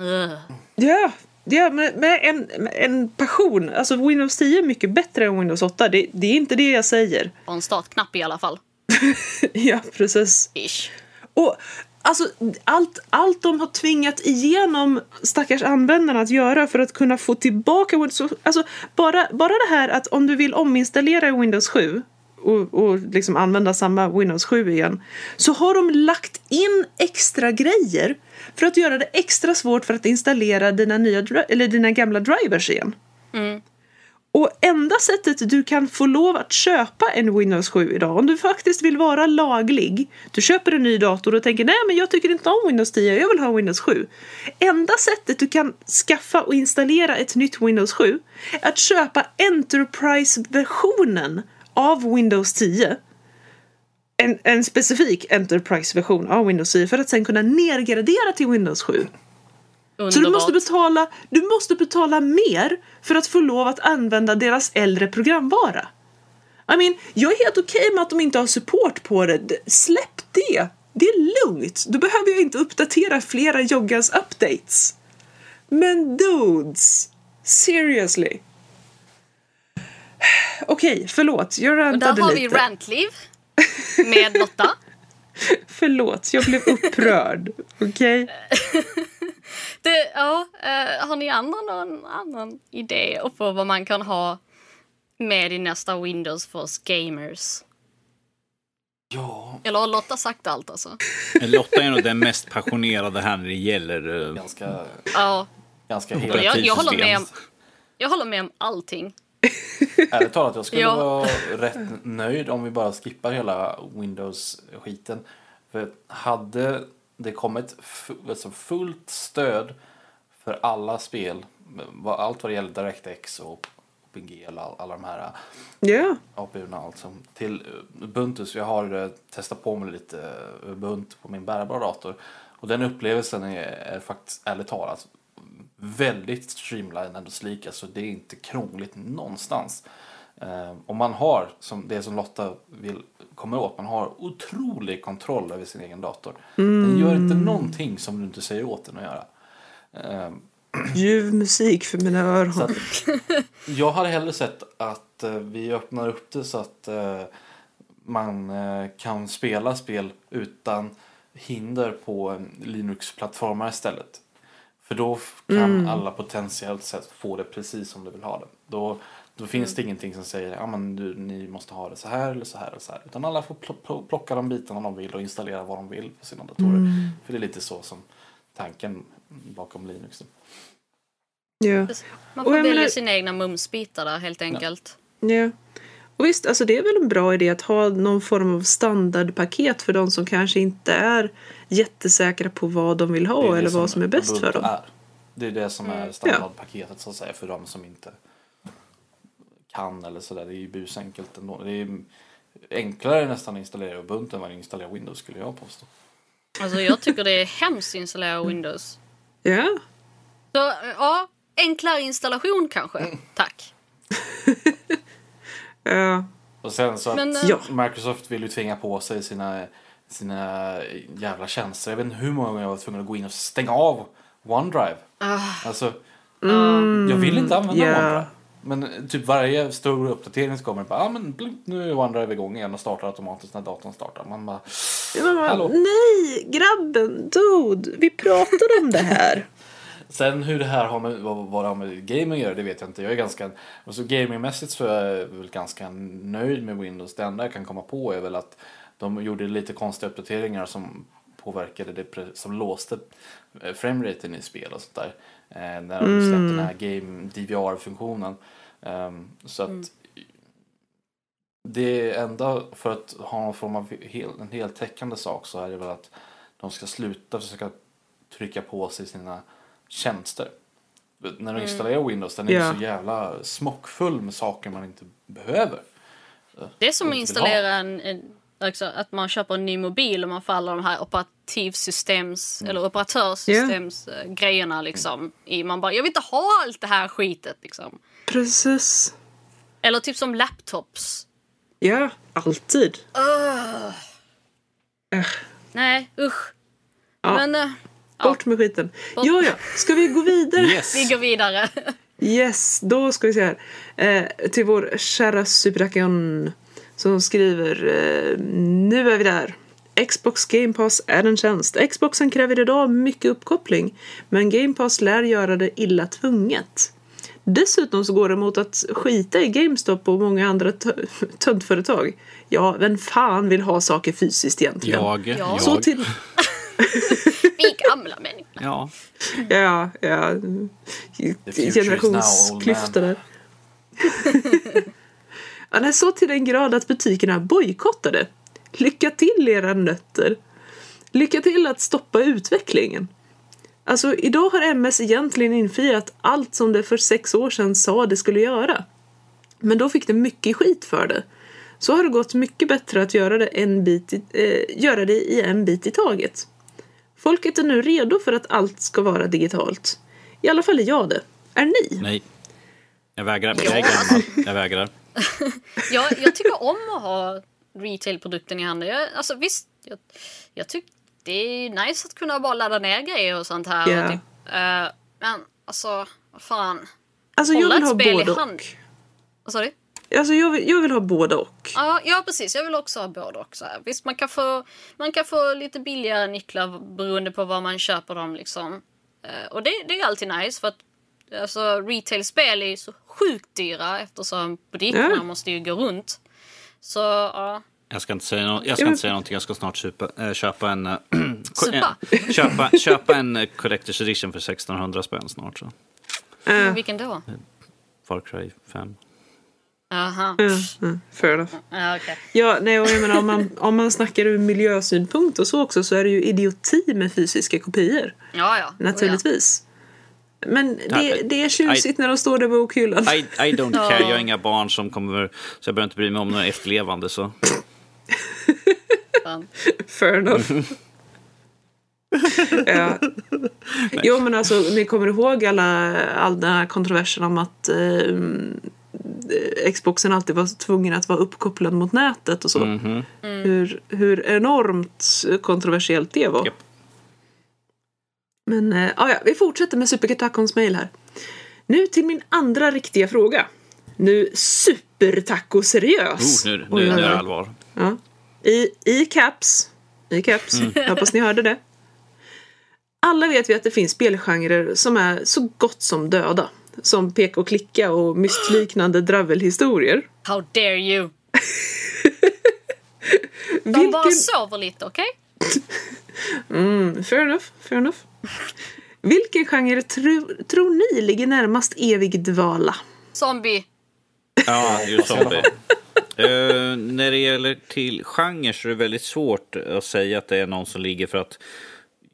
Ugh. Ja, ja med, med, en, med en passion. Alltså Windows 10 är mycket bättre än Windows 8. Det, det är inte det jag säger. Och en startknapp i alla fall. <laughs> ja, precis. Ish. Och alltså allt, allt de har tvingat igenom stackars användarna att göra för att kunna få tillbaka Windows... Alltså bara, bara det här att om du vill ominstallera Windows 7 och, och liksom använda samma Windows 7 igen så har de lagt in extra grejer för att göra det extra svårt för att installera dina, nya, eller dina gamla drivers igen. Mm. Och enda sättet du kan få lov att köpa en Windows 7 idag, om du faktiskt vill vara laglig, du köper en ny dator och tänker nej men jag tycker inte om Windows 10, jag vill ha Windows 7. Enda sättet du kan skaffa och installera ett nytt Windows 7 är att köpa Enterprise-versionen av Windows 10. en, en specifik Enterprise-version av Windows 10 för att sen kunna nedgradera till Windows 7. Underbart. Så du måste, betala, du måste betala mer för att få lov att använda deras äldre programvara. I mean, jag är helt okej med att de inte har support på det. Släpp det! Det är lugnt. Då behöver jag inte uppdatera flera Joggas updates. Men dudes! Seriously. Okej, förlåt. Jag Och där rantade har vi lite. Rantliv med Lotta. <laughs> Förlåt, jag blev upprörd. Okej? <laughs> Det, ja, eh, har ni andra någon annan idé på vad man kan ha med i nästa Windows för oss gamers? Ja, Eller har Lotta sagt allt alltså? Lotta är nog den mest passionerade här när det gäller... eh, ganska, Ja, ganska jag, jag, håller med om, jag håller med om allting. <laughs> Ärligt talat, jag skulle Ja. vara rätt nöjd om vi bara skippar hela Windows-skiten. För hade det kommit fu- alltså fullt stöd för alla spel, allt vad det gäller DirectX och OpenG och alla, alla de här Ja. APU-erna alltså, till Ubuntu. Så jag har eh, testat på mig lite eh, Ubuntu på min bärbara dator. Och den upplevelsen är, är faktiskt ärligt talat väldigt streamlinad och slik. Alltså det är inte krångligt någonstans. Eh, om man har, som det som Lotta vill komma åt, man har otrolig kontroll över sin egen dator. Den gör inte någonting som du inte säger åt den att göra. Eh, <clears throat> Ljuv musik för mina öron. att, <laughs> jag hade hellre sett att eh, vi öppnar upp det så att man kan spela spel utan hinder på Linux-plattformar istället. För då kan alla potentiellt sett få det precis som de vill ha det. Då, då finns det ingenting som säger att ja, ni måste ha det så här eller så här eller så här. Utan alla får pl- pl- plocka de bitarna de vill och installera vad de vill på sina datorer. För det är lite så som tanken bakom Linux. Ja. Man får välja menar- sina egna mumsbitar där helt enkelt. Ja. Och visst, alltså det är väl en bra idé att ha någon form av standardpaket för de som kanske inte är jättesäkra på vad de vill ha det eller vad som är bäst för dem. Är. Det är det som är standardpaketet så att säga för de som inte kan eller sådär. Det är ju busenkelt ändå. Det är enklare nästan att installera Ubuntu än vad att installera Windows skulle jag påstå. Alltså jag tycker det är hemskt att installera Windows. Ja. Så ja, enklare installation kanske. Tack. <laughs> Ja. Och sen så Men, att eh, Ja. Microsoft vill ju tvinga på sig sina, sina jävla tjänster. Jag vet inte hur många gånger jag var tvungen att gå in och stänga av OneDrive. Alltså, jag vill inte använda ja. OneDrive. Men typ varje stor uppdatering så kommer det bara, ah, men blink, nu är OneDrive igång igen och startar automatiskt när datorn startar. Man bara, Hallå? nej, grabben, dude, vi pratade om det här. <laughs> Sen hur det här har med, vad, vad det har med gaming att göra, det vet jag inte. Jag är ganska, alltså gamingmässigt så är jag väl ganska nöjd med Windows. Det enda jag kan komma på är väl att de gjorde lite konstiga uppdateringar som påverkade det, som låste eh, frameraten i spel och sånt där. Eh, när de släppte den här game DVR-funktionen. Ehm, så att det enda för att ha någon form av hel, en heltäckande sak så är det väl att de ska sluta försöka trycka på sig sina tjänster. När du installerar Windows, den är Ja. så jävla smockfull med saker man inte behöver. Det är som att installera en, en alltså att man köper en ny mobil och man får alla de här operativsystems eller operatörssystems eh, grejerna liksom. I, man bara, jag vill inte ha allt det här skitet liksom. Precis. Eller typ som laptops. Ja, alltid. Nej, usch. Ja. Men eh, Bort med skiten. Ja, ja. Ska vi gå vidare? Yes! vi går vidare. Yes, då ska vi se här. Eh, till vår kära Superdakion som skriver eh, Nu är vi där. Xbox Game Pass är en tjänst. Xboxen kräver idag mycket uppkoppling men Game Pass lär göra det illa tvunget. Dessutom så går det mot att skita i GameStop och många andra tö- <laughs> töntföretag. Ja, vem fan vill ha saker fysiskt egentligen? Jag, Ja. jag. Så till... <laughs> Vi gamla människor. Ja. Ja, ja. Generationsklyftor där. <laughs> ja, nej, så till den grad att butikerna bojkottade. Lycka till era nötter. Lycka till att stoppa utvecklingen. Alltså, idag har MS egentligen infriat allt som det för sex år sedan sa det skulle göra. Men då fick det mycket skit för det. så har det gått mycket bättre att göra det, en bit i, eh, göra det i en bit i taget. Folket är nu redo för att allt ska vara digitalt. I alla fall är jag det. Är ni? Nej. Jag vägrar. Ja. Jag är gammal. Jag vägrar. <laughs> Jag, jag tycker om att ha retailprodukten i handen. Jag, alltså visst, jag, jag tycker det är nice att kunna bara ladda ner grejer och sånt här. Ja. Och typ, eh, men alltså, vad fan. Alltså jag Hålla vill ett ha både och. Vad sa du? Alltså jag vill, jag vill ha både och. Ja, ja, precis. Jag vill också ha både och. Så här. Visst, man kan, få, man kan få lite billigare nycklar beroende på var man köper dem. Liksom. Eh, och det, det är alltid nice för att alltså, retail-spel är ju så sjukt dyra eftersom butikerna Ja. måste ju gå runt. Så ja, Jag ska inte säga, no jag ska inte säga någonting. Jag ska snart supa, äh, köpa en... <clears throat> äh, <laughs> köpa, köpa en Collector's Edition för 1600 spänn snart. Så. Men vilken då? Far Cry 5. Jaha. äh, äh, fair enough. Ja, okej. Ja, nej, och jag menar om man, om man snackar ur miljösynpunkt och så också så är det ju idioti med fysiska kopior. Ja, ja. Naturligtvis. Men det, det är tjusigt när de står där i bokhyllan. I, I don't Ja. care. Jag har inga barn som kommer... Så jag behöver inte bry mig om några efterlevande. Så. Fair enough. <laughs> ja. Jo men alltså ni kommer ihåg alla, all den här kontroversen om att eh, Xboxen alltid var tvungen att vara uppkopplad mot nätet och så. Mhm. Hur, hur enormt kontroversiellt det var. Japp. Men ah, ja, vi fortsätter med Supertacons mail här. Nu till min andra riktiga fråga. Nu supertaco-seriös. Oh, nu, nu, nu är det allvar. Ja. I, I caps. I caps. Mm. Jag hoppas ni hörde det. Alla vet vi att det finns spelgenrer som är så gott som döda. Som peka och klicka och mystliknande dravelhistorier. How dare you! <laughs> De Vilken... bara sover lite, okej? <laughs> Mm, fair enough, fair enough. Vilken genre tro, tror ni ligger närmast evig dvala? Zombie. Ja, ju zombie. Eh, när det gäller till genre så är det väldigt svårt att säga att det är någon som ligger för att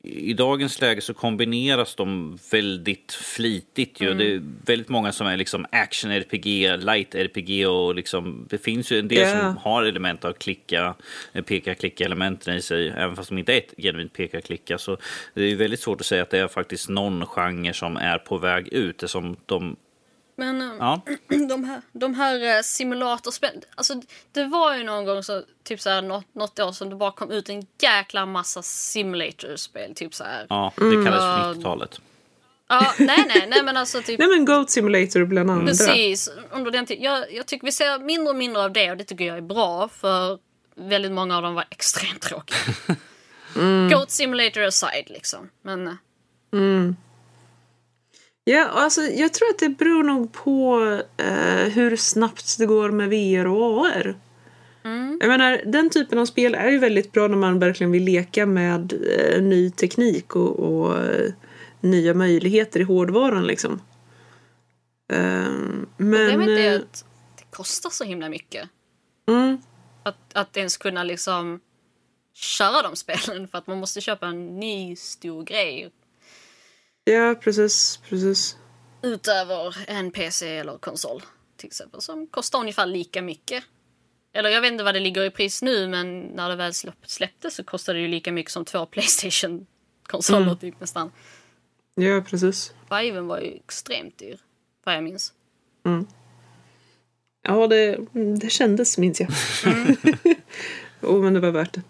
i dagens läge så kombineras de väldigt flitigt. Ju. Det är väldigt många som är liksom action-RPG, light-RPG och liksom, det finns ju en del Ja. som har element av klicka, eh, peka-klicka-elementen i sig, även fast de inte är ett genuint peka-klicka. Så det är väldigt svårt att säga att det är faktiskt någon genre som är på väg ut. Det som de, Men eh, ja, <clears throat> de här, de här eh, simulatorspel, alltså det var ju någon gång så, typ så här, något, något år som det bara kom ut en jäkla massa simulatorspel, typ så här. ja, det kallas för Mm. 90-talet. Ja, nej, nej, nej, men alltså typ Nej men Goat Simulator bland andra. Precis, under den. Jag, jag tycker vi ser mindre och mindre av det och det tycker jag är bra för väldigt många av dem var extremt tråkiga. <laughs> Goat Simulator aside liksom. Men eh, Ja, alltså, jag tror att det beror nog på eh, hur snabbt det går med VR och AR. Jag menar, den typen av spel är ju väldigt bra när man verkligen vill leka med eh, ny teknik och, och eh, nya möjligheter i hårdvaran liksom. Ehm, men... problemet är eh, att det kostar så himla mycket. mm, Att, att ens kunna liksom köra de <laughs> spelen för att man måste köpa en ny stor grej ja, precis, precis. utöver en PC eller konsol till exempel som kostar ungefär lika mycket. Eller jag vet inte vad det ligger i pris nu men när det väl släpp- släpptes så kostade det ju lika mycket som två <laughs> Playstation-konsoler Mm. typ nästan. Ja, precis. Fiven var ju extremt dyr vad jag minns. Ja, det, det kändes minns jag. <laughs> oh, men det var värt det.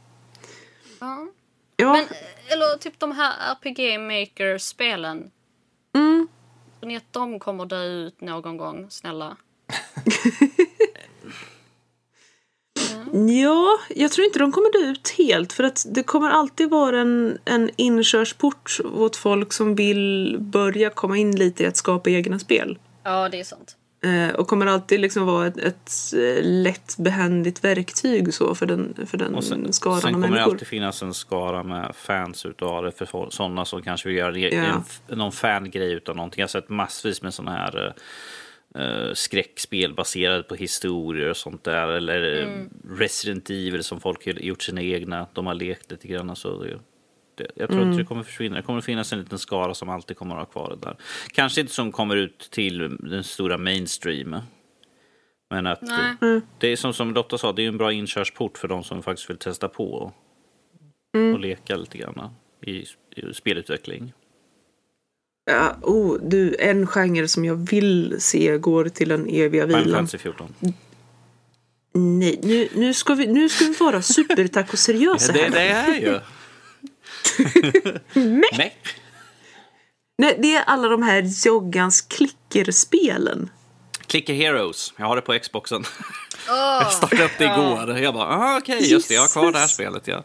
Ja. Ja, Men, eller typ de här RPG Maker-spelen. mm, Tror ni att de kommer dö ut någon gång, snälla? Ja, jag tror inte de kommer dö ut helt för att det kommer alltid vara en, en inkörsport åt folk som vill börja komma in lite i att skapa egna spel. Ja, det är sant. Eh, och kommer alltid liksom vara ett, ett eh, lätt behändigt verktyg så för den, för den Och sen, skaran sen av kommer det människor. alltid finnas en skara med fans utav det för sådana som kanske vill göra Ja. en, någon fangrej utav någonting. Jag har sett massvis med sådana här uh, skräckspel baserade på historier och sånt där. Eller eh, Resident Evil som folk har gjort sina egna. De har lekt lite grann. Så det, det, jag tror inte det kommer försvinna. Det kommer finnas en liten skara som alltid kommer att ha kvar det där. Kanske inte som kommer ut till den stora mainstream. Men att Nej. det, det är som, som Lotta sa, det är en bra inkörsport för de som faktiskt vill testa på och, och leka lite grann i, i spelutveckling. Ja, oh, du, en genre som jag vill se går till den eviga Final vilan. Fantasy 14. Nej, nu, nu, ska vi, nu ska vi vara supertaco-seriösa Det, här. det är ju. Nej. Nej, det är alla de här joggans klickerspelen. Clicker Heroes. Jag har det på Xboxen. Åh, Jag startade upp det igår. Jag bara, ah, okej, just det, jag har kvar det här spelet. Ja.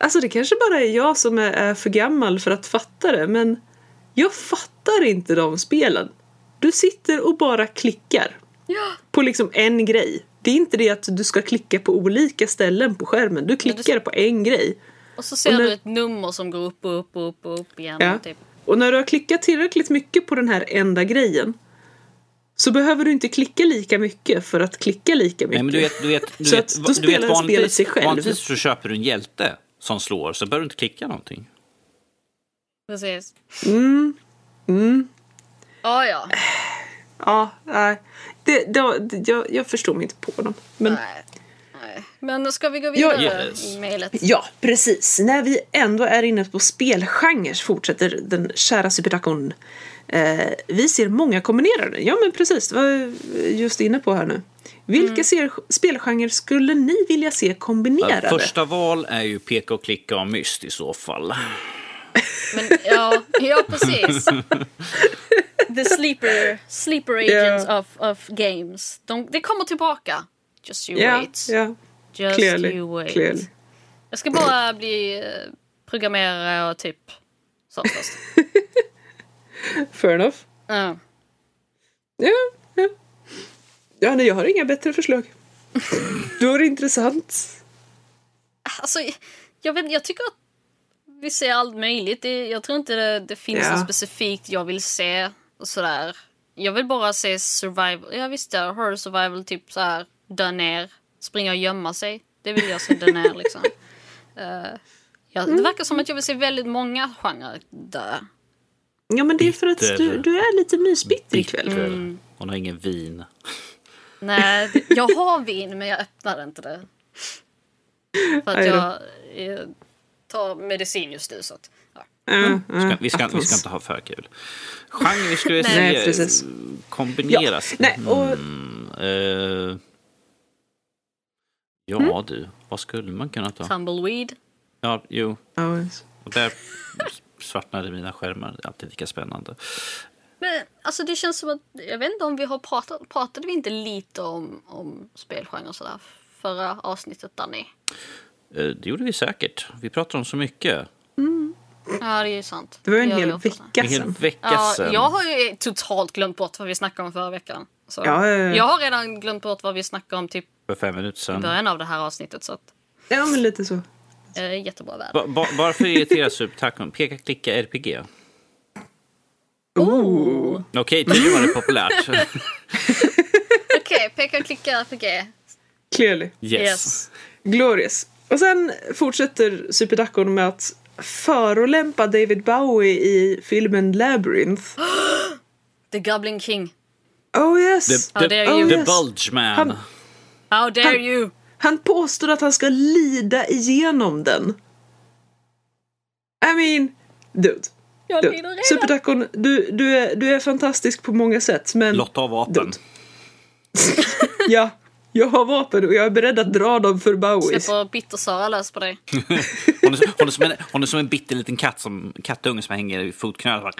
Alltså det kanske bara är jag som är, för gammal för att fatta det, men jag fattar inte de spelen. Du sitter och bara klickar ja. på liksom en grej. Det är inte det att du ska klicka på olika ställen på skärmen. Du klickar på en grej. Och så ser Och när- du ett nummer som går upp och upp och upp och upp igen. Ja. Typ. Och när du har klickat tillräckligt mycket på den här enda grejen så behöver du inte klicka lika mycket för att klicka lika mycket. Nej, men du vet, du vet, du Så vet, att du vet vanligtvis, sig själv. vanligtvis så köper du en hjälte som slår så behöver du inte klicka någonting. Precis. Mm, mm, Ja, ja. ja, nej. Det, det, det, jag, jag förstår mig inte på dem. Men Nej. Nej. Men ska vi gå Ja, vidare yes. i mejlet? ja, precis. När vi ändå är inne på spelgenre fortsätter den kära superdakon. Eh, vi ser många kombinerade. Ja, men precis. Det var just inne på här nu. Vilka Mm. spelgenrer skulle ni vilja se kombinerade? Första val är ju peka och klicka och myst i så fall. Men, ja, ja, precis. <laughs> The sleeper, sleeper agents Ja. of, of games. De, det kommer tillbaka. Just you Ja, wait. ja. Just Clearly. you wait. Clearly. Jag ska bara bli eh, programmerare och typ sånt först. <laughs> Fair enough. Ja. Ja, ja. Ja, nej, jag har inga bättre förslag. Det vore intressant. Alltså, jag, vet, jag tycker att vi ser allt möjligt. Det, jag tror inte det, det finns Ja. något specifikt jag vill se. Och sådär. Jag vill bara se survival. Ja visst ja, horror survival typ så här dö ner, springa och gömma sig. Det vill jag se dö ner liksom. <laughs> Eh, ja, det verkar som att jag vill se väldigt många genrer dö. Ja, men det är för att du, du är lite mysbitter ikväll. Bitter. Hon har ingen vin. Nej, jag har vin men jag öppnar inte det. För att då. jag eh, tar medicin just nu så att, ja. Ja, Ska, ja, vi, ska, vi ska inte ha för kul. Genre skulle jag säga kombineras. Ja, nej, och- Mm, eh, ja du, vad skulle man kunna ta? Tumbleweed. Ja, jo. Ja, yes. Och där svartnade mina skärmar. Det är alltid lika spännande. Men alltså det känns som att, jag vet inte om vi har pratat, pratade vi inte lite om, om spelgenre sådär förra avsnittet Danny? Eh, Det gjorde vi säkert. Vi pratar om så mycket. Ja det är ju sant. Det var en hel vecka En hel sedan. vecka Ja, sedan. jag har ju totalt glömt bort vad vi snackade om förra veckan. Så Ja, ja, ja. Jag har redan glömt bort vad vi snackade om typ För fem minuter i sedan. början av det här avsnittet. Så att, Ja, men lite så. eh, jättebra väder. Ba, ba, bara för att irritera subtackon. Peka, klicka, RPG. Oh. Okej, tydligen var det populärt. <laughs> Okej, peka och klicka RPG. Clearly. Yes. Yes. Glorious. Och sen fortsätter Superdakon med att förolämpa David Bowie i filmen Labyrinth. <gasps> The Goblin King. Oh yes! The, How the, dare you. the Yes. Bulge Man. Han- How dare Han- you! Han påstår att han ska lida igenom den. I mean, dude. Jag dude. lider redan. Superdakon, du, du, är, du är fantastisk på många sätt, men... Lotta har vapen. <laughs> Ja, jag har vapen och jag är beredd att dra dem för Bowie. Släpper Bitter-Sara lös på dig. <laughs> Hon är, hon, är som en, hon är som en bitter liten katt som, kattunge som hänger i fotknölen. och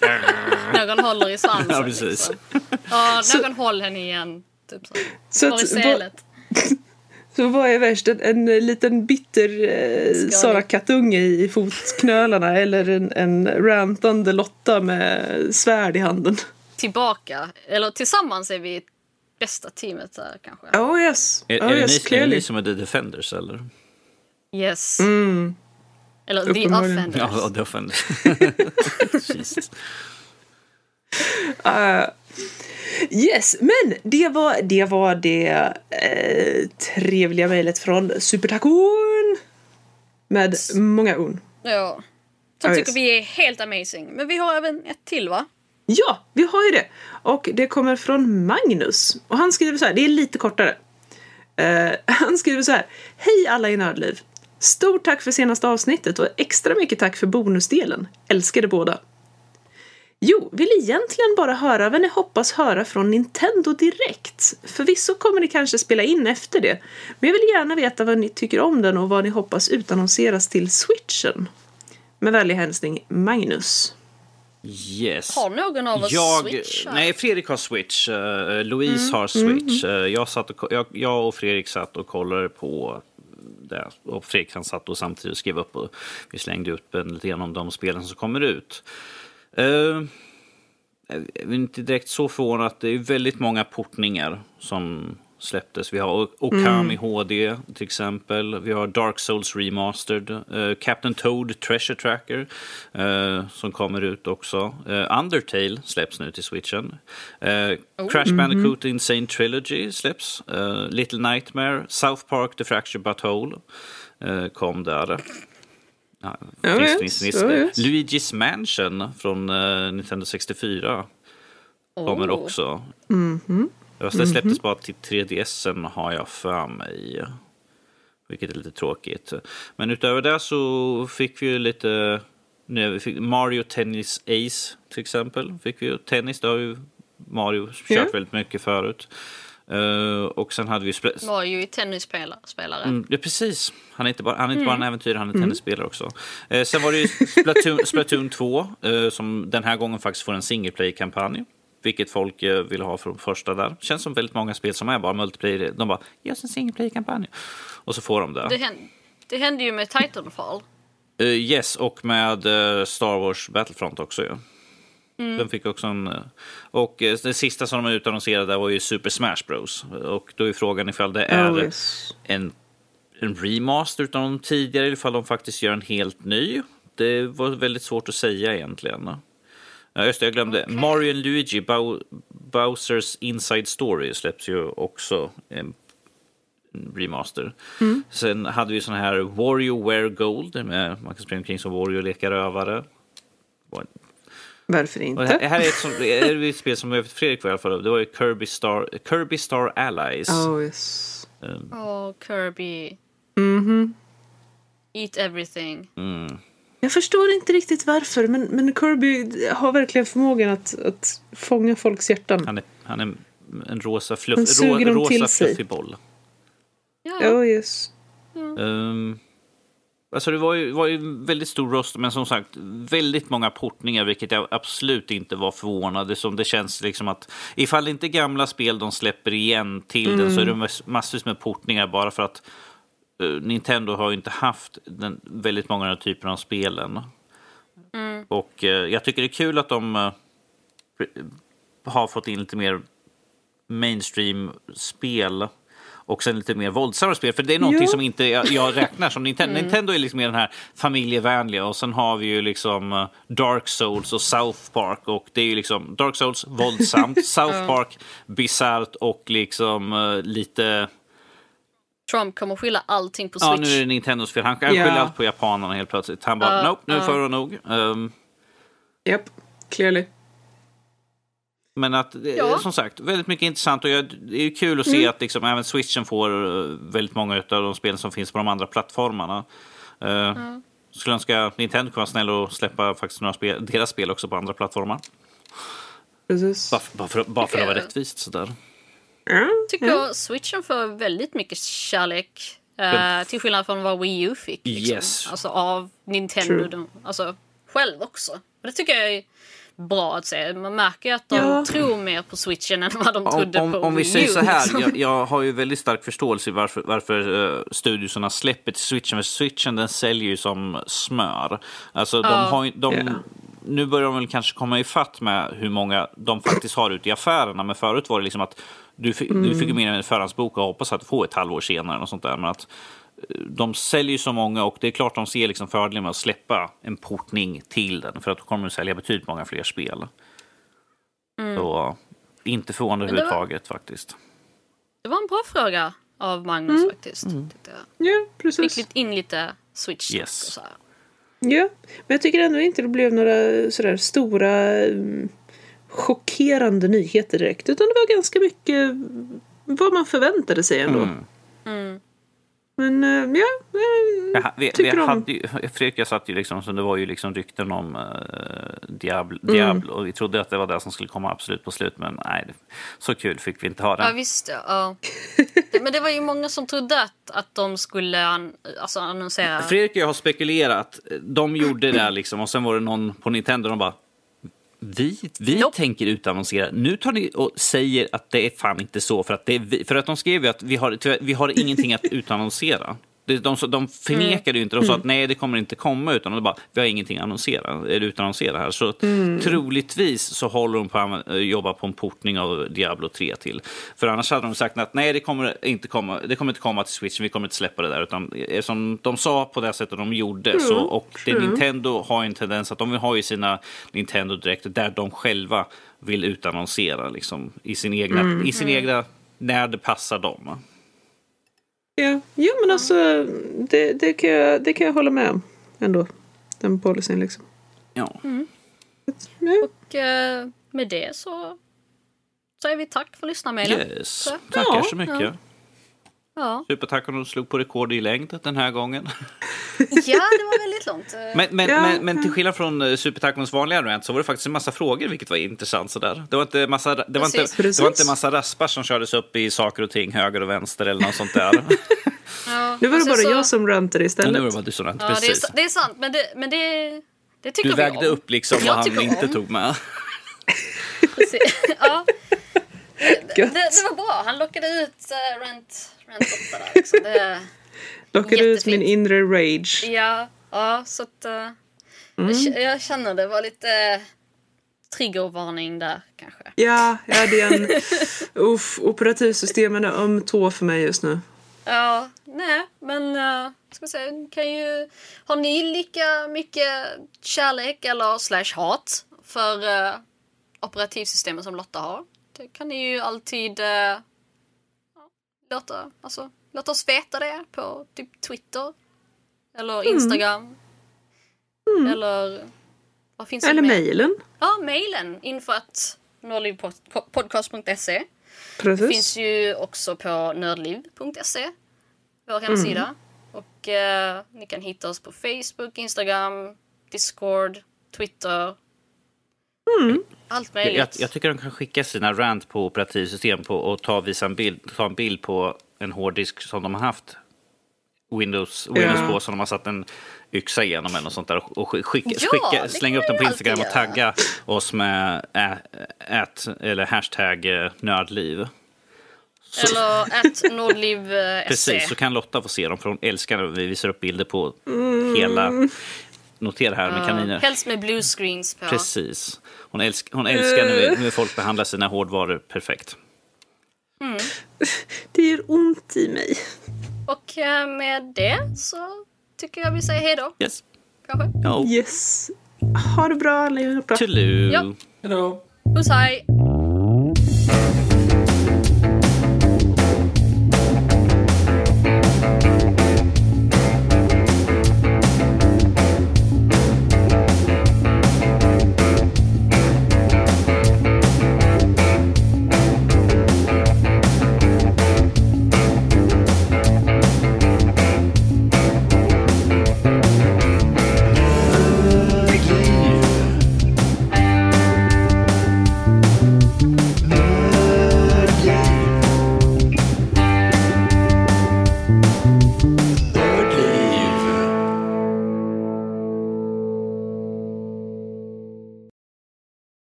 bara- <laughs> Någon håller i svansen. Ja, precis. Liksom. Ja, någon håller henne igen. Typ så. Så Var i sälet. <laughs> Så vad är värst? En, en liten bitter eh. Sara Kattunge i fotknölarna eller en, en rantande Lotta med svärd i handen? Tillbaka. Eller tillsammans är vi bästa teamet där kanske. Oh yes, Är, oh, är, det yes ni, är det ni som är The Defenders eller? Yes. Mm. Eller The. Offenders. Ja, The Defenders. Jesus. <laughs> Uh, yes, men det var det, var det eh, trevliga mejlet från Supertacon. Med många on. Ja. Som Ja, tycker yes. vi är helt amazing. Men vi har även ett till va? Ja, vi har ju det. Och det kommer från Magnus. Och han skriver så här, det är lite kortare. Eh, <laughs> han skriver så här. Hej alla i Nördliv! Stort tack för senaste avsnittet och extra mycket tack för bonusdelen. Älskar det båda. Jo, vill egentligen bara höra vad ni hoppas höra från Nintendo direkt. Förvisso kommer ni kanske spela in efter det, men jag vill gärna veta vad ni tycker om den och vad ni hoppas utannonseras till switchen. Med vänlig hälsning Magnus. Yes. Har någon av oss jag, Switch? Nej, Fredrik har Switch. Uh, Louise har Switch. Uh, jag, satt och, jag, jag och Fredrik satt och kollade på det. Och Fredrik han satt och samtidigt skrev upp och vi slängde upp en lite grann om de spelen som kommer ut. Uh, jag är inte direkt så förvånad att det är väldigt många portningar som släpptes. Vi har Okami HD till exempel. Vi har Dark Souls Remastered. Uh, Captain Toad Treasure Tracker uh, som kommer ut också. Uh, Undertale släpps nu till switchen. Oh. Crash Bandicoot Insane Trilogy släpps. Little Nightmare. South Park The Fractured Butthole kom där. Ja, Ja, finns. ja, yes. Luigi's Mansion från Nintendo 64 kommer Oh. också. Mhm. Fast det släpptes bara till 3DSen har jag för mig. Vilket är lite tråkigt. Men utöver det så fick vi ju lite... Nu, vi fick Mario Tennis Ace till exempel. Fick vi ju. Tennis, det har ju Mario kört Ja. väldigt mycket förut. Eh, och sen hade vi... Spl- Var ju tennisspelare. Spelare. Mm, ja, precis. Han är inte bara, han är inte bara en äventyrare, han är tennisspelare också. Eh, sen var det ju Splatoon, <laughs> Splatoon 2, eh, som den här gången faktiskt får en single play-kampanj. Vilket folk vill ha från första där. Känns som väldigt många spel som är bara multiplayer. De bara, ge oss en single play-kampanj. Och så får de det. Det, hände, det hände ju med Titanfall. Yes, och med Star Wars Battlefront också ju. Den fick också en... eh, Och eh, det sista som de utannonserade var ju Super Smash Bros. Och då är frågan ifall det är Oh, yes. en, en remaster utav de tidigare, ifall de faktiskt gör en helt ny. Det var väldigt svårt att säga egentligen. Ja, just det, jag glömde. Mario and Luigi, Bow, Bowsers Inside Story släpps ju också en remaster. Sen hade vi sån här WarioWare Gold, med man kan springa omkring som Wario och leka rövare. Varför Och det, här, inte? är ett, som, är ett spel som jag vet Fredrik var i alla fall. Det var ju Kirby Star, Kirby Star Allies. Oh, yes. Åh, Kirby. Mhm. Eat everything. Mm. Jag förstår inte riktigt varför, men, men Kirby har verkligen förmågan att, att fånga folks hjärtan. Han är, han är en rosa, fluff, Han suger rå, rosa fluffig boll. Ja. Oh, yes. Um, alltså det var ju, var ju väldigt stor röst, men som sagt väldigt många portningar, vilket jag absolut inte var förvånad. Som det känns liksom att ifall det inte är gamla spel de släpper igen till den så är det mass- massvis med portningar bara för att eh, Nintendo har ju inte haft den, väldigt många av den typen av spelen. Och eh, jag tycker det är kul att de eh, har fått in lite mer mainstream-spel och sen lite mer våldsamma spel. För det är någonting Ja. som inte jag, jag <laughs> räknar som Nintendo. Nintendo är liksom mer den här familjevänliga och sen har vi ju liksom eh, Dark Souls och South Park och det är ju liksom Dark Souls våldsamt, <laughs> South Park bisarrt och liksom eh, lite Trump kommer skylla allting på Switch. Ja, nu är det Nintendos fel. Han skyller allt på japanerna helt plötsligt. Han bara, Ja, nope, nu ja. får det nog. Um, Japp, clearly. Men att, det är Ja. som sagt, väldigt mycket intressant och det är kul att se att liksom, även switchen får eh, väldigt många av de spel som finns på de andra plattformarna. Uh, Skulle önska att Nintendo kunde vara snäll och släppa faktiskt några spel, deras spel också på andra plattformar. Precis. Bara, bara, för, bara för att vara rättvist sådär. Ja, tycker jag Switchen får väldigt mycket kärlek. eh, till skillnad från vad Wii U fick. Liksom. Yes. Alltså av Nintendo. De, alltså själv också. Och det tycker jag är bra att se. Man märker ju att de Ja. tror mer på Switchen än vad de Om, trodde om, på om vi Wii säger så här, liksom. jag, jag har ju väldigt stark förståelse varför, varför uh, studiosarna släpper till switchen. För switchen den säljer ju som smör. Alltså de Ja. har ju, de, Ja. Nu börjar de väl kanske komma ifatt med hur många de faktiskt har ute i affärerna. Men förut var det liksom att du, fick- du fick ju med en förhandsbok och hoppas att få ett halvår senare. Och sånt där. Men att de säljer ju så många och det är klart de ser liksom fördelen med att släppa en portning till den. För att då kommer de sälja betydligt många fler spel. Så inte förvånande det var- överhuvudtaget faktiskt. Det var en bra fråga av Magnus Mm. faktiskt. jag. ja Fick precis. lite in lite Switch Yes. och så här. Ja, men jag tycker ändå inte det blev några sådär stora mm, chockerande nyheter direkt. Utan det var ganska mycket vad man förväntade sig ändå. Mm. Men eh, ja, eh, Ja, vi, vi Tycker om- hade ju, Fredrik och jag satt ju liksom, så det var ju liksom rykten om uh, Diablo, Mm. Diablo och vi trodde att det var det som skulle komma absolut på slut men nej, så kul fick vi inte ha Ja det. visst ja. ja. <laughs> Men det var ju många som trodde att, att de skulle an, alltså annonsera. Fredrik och jag har spekulerat, de gjorde det där liksom och sen var det någon på Nintendo de bara vi, vi Nope. tänker utannonsera. Nu tar ni och säger att det är fan inte så. För att, det vi, för att de skrev ju att vi har, vi har ingenting att utannonsera. De, de, de förnekade ju inte. De sa att nej, det kommer inte komma. Utan de bara, vi har ingenting att annonsera, eller utannonsera här. Så troligtvis så håller de på att jobba på en portning av Diablo 3 till. För annars hade de sagt att nej, det kommer inte komma, det kommer inte komma till Switch. Vi kommer inte släppa det där. Utan som de sa på det sättet de gjorde. Så, och det, true. Nintendo har en tendens att de har ju sina Nintendo Direkt där de själva vill utannonsera liksom, i sin egna, i sin egna när det passar dem. Ja. Jo men alltså det, det, kan jag, det kan jag hålla med om ändå. Den policyn liksom. Ja. Ja. Och eh, med det så säger vi tack för lyssnarmailen. Yes. Tackar ja, så mycket. ja. Ja. Du slog på rekord i längd den här gången. <laughs> ja, det var väldigt långt. Eh, Men, men, Ja, men, men till skillnad från uh, Supertacons vanliga rant så var det faktiskt en massa frågor, vilket var intressant. Sådär. Det, var inte massa, det, var inte, Precis. det var inte en massa raspar som kördes upp i saker och ting, höger och vänster eller något sånt där. <laughs> ja. Nu var det sen bara så- jag som rantade istället. nu var det bara du som rant, Ja, det är, precis. det är sant, men det, men det, det tycker Du vi vägde om. upp liksom vad han inte om. tog med. <laughs> Precis. ja. <laughs> Det, det, var bra. Han lockade ut uh, Rant, Rant 8 där. Liksom. Det, <laughs> Lockade ut jättefint. min inre rage. ja, ja, så att... jag, k- jag känner det var lite uh, triggervarning där kanske. Ja, ja det är en... <laughs> Uff, operativsystemen är öm tå för mig just nu. Ja, nej, men uh, ska säga, kan ju... Har ni lika mycket kärlek eller slash hat för uh, operativsystemen som Lotta har? Det kan ni ju alltid ja, låta, alltså, låta oss veta det på typ Twitter. Eller Instagram. Eller vad finns det Eller mejlen. Ja, mejlen. Info att nördlivpodcast.se. Precis. Finns ju också på nördliv.se, vår hemsida. Och eh, ni kan hitta oss på Facebook, Instagram, Discord, Twitter. Allt möjligt. Jag, jag tycker de kan skicka sina rant på operativsystem på och ta, visa en bild, ta en bild på en hårddisk som de har haft Windows, Windows Ja. på som de har satt en yxa igenom eller något sånt där och sk- skicka, Ja, skicka, slänga upp den på Instagram och tagga oss med ä, ät, eller hashtag eh, nördliv. Så, Eller att nordliv.se. precis, så kan Lotta få se dem för hon älskar när vi visar upp bilder på hela, notera här med kaniner. Helst med blue screens på. Precis. Hon, älsk, hon älskar när, vi, när folk behandlar sina hårdvaror perfekt. Det gör ont i mig. Och eh, med det så tycker jag vi säger hej då. Yes. Kanske. Oh. Yes. Ha det bra allihopa. Toodaloo. Ja. Hejdå! Puss hej!